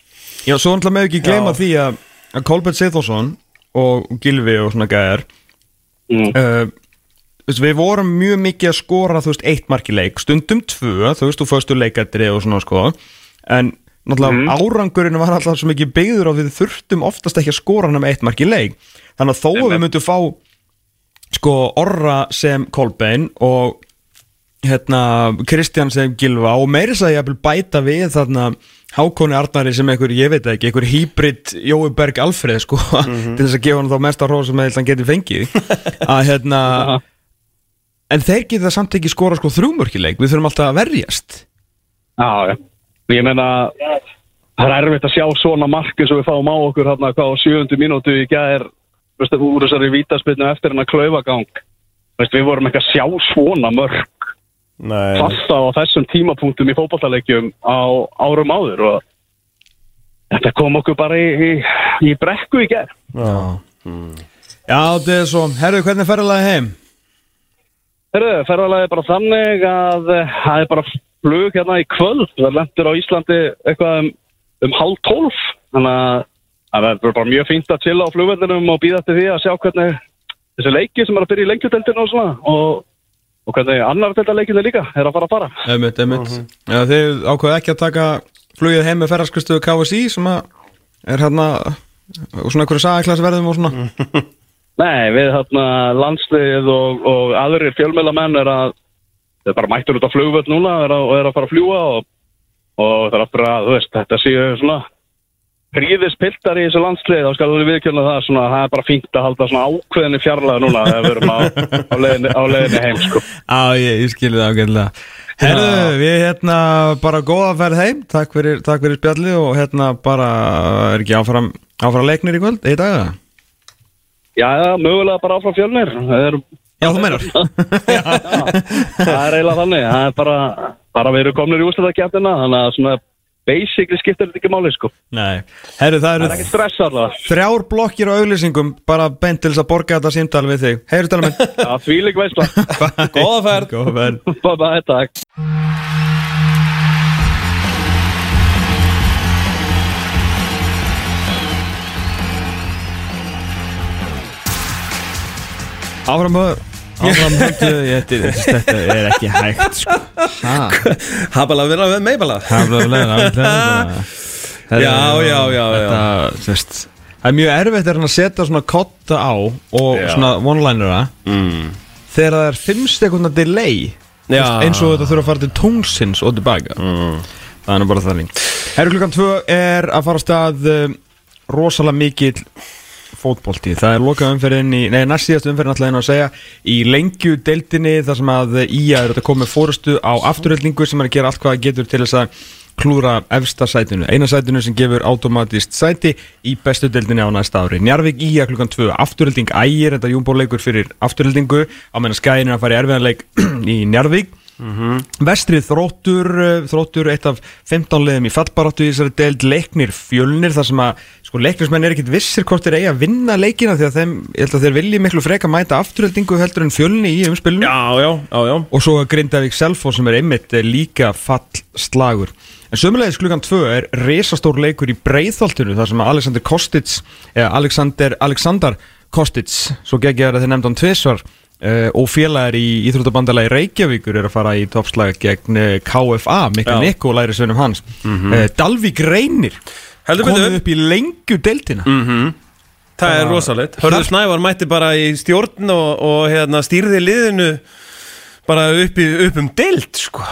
Já, svo náttúrulega með ekki gleyma því að, Kolbjörn Seithorsson og Gilvi og svona gæðar mm. uh, veist, við vorum mjög mikið að skora þú veist, eitt mark í leik, stundum tvö þú veist, þú fyrstu leikættri og svona sko. En náttúrulega árangurinn var alltaf svo mikið byggður og við þurftum oftast ekki að skora hann með eitt mark í leik. Þannig að þó að við myndum fá sko Orra sem Kolbein og hérna Kristján sem Gilva og meiri sagði að bæta við þarna Hákoni Arnari sem einhver, ég veit ekki, einhver hýbrit Jói Berg Alfreð sko <laughs> til þess að gefa hann þá mesta hrós sem hann getur fengið. <laughs> Að hérna en þeir geta samt ekki skora sko þrjúmörkileik, við þurfum alltaf að verjast Já, já. Ég meina, það er erfitt að sjá svona marki sem við fáum á okkur hérna hvað á sjöundu mínútu í gæðir, veistu, úr þessari vítaspilnu eftir hennar klaufagang. Veistu, við vorum ekki að sjá svona Nei, fasta á þessum tímapunktum í fótballtaleikjum á árum áður og þetta kom okkur bara í, í, í brekku í gæðir. Já, þetta er svo, herru, hvernig er ferðalagi heim? Herru, ferðalagi er bara þannig að eh, það er bara flug hérna í kvöld. Það lendur á Íslandi eitthvað um, um halv tólf. Þannig að það er bara mjög fínt að chilla á flugvellinum og býða til því að sjá hvernig þessi leiki sem er að byrja í lengjudeldinu og svona og, og hvernig annar deldaleikinu líka er að fara að fara. Einmitt, einmitt Já, þið ákveðu ekki að taka flugið heim með ferðarskristuðu KSI sem er hérna og svona einhverju sagaklassverðum og svona <laughs> Nei, við hérna landslið og, og aðrir fjölmjölamenn er að þeir bara mættur út á flugvöld núna er að, og er að fara að fljúa og, og það er aftur að, þú veist, þetta séu svona príðis piltar í þessu landslið þá skal við viðkjörna það svona, það er bara fínt að halda svona ákveðinni fjarlæða núna þegar við erum á, á, leiðinni, á leiðinni heim sko. Á, ég, ég skilði það ágæðlega Herðu, við hérna bara góða ferð heim Takk fyrir, takk fyrir spjalli og hérna bara er ekki áfram, áfram leiknir í kvöld, í dag? Já, já, mögulega bara áfram fjölnir. Er, Já, þú meinar. <laughs> Það er eiginlega þannig. Það er bara, bara við erum komnir í úrstæðakjæftina þannig að svona basically skiptir þetta ekki máli sko. Nei, herðu, það það er eru ekki stress allavega þrjár blokkir á auglýsingum bara beint til þess að borga þetta símtal við þig. Heyrðu tala minn. Já, því lík veistla <laughs> Góða ferð. Góða ferð. Bye bye, takk Áfram Áfram <laughs> höldu Þetta er ekki hægt sko Ha, Habala vera með meibala haflega <laughs> Já, já, já, já. Þetta, veist Það er mjög erfitt er að setja svona kotta á og Já. svona one-linera mm. þegar það er 5 sekundar delay Já. eins og þetta þurfa að fara til tónsins og tilbaka Mm. það er bara þannig Herru klukkan 2 er að fara á stað um, rosalega mikill fótbolti, það er lokað umferðin í, nei næst síðast umferðin alltaf einu að segja í lengju deildinni þar sem að Ía er að koma fórustu á afturöldingu sem er að gera allt hvað getur til þess að klúra efsta sætinu, eina sætinu sem gefur automatist sæti í bestu deildinni á næsta ári. Njarvík Ía klukkan 2 afturölding ægir, þetta júmbóleikur fyrir afturöldingu, á meðan skæðin er að fara í erfiðanleik <clears throat> í Njarvík Vestrið þróttur uh, þróttur eitt af 15 liðum í fallbaráttu í þessari deild. Leiknir fjölnir þar sem að sko leiknismenn er ekkit vissir hvort þeir eigi að vinna leikina því að þeim, ég held að þeir vilji miklu freka mæta afturheldingu heldur en fjölni í umspilinu. Já, já, já, já. Og svo Grindavík Selfoss sem er einmitt eh, líka fallslagur. En sömulegis klukkan 2 er resastór leikur í Breiðholtinu þar sem að Alexander Kostic eða Alexander, Alexander Kostic svo geggjaður að þeir nefndan tvisvar uh, og félagar í Íþróttabandalagi Reykjavíkur er að fara í toppslag gegn uh, KFA, Mikkel. Nikko og læri svönum hans. Mm Dalvík Reynir Heldur komið betur upp í lengju deildina. Það er rosalegt. Hörður Snævar mætti bara í stjórn og, og hérna, stýrði liðinu bara upp, í, upp um deild sko.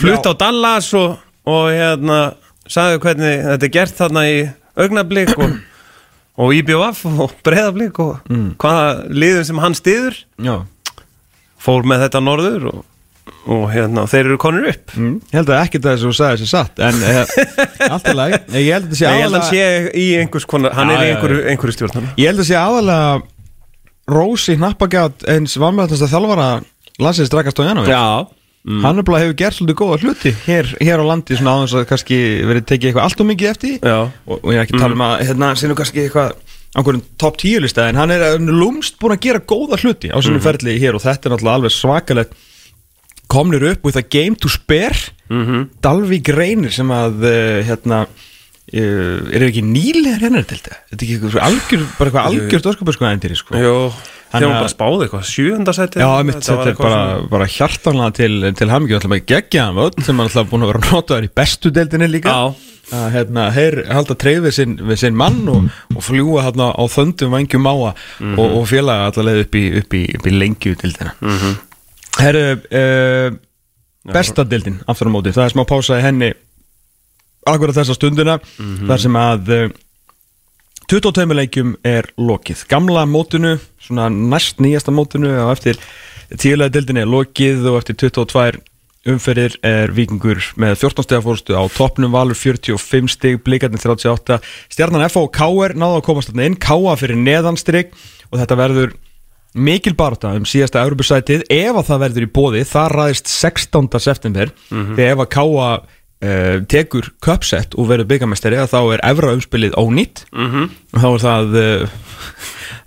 Flutt á Dallas og, og hérna sagði hvernig þetta er gert þarna í augnablík og, og IBF og breyðablík og hvaða liðum sem hann stýður Já. fór með þetta norður og, og hérna, þeir eru konur upp. Mm, ég held að ekkert að þessu sagði þessi satt en uh, <laughs> allt er læg ég held að sé Nei, ég held að hann aðalega sé konar hann er í einhverju, einhverju stjórn Ég held að sé aðalega Rósi Hnappagját eins vanmjöldast að þjálfara landsins Draka Stojanovic Já Hann er bara hefur gert svolítið góða hluti hér, hér á landi svona aðeins að kannski verið tekið eitthvað allt og mikið eftir. Og, og ég er ekki að tala um að hérna sé nú kannski eitthvað einhverjum top 10 lista en hann er lúmst búin að gera góða hluti á sínum ferli hér og þetta er náttúrulega alveg svakalegt. Komnir upp with a game to spare. Dalvík Reynir sem að uh, hérna er ekki nýlegar hennar til þetta þetta er ekki eitthvað algjör, bara eitthvað algjört öskupur sko. Endir sko þegar hún að- bara spáði eitthvað, sjöfunda sæti Já, mitt, þetta er bara, bara hjartanlega til, til hamingi Það er bara geggja hann sem er alltaf búin að vera notaður í bestu deildinni líka. Að hérna, þeir halda treyð við sinn, við sinn mann og, og fljúa hérna á þöndum vangjum máa Mhm. og, og félaga allavega upp í, upp í, í lengju deildina. Mm -hmm. Herru, uh, besta deildin aftur á móti, það er smá pása í henni akkurat þessa stundina þar sem að uh, 22 leikjum er lokið Gamla mótinu, svona næst nýjasta mótinu og eftir tíulega dildinni er lokið og eftir 22 umferðir er vikingur með 14 steg fórstu á toppnum valur 45 stig, blikarnir 38 stjarnan F og K.R. náðu að komast þarna inn K.A. fyrir neðanstrig og þetta verður mikil barata um síðasta Európusætið ef að það verður í bóði það ræðist 16. september þegar ef að K.A. Uh, tekur köpsett og verður byggamestari þá er efra umspilið ónýtt. -hmm. og þá er það uh,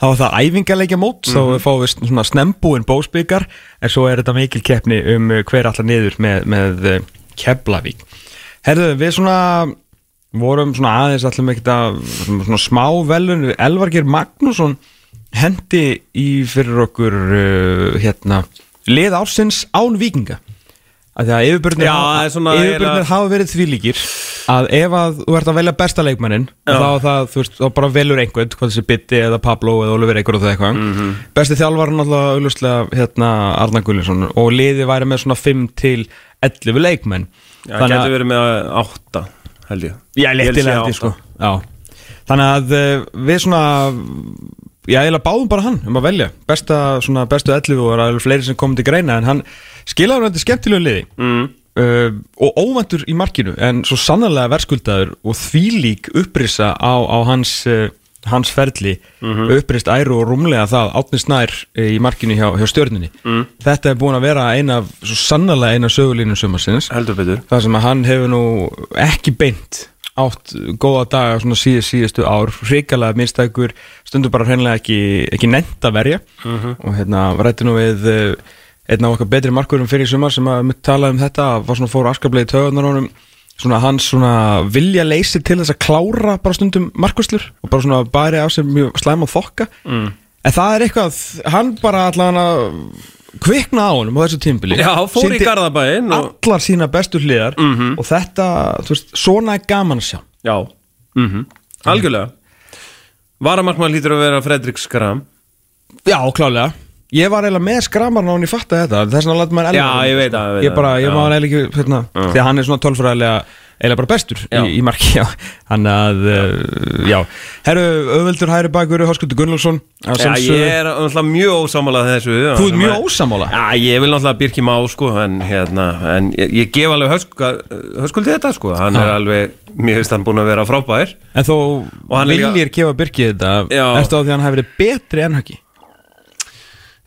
þá er það æfingarleikja mót. Þá fáum við svona snembúin bósbyggar en svo er þetta mikil keppni um uh, hver allar niður með, með Keflavík. Herðu, við svona vorum svona aðeins allir með eitthvað svona smá velun. Elvargir Magnússon hendi í fyrir okkur uh, hérna lið ársins án vikinga að því að yfirbörnir eiginlega- hafa verið því líkir að ef að þú ert að velja besta leikmannin þá, það, þú veist, þá bara velur einhvern hvað þessi Bitti eða Pablo eða Oliver Eikur og það eitthvað Mhm. besti þjálfar náttúrulega auglustlega hérna Arna Gullinsson og liði væri með svona 5 til 11 leikmenn Já, það getur verið með átta, held ég Já, léttilega sko. Já. Þannig að uh, við svona Já, ég báðum bara hann um að velja. Besta, svona, bestu 11 og það eru fleiri sem komið til greina En hann skilaði hann þetta skemmtilegu liði. Mm. uh, Og óvendur í markinu En svo sannarlega verðskuldaður Og þvílík upprissa á, á hans uh, Hans ferli. Mm Upprist æru og rúmlega það Átni Snær uh, í markinu hjá, hjá stjörninni mm. Þetta er búin að vera eina Svo sannarlega eina sögulínu sumarsins. Heldur betur. Það sem að hann hefur nú ekki beint átt góða daga svona síðust, síðustu ár. Hrikalega minnstækur, stundur bara hreinlega ekki, ekki nefnt að verja. Og hérna rætti nú við eh, einn af okkar betri markurum fyrir í sumar sem að mitt talaði um þetta, var svona fór askarbleið töðunar honum, svona hans svona vilja leysi til þess að klára bara stundum markuslur og bara svona bæri af sér mjög slæm og þokka. Mm. en það er eitthvað, hann bara allan að kvikna á honum á þessu tímbili Já, fór í Garðabæinn og... allar sína bestu hliðar og þetta, þú veist, svona er gaman að sjá. Já, mm algjörlega. Varamarkmann lítur að vera Fredrik Skram Já, klálega Ég var eiginlega með skramarn á hann ég fatta þetta Þess vegna læt maður Já, ég veit það, ég veit Ég bara, ég hann eiginlega ekki, hérna Því að hann er svona tölfræðilega eiginlega bara bestur í, í marki, Hann að, uh, já. Herru, auðveldur hæri bakur, Hoskuldur Gunnlaugsson að Já, ég er náttúrulega mjög ósamálað þessu Þú ert mjög ósammála? Já, ég vil náttúrulega Birki Má sko en, hérna, en ég, ég gef alveg höskuldi þetta sko. Hann er Já. alveg, mér finnst hann búin að vera frábær. En þó er viljir gefa Birki þetta. Ertu á því að hann hefur verið betri en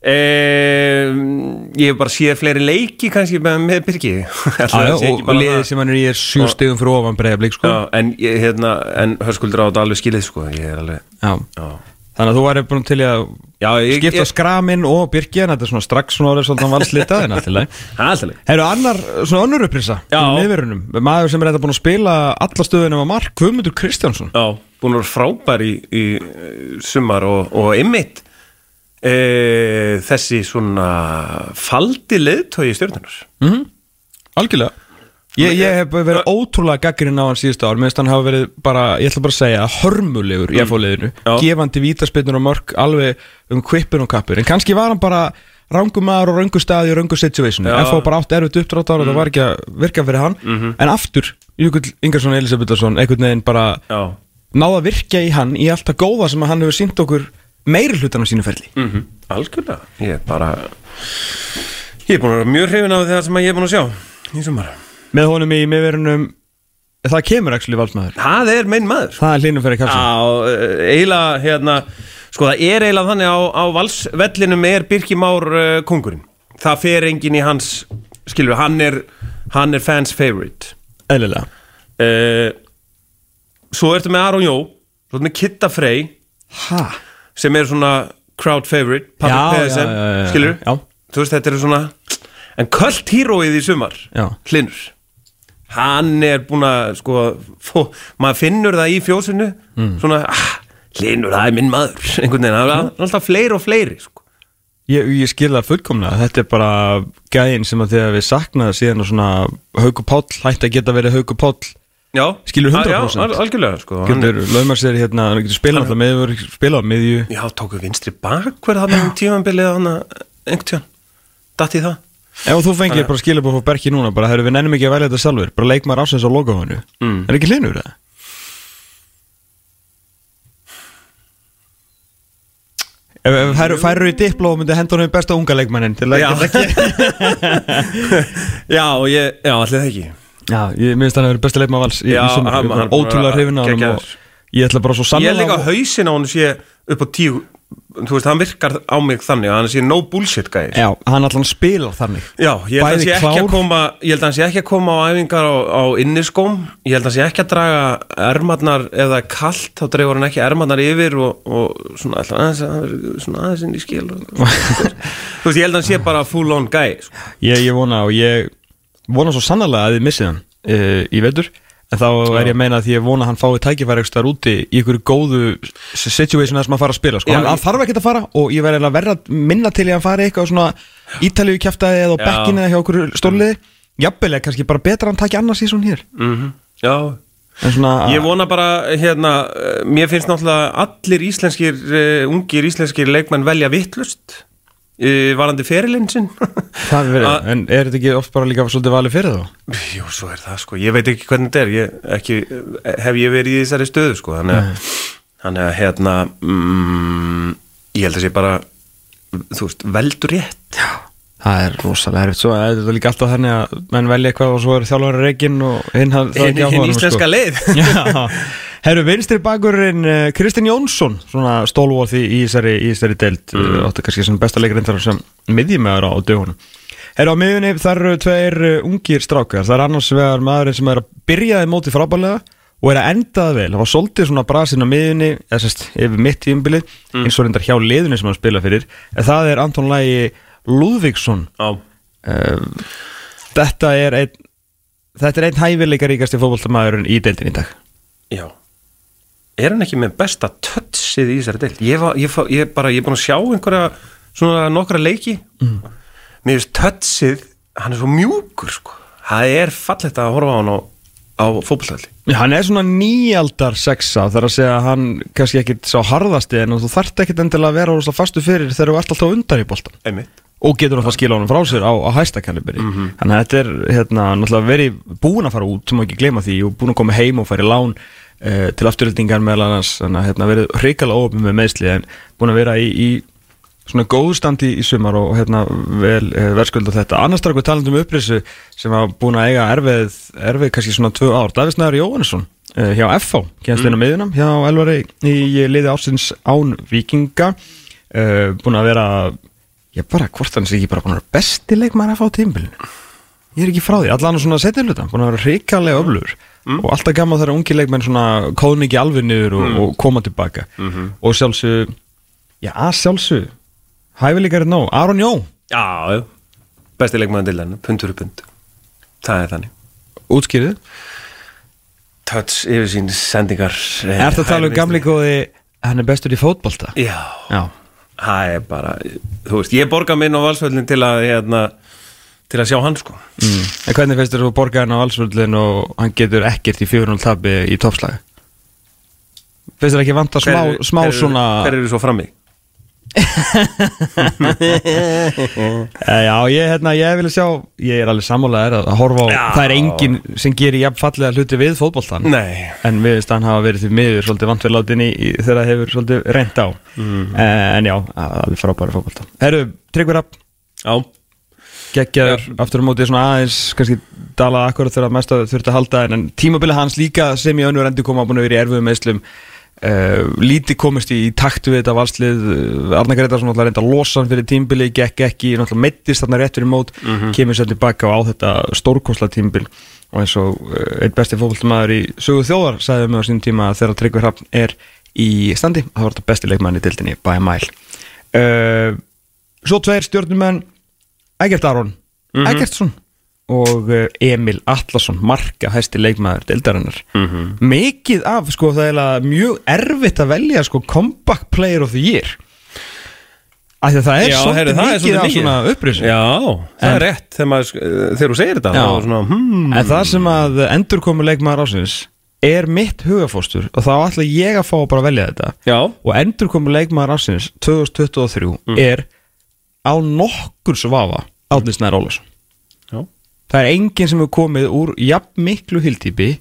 e, Ég hef bara séð fleiri leiki kannski með, með Birki <laughs> og liðið sem hann er í er sjú stigum fyrir ofan breiða blík, sko. en, hérna, en höskuldur á þetta alveg skilið sko. Alveg Þannig að þú væri búin til í að já ég, skipta ég, skraminn og Birki en þetta er svona strax svona orðið svolítið valslitað en alltaf <laughs> Það er alltaf Hefur annar, svona í miðverunum, maður sem er þetta búin að spila alla stöðunum á mark, Guðmundur Kristjánsson. Já, búin að vera frábær í, í eh, sumar og, og einmitt e, þessi svona faldi leiðtói í stjórnunar Algjörlega. Ég, ég hef verið ótrúlega gaggrinn á hann síðustu ár. Minnst hann hafa verið bara, ég ætla bara að segja hörmulegur í FH-liðinu, Já. gefandi vítaspinnur og mörk alveg um kvippin og kappur en kannski var hann bara rangum maður og rangu staði og rangu situationu. FH bara átt erfitt uppdrátt ára, það var ekki að virka fyrir hann. En aftur, Jökull Ingersson Elisabethsson einhvern veginn bara Já, náða að virka í hann í allt það góða sem hann hefur sínt okkur meiri hlutan á sínu ferli. Mm algjörlega. Ég er bara Ég er búin að vera mjög hrifin af það sem ég er búin að sjá í sumar. Með honum í miðverunum það kemur actually valsmaður. Það er minn maður. Það er kapsin Já, eh, eiginlega hérna Sko það er eiginlega þannig á, á valsvellinum er Birki Már uh, kongurinn Það fer enginn í hans Skilur, hann er, hann er fans favorite. Eðlilega. Uh, Svo ertu með Aron Jó Svo ertu með Kitta Frey. Ha? Sem er svona crowd favorite Public PSM, skilur þú veist þetta eru svona en kvöld híróið í sumar Já. Hlinur hann er búin að sko, fó, maður finnur það í fjósinu Mm. svona ah, Hlinur, það er minn maður <laughs> einhvern veginn, það er alltaf fleiri og fleiri sko. Ég, ég skil það fullkomlega, þetta er bara gæðin sem að þegar við saknaði síðan og svona Hauku Páll hætti að geta verið Hauku Páll já, Skilur Ah, 100%. já, al- algjörlega sko. laumar sér hérna, hann getur spilað alltaf með spilað á miðju. Já, tóku vinstri bakverð hann um tímanbilið hann einhvern tíðan, datt í það. Ef þú fengir bara skilabóð frá Berki núna bara, heyrðu, við nennum ekki að velja þetta sjálfur bara leikmaður ásins á logoðinu Mm. Er ekki hlinur það? Ef, ef færu, færu í dipló og myndi henda honum í besta unga leikmannin til að ekki <laughs> já, já, allir það ekki Já, ég minnst hann að vera besta leikmann vals í, Já, í sumar, hann- er hann að ótrúlega hrifin á hann geggjaður. og ég ætla bara svo Ég er líka sannlega að hausin á hann sé upp á tíu Þú veist, hann virkar á mig þannig að hann sé no bullshit gæði Já, hann allan spilar þannig Já, ég held að hann Bæði sé ekki að klár. koma Ég held að hann sé ekki að koma á æfingar á, á inniskóm Ég held að hann sé ekki að draga ermarnar ef það er kalt þá dregur hann ekki ermarnar yfir og, og svona, ætla, aðeins, að- svona aðeins inn í skil og, <laughs> Þú veist, ég held að hann sé bara full on gæði sko. ég, ég vona og ég vona svo sannlega að þið missið hann uh, í vetur. En þá er ég að meina að ég vona að hann fái tækifæri eitthvað þar úti í ykkur góðu situation þar sem hann fara að spila sko. Já, hann, hann þarf ekki að fara og ég verði að verða minna til í að fari eitthvað svona ítalíu kjæftæði eða á Já. bekkinu eða hjá okkur stórliði. Jafnvel er kannski bara betra að hann taki annars í svona hér. Mm Já, en svona Ég vona bara, hérna, eh, mér finnst náttúrulega allir íslenskir, uh, ungir íslenskir leikmenn velja vittlust varandi ferilinn <laughs> er verið, Að- en er þetta ekki oft bara líka svolítið valið fyrir þá? Jú, svo er það sko, ég veit ekki hvernig þetta er. Ég, ekki, hef ég verið í þessari stöðu sko, þannig að, hérna, mm, ég held að sé bara þú veist, veldur rétt. Það er rosalega erfitt, svo er þetta líka alltaf þannig að menn velja eitthvað og svo er þjálfari reygin og hinn hafði það hinn, ekki hinn áhuga íslenska leið. <laughs> Já, <laughs> herru vinstri bakurinn uh, Kristinn Jónsson, svona stólvóð í, í í þessari deild, mm. uh, áttu kannski sem besta leikarinn þar sem miðjumæður á, dögunum. Herru á miðjunni þar eru tveir uh, ungir strákar, það er annars vegar maðurinn sem er að byrjaði móti frábælega og er að endaði vel, það var svolítið svona brasinn á miðjunni, eða sérst yfir mitt tímbilið, eins og reyndar hjá liðunni sem hann spila fyrir, en það er Anton Lægi Lúðvíksson. Uh, þetta er einn þetta er einn hæfileika ríkasti fótboltamæðurinn í deildin í dag. Já Er hann ekki með besta tötsið í þessari deild? Ég, ég, ég, bara, ég er búin að sjá einhverja svona nokkra leiki. Mm. Mér finnst tötsið, hann er svo mjúkur sko. Það er fallegt að horfa á hann á, á fótboltalli Já, hann er svona nýjaldar sexa þar að segja að hann kannski ekkit sá harðasti en þú þarft ekkit endilega að vera rosalega fastu fyrir þegar þú ert alltaf undan í boltan Einmitt. Og getur alltaf að skila honum frá sér á, á hæsta kalibri þannig að þetta er hérna, verið búin að fara út, sem ekki glema því og búin að koma heim og fara í lán uh, til afturöldingar meðal annars þannig að hérna, verið hrikalega óöfum með meðsli en búin að vera í, í svona góðstandi í sumar og hérna vel verðskuld á þetta. Annars strakku talandum um upprisu sem var búin að eiga erfið, erfið kannski svona tvö ár Davís Næður Jóhannesson uh, hjá FH inn á miðunum hjá Elvari í liði ársins án Víkinga. Uh, búin að vera ég bara, hvort hann sé ekki bara búin að vera besti leikmaður að fá tímbilinu ég er ekki frá því, allan svona setja hluta búin að vera hrikalega öflugur og alltaf gaman þegar ungi leikmenn svona kóðum ekki alveg niður og, og koma tilbaka. Og sjálfsög já, sjálfsög hæfileikar er nóg, Aron Jó. Já, besti leikmaður til henni, pund fyrir pund Það er þannig. Útskýrið, Töts, yfirsýn, sendingar er þetta að tala um gamli góði hann er bestur í fótbolta? Já, já, það er bara Þú veist, ég borga minn á valsvöldin til að hérna, til að sjá hann sko mm. en hvernig þér að borga hann á valsvöldin og hann getur ekkert í 400 tabi í toppslag finnst þér ekki vanta smá, Hver- smá hver svona Hver eru svo frammi? <laughs> Eh, Já, ég, hérna, ég vil sjá Ég er alveg sammálaðir að horfa á Já. Það er enginn sem gerir jafn fallega hluti við fótboltan Nei En við veist hann hafa verið því miður Svolítið vant í þegar það hefur svolítið reynt á mm. En já, alveg frábæri fótbolta Herru, Tryggvi Rapp Já, Geggjaður, aftur á móti svona aðeins Kannski dalað akkurat þegar mest að þurfti að halda En, tímabilið hans líka sem í önnur endur koma Búin að vera í erfiðum meðslum Uh, lítið komist í takt við þetta valslið. Uh, Arna Gretarsson náttúrulega reynda að losa hann fyrir tímbili, gekk ekki, náttúrulega meittist þarna rétt fyrir mót, kemur sér tilbaka á þetta stórkosla tímbil og eins og uh, einn besti fótboltamaður í sögu þjóðar sagði mig á sínum tíma að þegar Tryggvi Hrafn er í standi, þá var þetta besti leikmann í dildinni by a mile. Uh, Svo tveir stjórnumenn Egert Aron. Egertsson og uh, Emil Atlasson marka hæsti leikmaður deildarinnar. Mikið af sko það er mjög erfitt að velja sko comeback player of the year. Að það er svolítið er mikið af svona upprisu Já, það En- er rétt þegar, maður, þegar þú segir þetta svona, hmm, en það sem að endurkomu leikmaður ásins er mitt hugafóstur og þá ætla ég að fá að bara velja þetta. Já, og endurkomu leikmaður ásins 2023 er á nokkur svafa Átni Snær Ólafsson. Já, það er enginn sem hefur komið úr jafn miklu hildtípi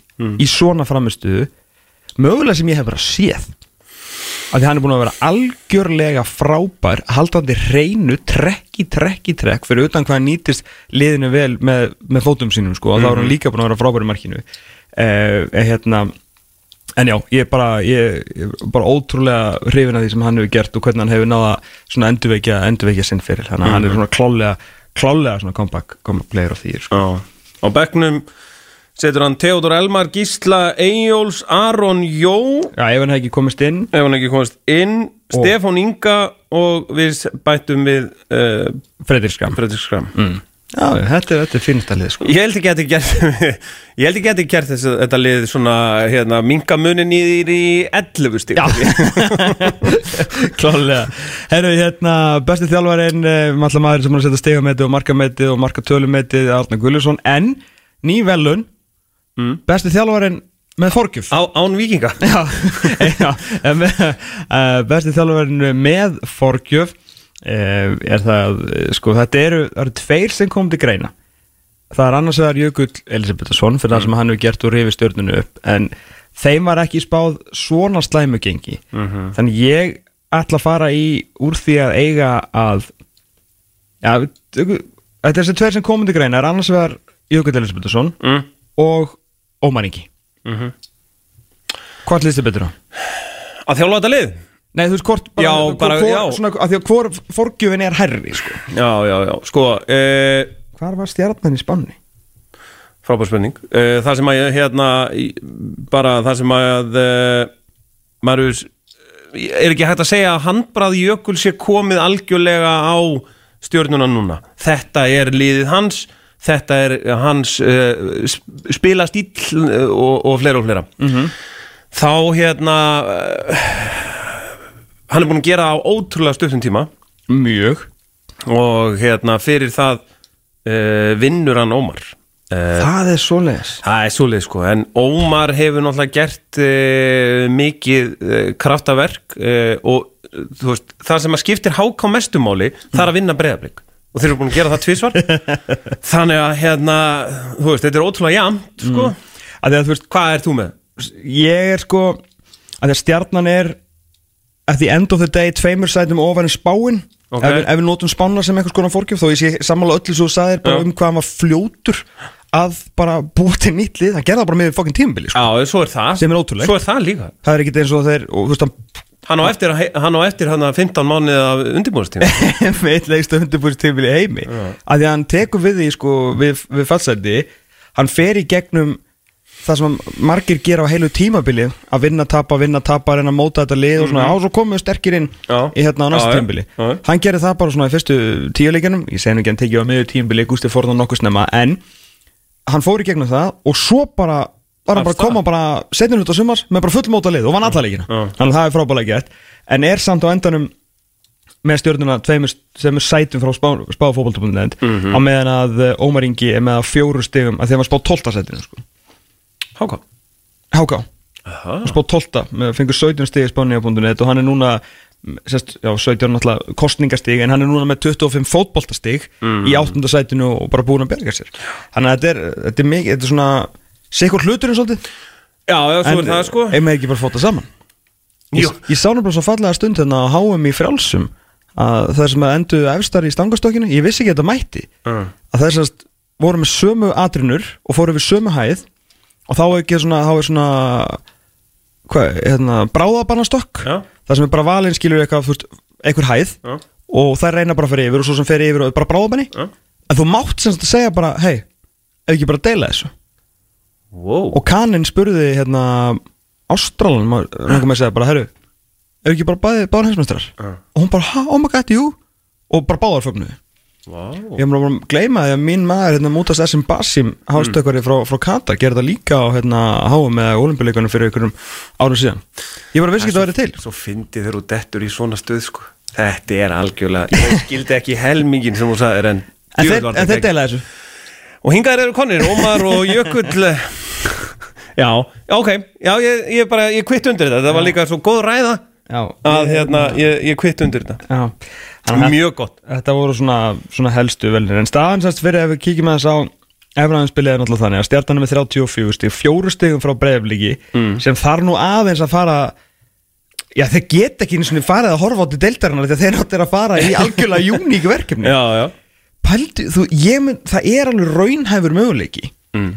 í svona framistuðu mögulega sem ég hef bara séð. Af því hann er búin að vera algjörlega frábær haldandi hreinu trekk í trekk í trekk fyrir utan hvað hann nýtist liðinu vel með, með fótum sínum sko, og þá er hann líka búin að vera frábær í markinu. Eh, hérna En já, ég er bara, ég, ég er bara ótrúlega hrifin af því sem hann hefur gert og hvernig hann hefur náða svona endurveikja, endurveikja sinn fyrir. Þannig að hann er svona klálega, klálega svona comeback, comeback player the year. Sko. Á bekknum setur hann Theodor Elmar, Gísla, Eyjóls, Aron Jó Já, ef hann hefði ekki komist inn, ef hann ekki komast inn Stefán Inga og við bættum við uh, Fredrik Skram. Fredrik Skram Mm. Já, þetta er, er sko. Ekki að þetta gert Ég held ekki að þetta <laughs> gert þess að þetta lið svona hérna, minka munin í í 11 stík Já. <laughs> Klálega. Herru, hérna, besti þjálfarinn, allar maður sem er að setja stegametið og markametið og markatölumetið, Arna Gullusson, en ný velun, Mm. besti þjálfarinn með forgjöf. Á, Án vikinga <laughs> Já, já með, uh, besti þjálfarinn með forgjöf er það, eh, sko, þetta eru, eru tveir sem kom til greina það er annars vegar Jökull Elisabethsson fyrir það sem hann hefur gert úr yfir stjórnunu upp en þeim var ekki spáð svona slæmu gengi þannig ég ætla að fara í úr því að eiga að já, þetta er þessi tveir sem komum til greina er annars vegar Jökull Elisabethsson mm. og Ómar Ingi Mhm. Hvort liðst þið betur á? Að þjálfa þetta lið? Nei, þú veist hvort bara, Já, bara- hvor, já. Svona, að því að hvor forgjöfin er herri sko. Já, já, já, sko uh, Hvar var stjarnan í spánni? Frábær spurning uh, Það sem að ég hérna bara það sem að uh, maður er ekki hægt að segja að handbrað Jökul sé komið algjörlega á stjórnuna núna þetta er liðið hans þetta er hans uh, spila stíl uh, og, og fleira og fleira -hmm. þá hérna hann er búin að gera á ótrúlega stuttum tíma. Mjög. Og hérna fyrir það uh, vinnur hann Ómar. Uh, Það er svoleiðis. Það er svolítið sko, en Ómar hefur náttúrulega gert uh, mikið uh, kraftaverk uh, og uh, þú veist, það sem að skiptir háká mestumáli, það er að vinna breyðablík og þeir eru búin að gera það tvisvar. <laughs> Þannig að hérna, þú veist, þetta er ótrúlega jamt sko, að því að þú veist, hvað er þú með? ég er sko að því að stjarnan er at the end of the day tveimur sætum ofan en spáin Ok. ef, ef við notum spána sem eitthvað skona forgjöf þó ég sé sammála öllu svo þú sagðir bara Já. um hvað hann var fljótur að bara búa til nýtt lið það bara með fokkin tímabili sko. Já, svo er það Sem er ótrúlegt. Svo er það líka það er ekkit eins og þeir og veist hann Hann á eftir, hann á eftir hann 15 mánuðið af undirbúinastíma <laughs> með eitt leikst undirbúrst tímabili í heimi að því að hann tekur við því sko við, við fallseti hann fer í gegnum það sem margir gera á heilu tímabili að vinna, tapa, vinna, tapa, reyna að móta þetta lið og svona, á svo komum við sterkir inn Já. í hérna á næsta Já, tímabili Já, hann gerir það bara svona í fyrstu tíuleikinum ég segi nú ekki hann tekið á miður tímabili Gústi Forðan nokkuð snemma, en hann fór í gegnum það og svo bara var hann bara að koma bara setjum hlut á sumars með bara fullmóta lið og vann alla leikina þannig að það er frábælega gert en er samt á endanum með stjórnuna tveimur er sætum frá spáfóbalta.net Mhm. á meðan að eh, Ómar Ingi er með að fjóru stigum að því að spá 12. sætinu sko. Háká Háká, hann spá 12. með fengur 17 stig í spánia.net og hann er núna mm, sest, já, 17 náttúrulega kostningastig en hann er núna með 25 fótboltastig Mhm. í 8. sætinu og bara búin að berga sér þannig að þetta er, þetta er mikið þetta er svona sikur hluturinn svolítið Já, já, svo er það sko ef maður ekki bara fóta saman. Ég, ég sá nefnilega svo fallega stund hérna á HM í frjálsum að það sem að enduðu efstar í stangastokkinu, ég vissi ekki að þetta mætti Mm. að þess að voru með sömu atrinur og fóru við sömu hæð og þá er svona, þá er svona hvað, hérna, bráðabannastokk Já. það sem er bara valinn skilur eitthvað, veist, einhver hæð Já. og það reyna bara að fyrir yfir og svo sem fyrir yfir og bara bráðabanni Já. en þú mátt sem sagt að segja bara, hei ef ekki bara deila þessu Wow og kaninn spurði hérna Ástralan, maður með að segja bara, herru ef ekki bara báðar heimsmeistrar Já. og hún bara, ha, oh my god, jú og bara báðar fögnuði wow. ég er bara að gleyma því að mín maður hérna, Mútas Essim Basim, hástökkari frá, frá Katar gerði það líka á hérna, HM með olimpíuleikunum fyrir einhverjum árum síðan. Ég bara vissi ekki að það væri til. Svo fyndið þegar þú dettur í svona stöð sko. Þetta er algjörlega Ég skildi ekki helmingin sem þú sagðir en en þeir, en þetta þeir deila þessu. Og hingaðir eru konir, Ómar og Jökull. <laughs> Já, ok. Já, ég, ég bara, ég kvitt undir þetta. Það var líka svo góð ræða já, að hérna, ég, ég kvitt undir þetta. Já. Mjög gott. þetta voru svona, svona helstu velnir. En staðan sérst fyrir ef við kíkjum að þess á efraðinspilið er náttúrulega þannig að stjartan er með 34 stig, fjóru stigum frá breyfliki Mm. sem þarf nú aðeins að fara já þeir geta ekki einu sinni farið að horfa á til deildarinnar þegar þeir áttir að fara í <laughs> algjörlega júník verkefni. Já, já. Pældu, þú, mynd, það er alveg raunhæfur möguleiki. Mm.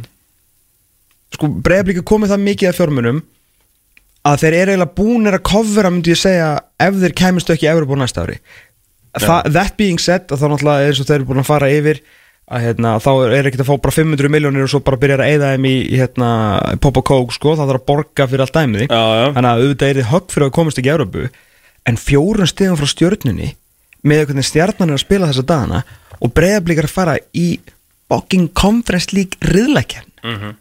sko breyfliki komið það mikið af fjármunum að þeir eru eiginlega búnir að kofvera myndi ég segja ef þeir kæmust ekki Evropa á næsta ári Þa, that being said þá náttúrulega er eins og þeir eru búin að fara yfir að hérna, þá er ekkert að fá bara 500 miljónir og svo bara byrjar að eyða þeim í, hérna, pop og kók sko, það þarf að borga fyrir allt dæmið já. þannig að auðvitað er þið högg fyrir að komast ekki í Európu en fjórun stegum frá stjörnunni með hvernig stjarnan er að spila þessa dagana og breyðablíkar að fara í Bocking Conference League riðlækjarn mm. -hmm.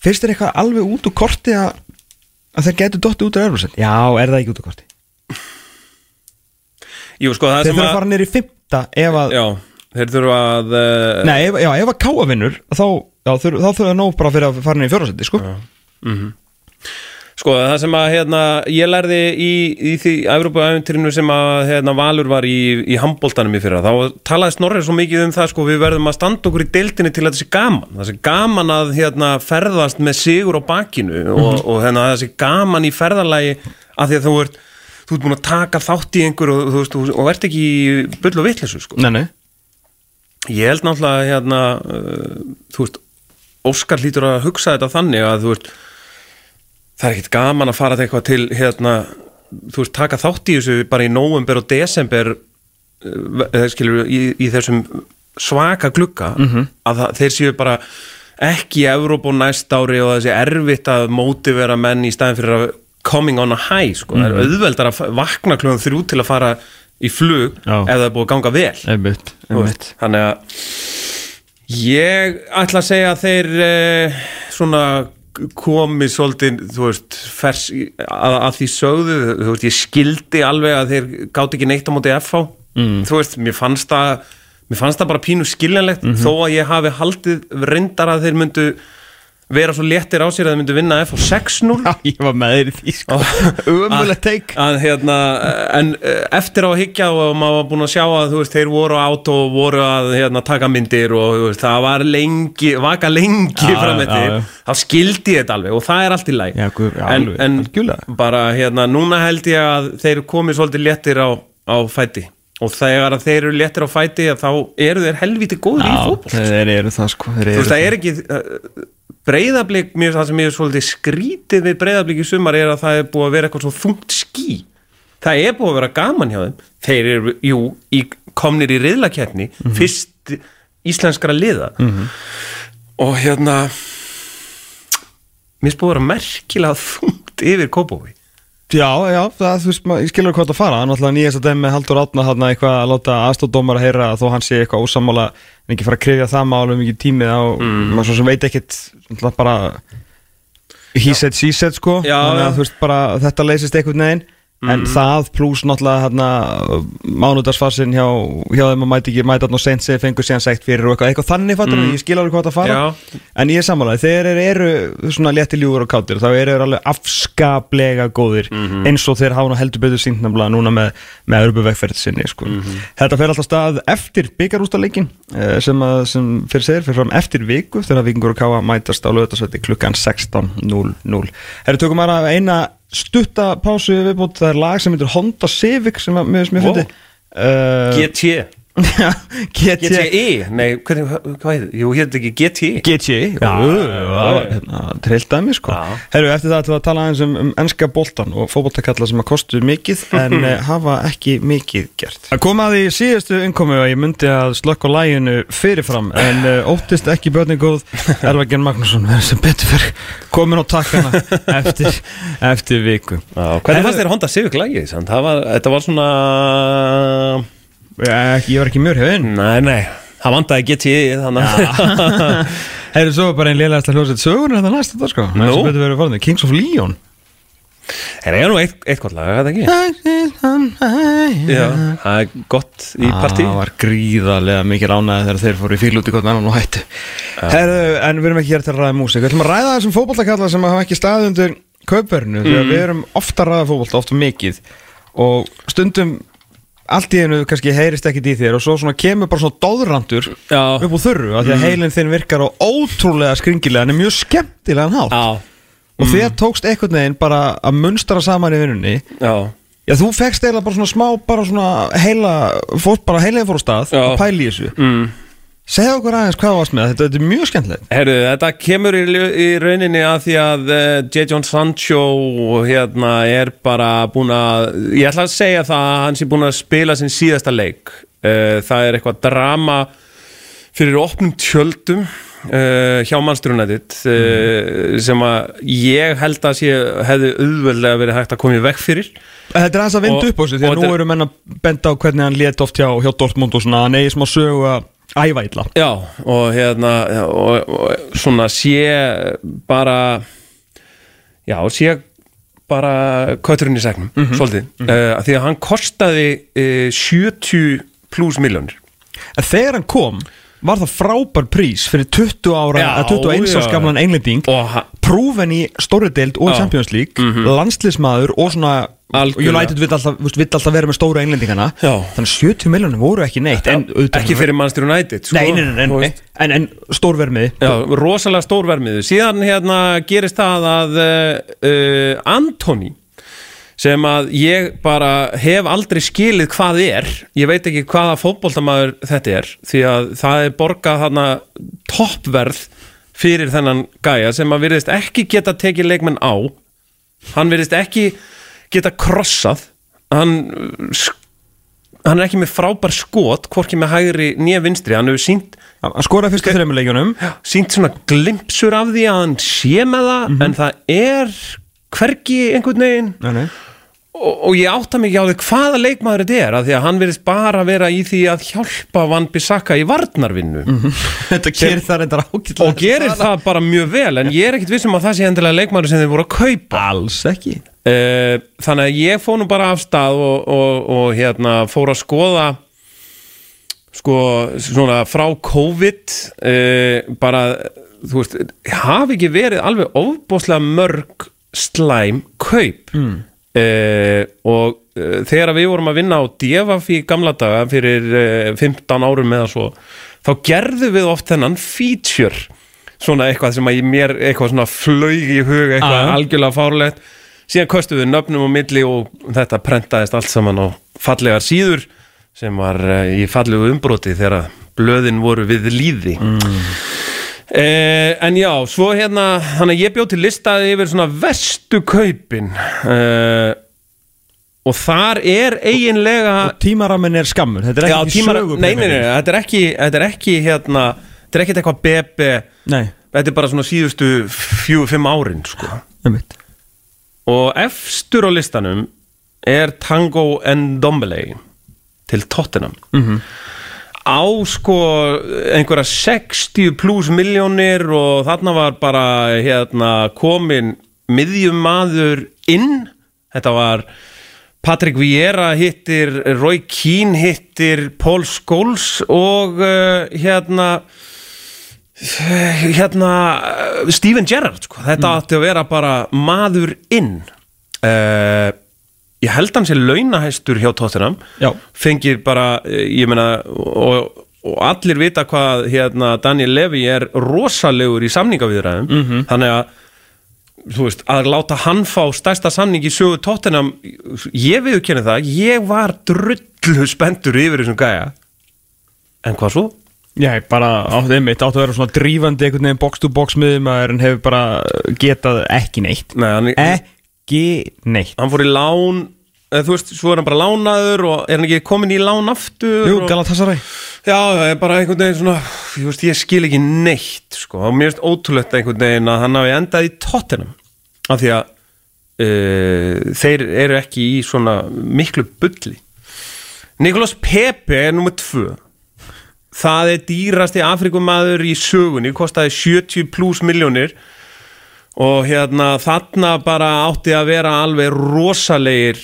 finnst þér eitthvað alveg út úr korti að, að þeir getur dotti út úr Európa já, er það ekki út úr korti Jú, sko, það þeir þurfa að fara nýri í fymta ef að Já, þeir þurfa að uh, Nei, ef, já, ef að káa vinnur þá, þá þurfa að nóg bara fyrir að fara niður í fjórasætti sko. Sko, það sem að hérna, ég lærði í, í því Evropaæventurinu sem að hérna, Valur var í, í handbóltanum í fyrra, þá talaði Snorri svo mikið um það, sko, við verðum að standa okkur í deildinni til að það sé gaman, það sé gaman að hérna, ferðast með sigur á bakinu og, og hérna, það sé gaman í ferðalagi að því að þú ert þú ert búin að taka þátt í einhver og, þú veist, og, og ert ekki bull og vitleysu, sko. Nei, nei. Ég held náttúrulega hérna, uh, þú veist, Óskar hlýtur að hugsa þetta þannig að þú veist, það er ekkit gaman að fara til eitthvað til hérna, þú veist, taka þátt í þessu bara í nóvember og desember uh, skilur, í, í þessum svaka glugga að það, þeir séu bara ekki og næst ári og þessi erfitt að mótivera menn í staðin fyrir að coming on a high, sko, það er auðveldar að vakna kljóðan þrjú til að fara í flug Já. ef það er búið að ganga vel. Einmitt, einmitt. þannig að ég ætla að segja að þeir eh, svona komi svolítið, þú veist fers, að, að því sögðu þú veist, ég skildi alveg að þeir gátt ekki neitt á móti FH mm. þú veist, mér fannst það mér fannst það bara pínu skiljanlegt þó að ég hafi haldið reyndar að þeir myndu vera svo léttir á sér að þeir myndu vinna FH 6-0 Já, ég var með þér í því sko. Umulegt teik hérna, en eh, eftir á að higgja og maður var búin að sjá að veist, þeir voru á át og voru að hérna, taka myndir og veist, það var lengi, vaka lengi Já, fram já, eftir, já. þá skildi ég þetta alveg og það er allt í læg Já, já, en, en bara hérna, núna held ég að þeir komið svolítið léttir á, á fæti. Og þegar þeir eru léttir á fæti að þá eru þeir helviti góður í fótboll þeir eru það sko þeir þú veist, það er ekki breyðablík, það sem ég er svolítið skrítið við breyðablík í sumar er að það er búið að vera eitthvað svo þungt ský. Það er búið að vera gaman hjá þeim. Þeir eru, jú, í, komnir í riðlakeppni, fyrst íslenskara liða. Og hérna mér finnst búið að vera merkilega <laughs> þungt yfir Kópói Já, já, það, þú veist, ég skilur hvað það fara. Hann alltaf nýjast að dæmi með Haldur Átna þarna eitthvað að láta aðstóðdómar að heyra að þó hann sé eitthvað ósamála en ekki fara að krifja það málu mikið tími þá, maður svo sem veit ekkit alltaf bara he said, she said sko. Þannig að þú veist bara þetta leysist einhvern veginn en það pluss náttúrulega hérna mánudagsfarsin hjá, hjá þeim að mæti ekki mæta þarna og seint segja fengur síðan segt fyrir og eitthvað, eitthvað þannig fattur ég skil alveg hvað það fara. Já. en ég er sammálaði, þeir eru, svona létti ljúgur og kátir, þá eru þeir alveg afskaplega góðir eins og þeir hafa nú heldur betur sínt nefnilega núna með, með örbuvegferð sinni sko. þetta fer alltaf stað eftir byggarústaleikin sem, að, sem fyrir segir, fyrir fram eftir viku þegar vikingur og káa mætast á lögutarsveiti klukkan 16.00 Herri, tökum bara eina stutta pásu viðbútt, það er lag sem heitir Honda Civic sem að, mér, mér Wow. fyndi uh, GT GT GTI, nei, hvernig, hvað heit, jú, hétt ekki GTI GT, já, það var hérna, trillt dæmi sko. Já. Herru, eftir það ætlum við að tala aðeins um, um ennska boltan og fótboltakalla sem að kostu mikið <laughs> en uh, hafa ekki mikið gert. Það kom að því síðustu innkomu að ég myndi að slökk á læginu fyrirfram en uh, óttist ekki börni góð Elvagen Magnússon verður sem betur fyrir komin á takkana eftir, eftir viku. Já, hvernig fannst þér Honda Civic var, þetta var svona Ég, var ekki mjög hefinn Nei, nei, það vandaði GTI þannig <laughs> að Herru, svo bara einn lélægasta hljósett sögur þetta næsta dag sko. Nú? Sem betur verið farið Kings of Leon. Það er nú eitt, eitthvað lag, er það ekki? Já, það er gott í partí. Það var gríðarlega mikið ránaði þegar þeir fóru í fíl út í gott mennan og hættu. Herru, en við erum ekki hér til að ræða músík. Við ætlum að ræða þessum fótboltakalla sem hafa ekki kaupverðinu Þegar Mhm. við erum ofta að ræða fótbolta, ofta mikið. Og stundum allt í einu kannski heyrist ekkit í þér Og svo kemur bara svona dóðrandur upp úr þurru af Því að heilin þinn virkar á ótrúlega skringilega En er mjög skemmtilegan hátt. Já, Og þér tókst einhvern veginn bara að munstra saman í vinnunni. Já, Já, þú fegst eiginlega bara svona smá, bara svona heila, fórst bara heilega fór á stað Já. og pæli í þessu. mm. Segðu okkur aðeins hvað varst með, þetta, þetta er mjög skemmtilegt. Herru, þetta kemur í, í rauninni að því að uh, J. John Sancho hérna er bara búin að ég ætla að segja það að hann sé búin að spila sinn síðasta leik uh, það er eitthvað drama fyrir opnum tjöldum uh, hjá mannstyrunætit uh, sem að ég held að sé hefði auðveldlega verið hægt að koma í veg fyrir Þetta er aðeins að vinda upp á þessu, því að nú er- eru menn að benda á hvernig hann lét oft hjá, hjá Dortmund og svona, eigi smá sögu að æfa illa. Já, og hérna og, og svona sé bara já, sé bara kötturinn í segnum, svolítið uh, því að hann kostaði uh, 70 pluss miljónir En þegar hann kom, var það frábær prís fyrir 20 ára, Já, eða 21 árs gamlan englending prúfen í stóri deild og. Mhm. Champions League landsliðsmaður og svona Algjörlega. United vill alltaf, vill alltaf vera með stóru englendingana Já. þannig að 70 miljonum voru ekki neitt en, Ekki fyrir Manchester United sko. Nei, nei, nei. En, en stórvermiði Já, rosalega stór vermiðu Síðan hérna gerist það að uh, uh, Antoni sem að ég bara hef aldrei skilið hvað er ég veit ekki hvaða fótboltamaður þetta er því að það er borgað hana toppverð fyrir þennan gæja sem að virðist ekki geta tekið leikmenn á hann virðist ekki geta krossað hann hann er ekki með frábær skot hvorki með hægri nýja vinstri hann hefur sínt Hann skoraði fyrstu þreymur leikjunum. Sínt svona glimpsur af því að hann sé með það en það er hvergi einhvern veginn. Nei, nei. og, og ég átta mig ekki á því hvaða leikmaður þetta er af því að hann virðist bara vera í því að hjálpa Van Bissaka í varnarvinnu. <laughs> Þetta gerir það reyndar ágætlega. Og gerir það bara mjög vel en ég er ekkit vissum að það sé endilega leikmaður sem þið voru að kaupa. Alls ekki þannig að ég fór nú bara af stað og, og, og hérna fór að skoða sko svona frá COVID uh, bara þú veist, hafi ekki verið alveg ofbóðslega mörg slæm kaup mm. og uh, þegar við vorum að vinna á DFF í gamla daga fyrir uh, 15 árum eða svo þá gerðum við oft þennan feature svona eitthvað sem að ég mér eitthvað svona flög í hug eitthvað Ah. algjörlega fárlegt síðan við nöfnum á milli og þetta prentaðist allt saman á fallegar síður sem var uh, í fallegu umbroti þegar blöðin voru við líði Eh, en já, svo hérna hann að ég bjóð til listaði yfir svona vestu kaupin eh, og þar er eiginlega Og tímaramin er skammur Þetta er já, ekki tímar, sögu nei, nei, nei, þetta er ekki þetta er ekki hérna, þetta er ekki eitthvað bebe nei þetta er bara svona síðustu fjú, fimm árin sko. einmitt. Og efstur á listanum er Tango Ndombele til Tottenham Mhm. á sko einhverja 60 pluss miljónir og þarna var bara hérna komin miðjumadur inn þetta var Patrick Vieira hittir Roy Keane hittir Paul Scholes og uh, hérna hérna Steven Gerrard sko. þetta átti að vera bara maður inn uh, ég held hann sé launahæstur hjá Tottenham Já. fengir bara, eh, ég meina og, og allir vita hvað hérna Daniel Levy er rosalegur í samningaviðræðum þannig að þú veist, að láta hann fá stærsta samning í sögu Tottenham ég viðurkenni það, ég var drullu spenntur yfir þessum gæja en hvað svo? Já, bara átt einmitt átt að vera svona drífandi einhvern veginn box to box miðumæður en hefur bara getað ekki neitt. Nei, hann, Ekki neitt. Hann fór í lán eða, þú veist, svo er hann bara lánaður og er hann ekki komin í lán aftur Jú, og, Galatasaray. Já, það er bara einhvern veginn svona ég, veist, ég skil ekki neitt sko. og mér finnst ótrúlegt einhvern veginn að hann hafi endað í Tottenham af því að uh, þeir eru ekki í svona miklu bulli. Nicolas Pepe er nummið tvö það er dýrasti Afrikumadur í sögunni, kostaði 70 pluss miljónir og hérna þarna bara átti að vera alveg rosalegir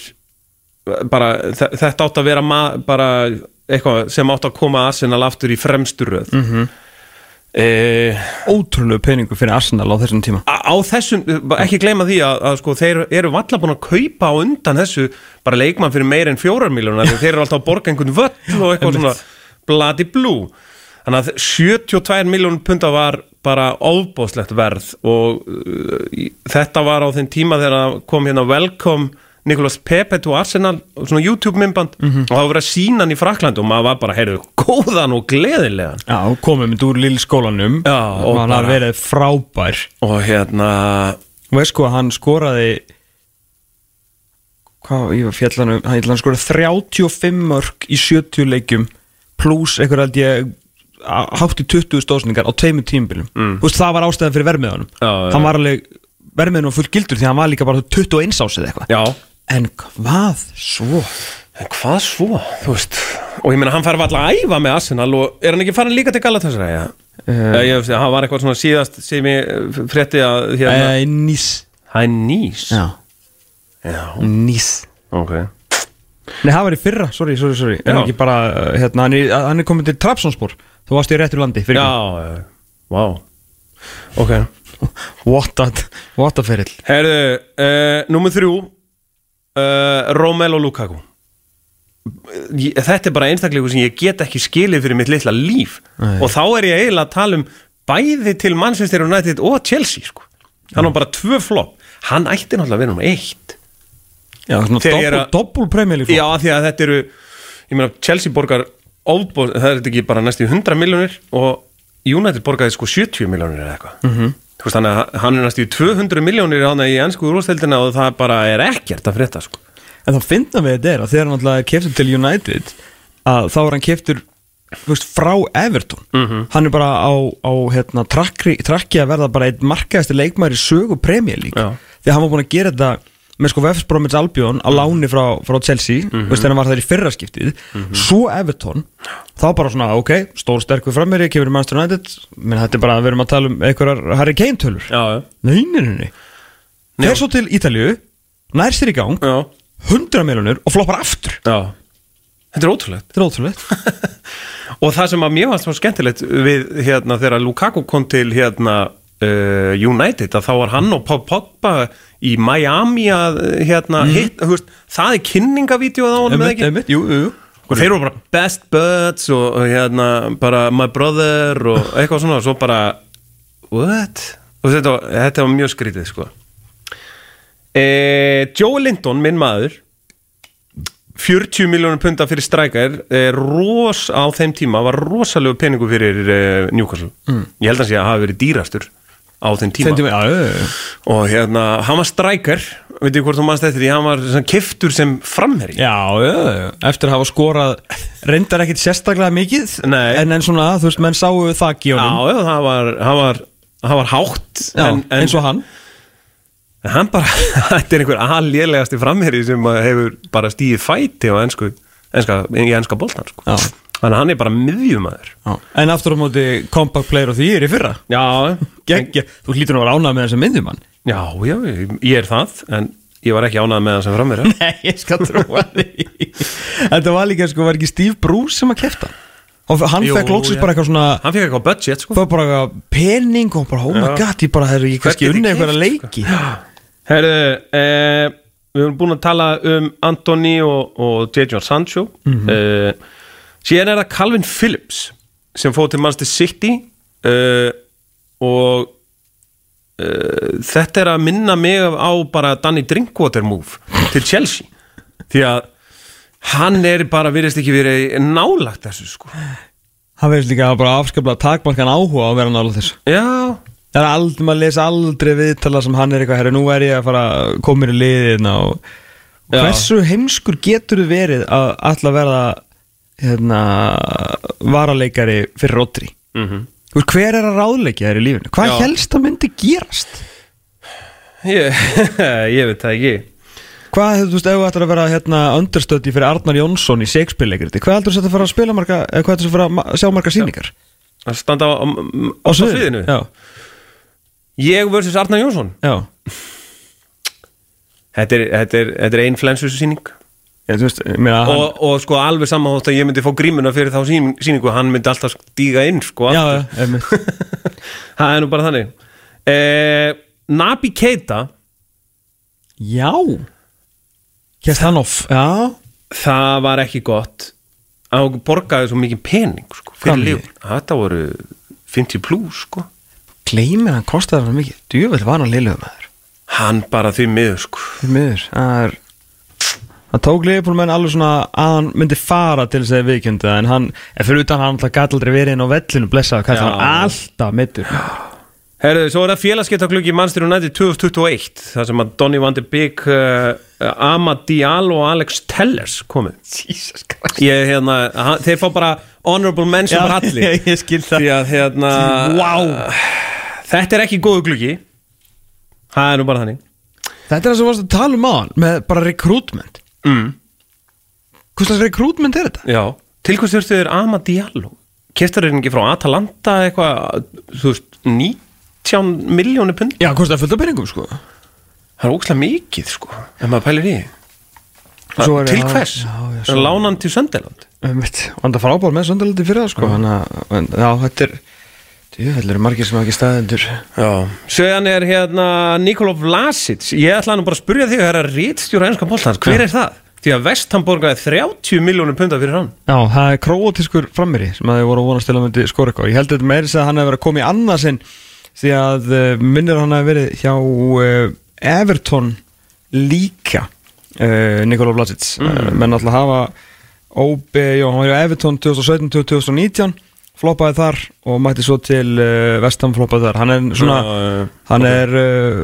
bara þe- þetta átti að vera bara eitthvað sem átti að koma Arsenal aftur í fremstu röð. Mm -hmm. Ótrúlegu peningu fyrir Arsenal á þessum tíma. Á á þessum, ekki gleyma því að, að sko, þeir eru valla búin að kaupa á undan þessu bara leikmann fyrir meir en fjórar miljónar þeir eru alltaf að borga einhvern völl og eitthvað svona bladi blú þannig að 72 miljónum punta var bara óbóðslegt verð og uh, þetta var á þeim tíma þegar kom hérna Welcome Nicolas Pepe to Arsenal svona YouTube mymband og það var verið að sína hann í Frakland og maður var bara, heyrðu, góðan og gleðilegan. Já, komið mynd úr lill skólanum Já, og hann bara- verið frábær. Og hérna og veist sko, hann skoraði hvað, ég var fjallanum hann, skoraði 35 mörg í 70 leikjum pluss einhver held ég hátt í 20 stóðsningar á tveimur tímbilum mm. veist, það var ástæðan fyrir vermiðanum hann var alveg, vermiðan var full gildur því hann var líka bara 21 ásið eitthvað. En hvað svo? En hvað svo, þú veist Og ég meina, hann fær alltaf að æfa með Arsenal Og er hann ekki farin líka til Galatasaray ja? uh, ég, veist, Hann var eitthvað svona síðast sem ég eh, frétti að hérna, Uh, Það er nýs já, Já, nís ok Nei, það var í fyrra, sorry, sorry, sorry. En ekki bara, uh, hérna, hann er, hann er komin til Trabzonspor. Þú varst í réttur landi fyrir Já, já, vá. Ok. <laughs> What a, what a ferill. Herðu, uh, númer þrjú uh, Romelu Lukaku. Ég- Þetta er bara einstakleikur sem ég get ekki skilið fyrir mitt litla líf. Nei. og þá er ég eiginlega að tala um bæði til Manchester United og Chelsea sko. hann var bara tvö flop. Hann ætti náttúrulega að vera um eitt Já, svona doppul, premjölík Já, því að þetta eru ég meina, Chelsea borgar óbóð, það er ekki bara næstu 100 miljónir og United borgaði sko 70 miljónir eða eitthvað Mhm. -hmm. veist, þannig að hann er næstu 200 miljónir hann í ennsku úrvasteldina og það bara er ekkert að frétta sko. En þá finna við þetta er að þegar hann alltaf keftur til United að þá er hann keftur veist, frá Everton Mhm. hann er bara á, á hérna, trakki, að verða bara einn markaðasti leikmæri sögu premjölík því að hann var búin að gera þetta með sko West Bromwich Albion á láni frá, frá Chelsea Mhm. veist, þegar hann var þar í fyrra skiptið svo Everton, þá bara svona ok, stór sterkur frammeiri, kemur í Manchester United menn þetta er bara að við erum að tala um einhverjar Harry Kane tölur. Já. fer svo til Ítalíu nær sér í gang, já, 100 miljonur og floppar aftur já. Þetta er ótrúlegt Þetta er ótrúlegt <laughs> og það sem að mér varst svo skemmtilegt við hérna þegar Lukaku kom til hérna uh, United að þá var hann og Pogba í Miami að hérna hitt, þú veist, það er kynningavídeóð á honum eða ekki? jú, jú og þeir eru bara best buds og, hérna bara my brother og <laughs> eitthvað svona og svo bara what? og þetta, þetta var mjög skrítið sko. E, Joe Linton, minn maður 40 miljónur punta fyrir strækar e, ros á þeim tíma var rosalegu peningu fyrir e, Newcastle. Ég held að sé að hafa verið dýrastur á þeim tíma mig, já, og hérna, hann var strækar veit ég hvort þú mannst eftir því, hann var kiftur sem framherri Já, já, já, eftir að hafa skorað reyndar ekkit sérstaklega mikið Nei. en, en svona, þú veist, menn sáu þakk í Já, já, það var, það var, það var hátt Já, en, en, eins og hann en hann bara, <laughs> þetta er einhver aðlélegasti framherri sem hefur bara stíðið fæti enska, í enska boltan sko. Já. Þannig að hann er bara miðjumæður. En aftur á móti compact player og því er í fyrra. Já, Gekkja, þú hlýtur nú að vera ánægð með þessum hann já, já, ég, ég er það en ég var ekki ánægð með hann sem framherri <laughs> Nei, ég skal trúa því. Þetta var líka, sko, var ekki Steve Bruce sem að kefta og hann fekk loksins já. bara eitthvað svona Hann fikk eitthvað budget, sko. Það var bara eitthvað pening og bara, oh my god, ég bara, hefur ég kannski ég einhverja keypt, leiki. <gasps> Herðu, eh, við erum búin að tala um Antoni og, og Jadon Sancho. Eh, síðan er það Calvin Phillips sem fóð til Manchester City eh, og eh, þetta er að minna mig á bara Danny Drinkwater move til Chelsea. Því að hann er bara virðist ekki verið nálagt þessu sko. Hann verður líka bara afskaplega takmarkan áhuga á að vera nála þessu. Já, Það er aldrei, maður lesa aldrei viðtala sem hann er eitthvað, herri, nú er ég að fara að mér í liðin og og Já. hversu heimskur getur þið verið að alltaf verða hérna, varaleikari fyrir Rodri. Mm veist, hver er að ráðleikja þér í lífinu? Hvað Já. helst að myndi gerast? ég, <laughs> ég veit það ekki. Hvað, þú veist, ef þú ættir að vera hérna, understöndi fyrir Arnar Jónsson í Shakespeare-leikriti hvað heldur þú að fara að spila marga, eða hvað heldur þú að fara að sjá marga sýningar? að standa á, á, á, sviðinu? Já, Ég versus Arnar Jónsson. Já. Þetta er, þetta er, þetta er ein flensusýning Þú veist, meina, hann, og, og sko alveg saman þótt að ég myndi fá grímuna fyrir þá sýn- sýningu hann myndi alltaf stíga inn sko já, já, <laughs> það er nú bara þannig. Eh, Nabi Keita. Já. Kjæst hann off, já. Það var ekki gott. Að borgaði svo mikið pening sko, fyrir líf þetta voru 50 plus sko. Gleimir hann kostaði hann mikið? Djúvel var hann liðlega maður. Hann bara því miður sko. Því miður Það er Það tók Leopold menn alveg svona að hann myndi fara til þess að viðkjönda en hann, en fyrir utan hann alltaf gæti aldrei verið inn á vellinu Já. hann alltaf mittur Herðu, svo er það félagskiptaklukki Manchester United 2021 þar sem að Donny van de Beek uh, Amad Diallo og Alex Tellers komið ég, hérna, hann, þeir fá bara honorable mention bara allir ég, <laughs> ég skil það. Að hérna Vá. þetta er ekki góðu gluggi. Það er nú bara þannig. Þetta er það sem varst að tala um á hann með bara recruitment mm. Hvers slags recruitment er þetta? já, til hvers þurftu þeir Amad Diallo? Keftur þeir ekki frá Atalanta eitthvað, þú veist 19 miljónu pund? Já, hvers það fullt af peningum sko. Það er ókslega mikið sko, ef maður pælir í er- Til hvers? já, svo- Lánan til Sönderland Mitt, og það frábár með Sönderlandi fyrir það sko hann að, já, þetta er Þetta eru margir sem hafa ekki staðendur Já, Sveðan er hérna Nikola Vlasic. Ég ætla nú bara að spurja þig að það er að rítstjóra ennska bóltans Hver er það? Því að Vestham borgaði 30 miljónum punta fyrir hann. Já, það er króatískur frammeiri sem að þið voru að vonast til að myndi skora eitthvað. Ég held að þetta meiri að hann hefur verið að koma í annarsinn því að uh, minnir hann hefur verið hjá uh, Everton líka uh, Nikola Vlasic. Mm. menn alltaf hafa OB, já, hann var hjá Everton 2017-2019 floppaði þar og mætti svo til uh, Vestham floppaði þar. Hann er svona, já. hann er uh,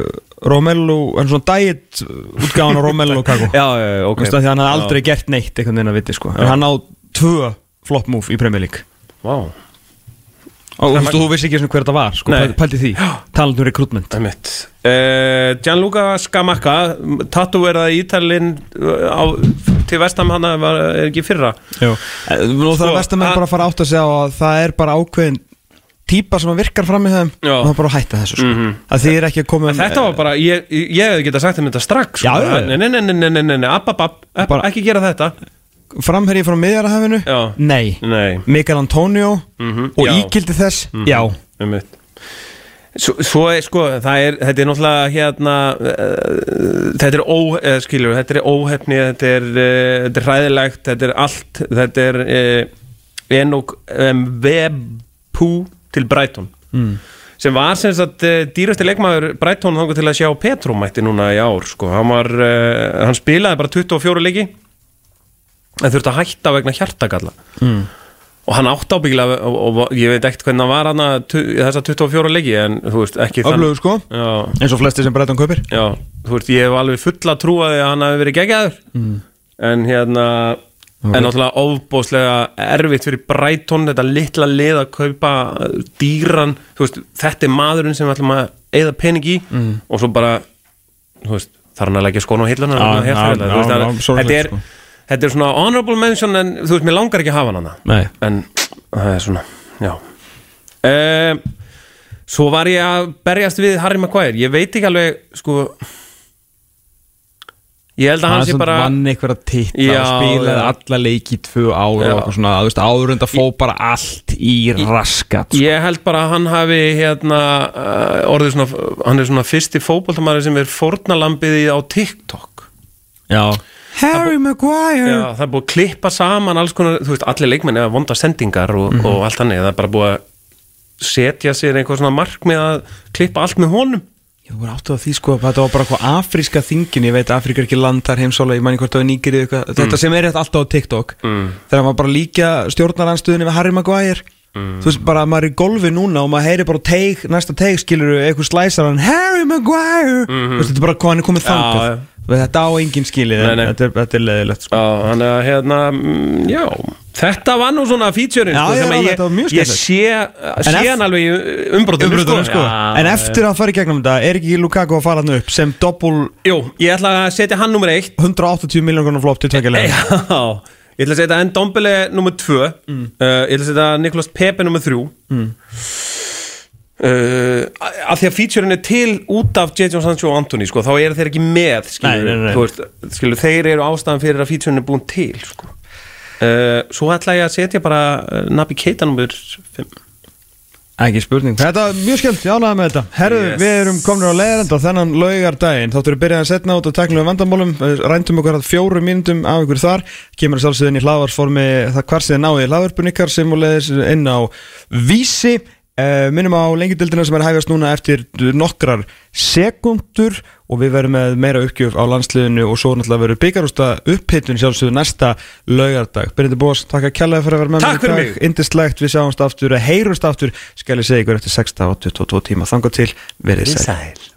Romelu, hann er svona diet útgáðan á Romelu Lukaku <laughs> Já, já, ok. Því hann hafði aldrei gert neitt einhvern veginn að viti sko. en hann á tvö flop move í Premier League. Vá, og veist, þú vissi ekki hver þetta var sko, Nei. pæl- pældi því, talandur recruitment það er mitt uh, Gianluca Scamacca Tattu er það Ítalinn á, til Vestham hann var, er ekki fyrra Jú. og það er vestamenn að- bara að fara átt að segja að það er bara ákveðin típa sem að virkar fram í þeim Já. og það er bara að hætta þessu sko. Mhm. að þið er ekki að koma En Þetta var bara, ég, ég hefði getað sagt þeim þetta strax sko. Nei, nei, nei, nei, nei, nei, nei, nei, app, app, app, app Bara- Ekki gera þetta framherji frá miðjarahafinu nei, Nei, Mikael Antonio Mhm, og já. ígildi þess já, um mitt Svo, svo er sko, það er, þetta er náttúrulega hérna, uh, þetta er ó, uh, skilur, þetta er óhefni, þetta er, uh, þetta er hræðilegt, þetta er allt, þetta er enok um, Webu til Brighton mm. sem var sem sagt dýrasti leikmaður Brighton þangur til að sjá Petro mætti núna í ár sko, hann var, hann spilaði bara 24 leiki en þurfti að hætta vegna hjartagalla Mm. Og hann átt ábyggilega og, og, og ég veit ekkert hvernig hann var hann að þessa 24 leiki en þú veist ekki öflugur sko eins og flesti sem Breitón kaupir já, þú veist ég hef alveg fulla trúaði að hann hafi verið geggjaður Mm. en hérna en náttúrulega ofbóðslega erfitt fyrir Brighton, þetta litla lið að kaupa dýran þú veist, þetta er maðurinn sem við ætlum að eða pening í Mm. og svo bara þú veist, þarf hann að leggja það- já, sorglegt, þetta er sko. Þetta er svona honorable mention en þú veist, mér langar ekki að hafa hann hana nei, en það er svona, já um, svo var ég að berjast við Harry Maguire, ég veit ekki alveg sko ég held að hann sé bara vann einhverja titla Já, og spilaði já. alla leiki í tvö ár Já. og eitthvað svona, þú veist, áðurund að fó bara allt í raskat sko. ég held bara að hann hafi hérna uh, orðið svona, hann er svona fyrsti fótboltamæður sem er fórnalambið í á TikTok já Harry Maguire. Já, það er búið að klippa saman alls konar, þú veist, allir leikmenn eða vonda sendingar og, Mhm. og allt þannig, það er bara búið að setja sér einhver svona markmið að klippa allt með honum. Ég voru áttu að því sko að þetta var bara eitthvað afríska þingin. Ég veit að Afríka er ekki land þar heimsóla Ég mæni hvort það er nýgir eitthvað. Þetta sem er alltaf á TikTok. Mm. Þegar maður bara líka stjórnaranstöðinni við Harry Maguire. Þú veist bara að maður er í golfi núna Og maður heyri bara teig, næsta teig skilur Eitthvað slæsar hann Harry Maguire! Þú veist þetta er bara hvað hann er komið þangað. Þetta á enginn skilið Nei, nei. Þetta er, þetta er leðilegt sko. Já, hann er hérna, mm, já Þetta var nú svona featurein Já, sko, já, sem að já, ég, þetta var mjög ég skemmtilegt. sé, sé ef- hann alveg í umbrotunum Umbröðunum sko En eftir að fara í gegnum þetta Er ekki Lukaku að fara hann upp Sem doppul Jú, ég ætla að setja hann nummer eitt 180 miljónar flop til tvekja Já, ég ætla að setja Ndombele nummer tvö Mm. uh, Ég ætla að setja Niklas Pepe nummer þrjú mm. Uh, Af því að featurein er til út af J.J. Sancho og Anthony sko, þá eru þeir ekki með skilur, Nei, nei, nei. Veist, skilur, þeir eru ástæðan fyrir að featurein er búin til sko. uh, Svo ætla ég að setja bara uh, Nabi Keita nummer 5 Ekki spurning, þetta var mjög skemmt, ég ánaði með þetta Herru, Yes. við erum komin á leiðarenda þennan laugardaginn Þáttur við byrjaði að setna út og teknilega vandamálum Við Ræntum okkur að fjórum mínútum af ykkur þar Kemur að sjálfsögðin í hlaðvarsformi Það þið náði hlaðvarpun ykkar sem og leiðis inn á vísi uh, Minnum á lengjudildina sem er að hæfast núna eftir nokkrar sekundur Og við verum með meira uppgjöf á landsliðinu Og svo náttúrulega verður byggarústa upphittun sjálfsögðu næsta laugardag Byrjandi Bós, takk að kjallaði fyrir að vera með Takk mér í dag. mig. Indislegt, við sjáumst aftur, heyrumst aftur skal ég segja ykkur eftir 6 og 22 tíma þangar til, verið Sæl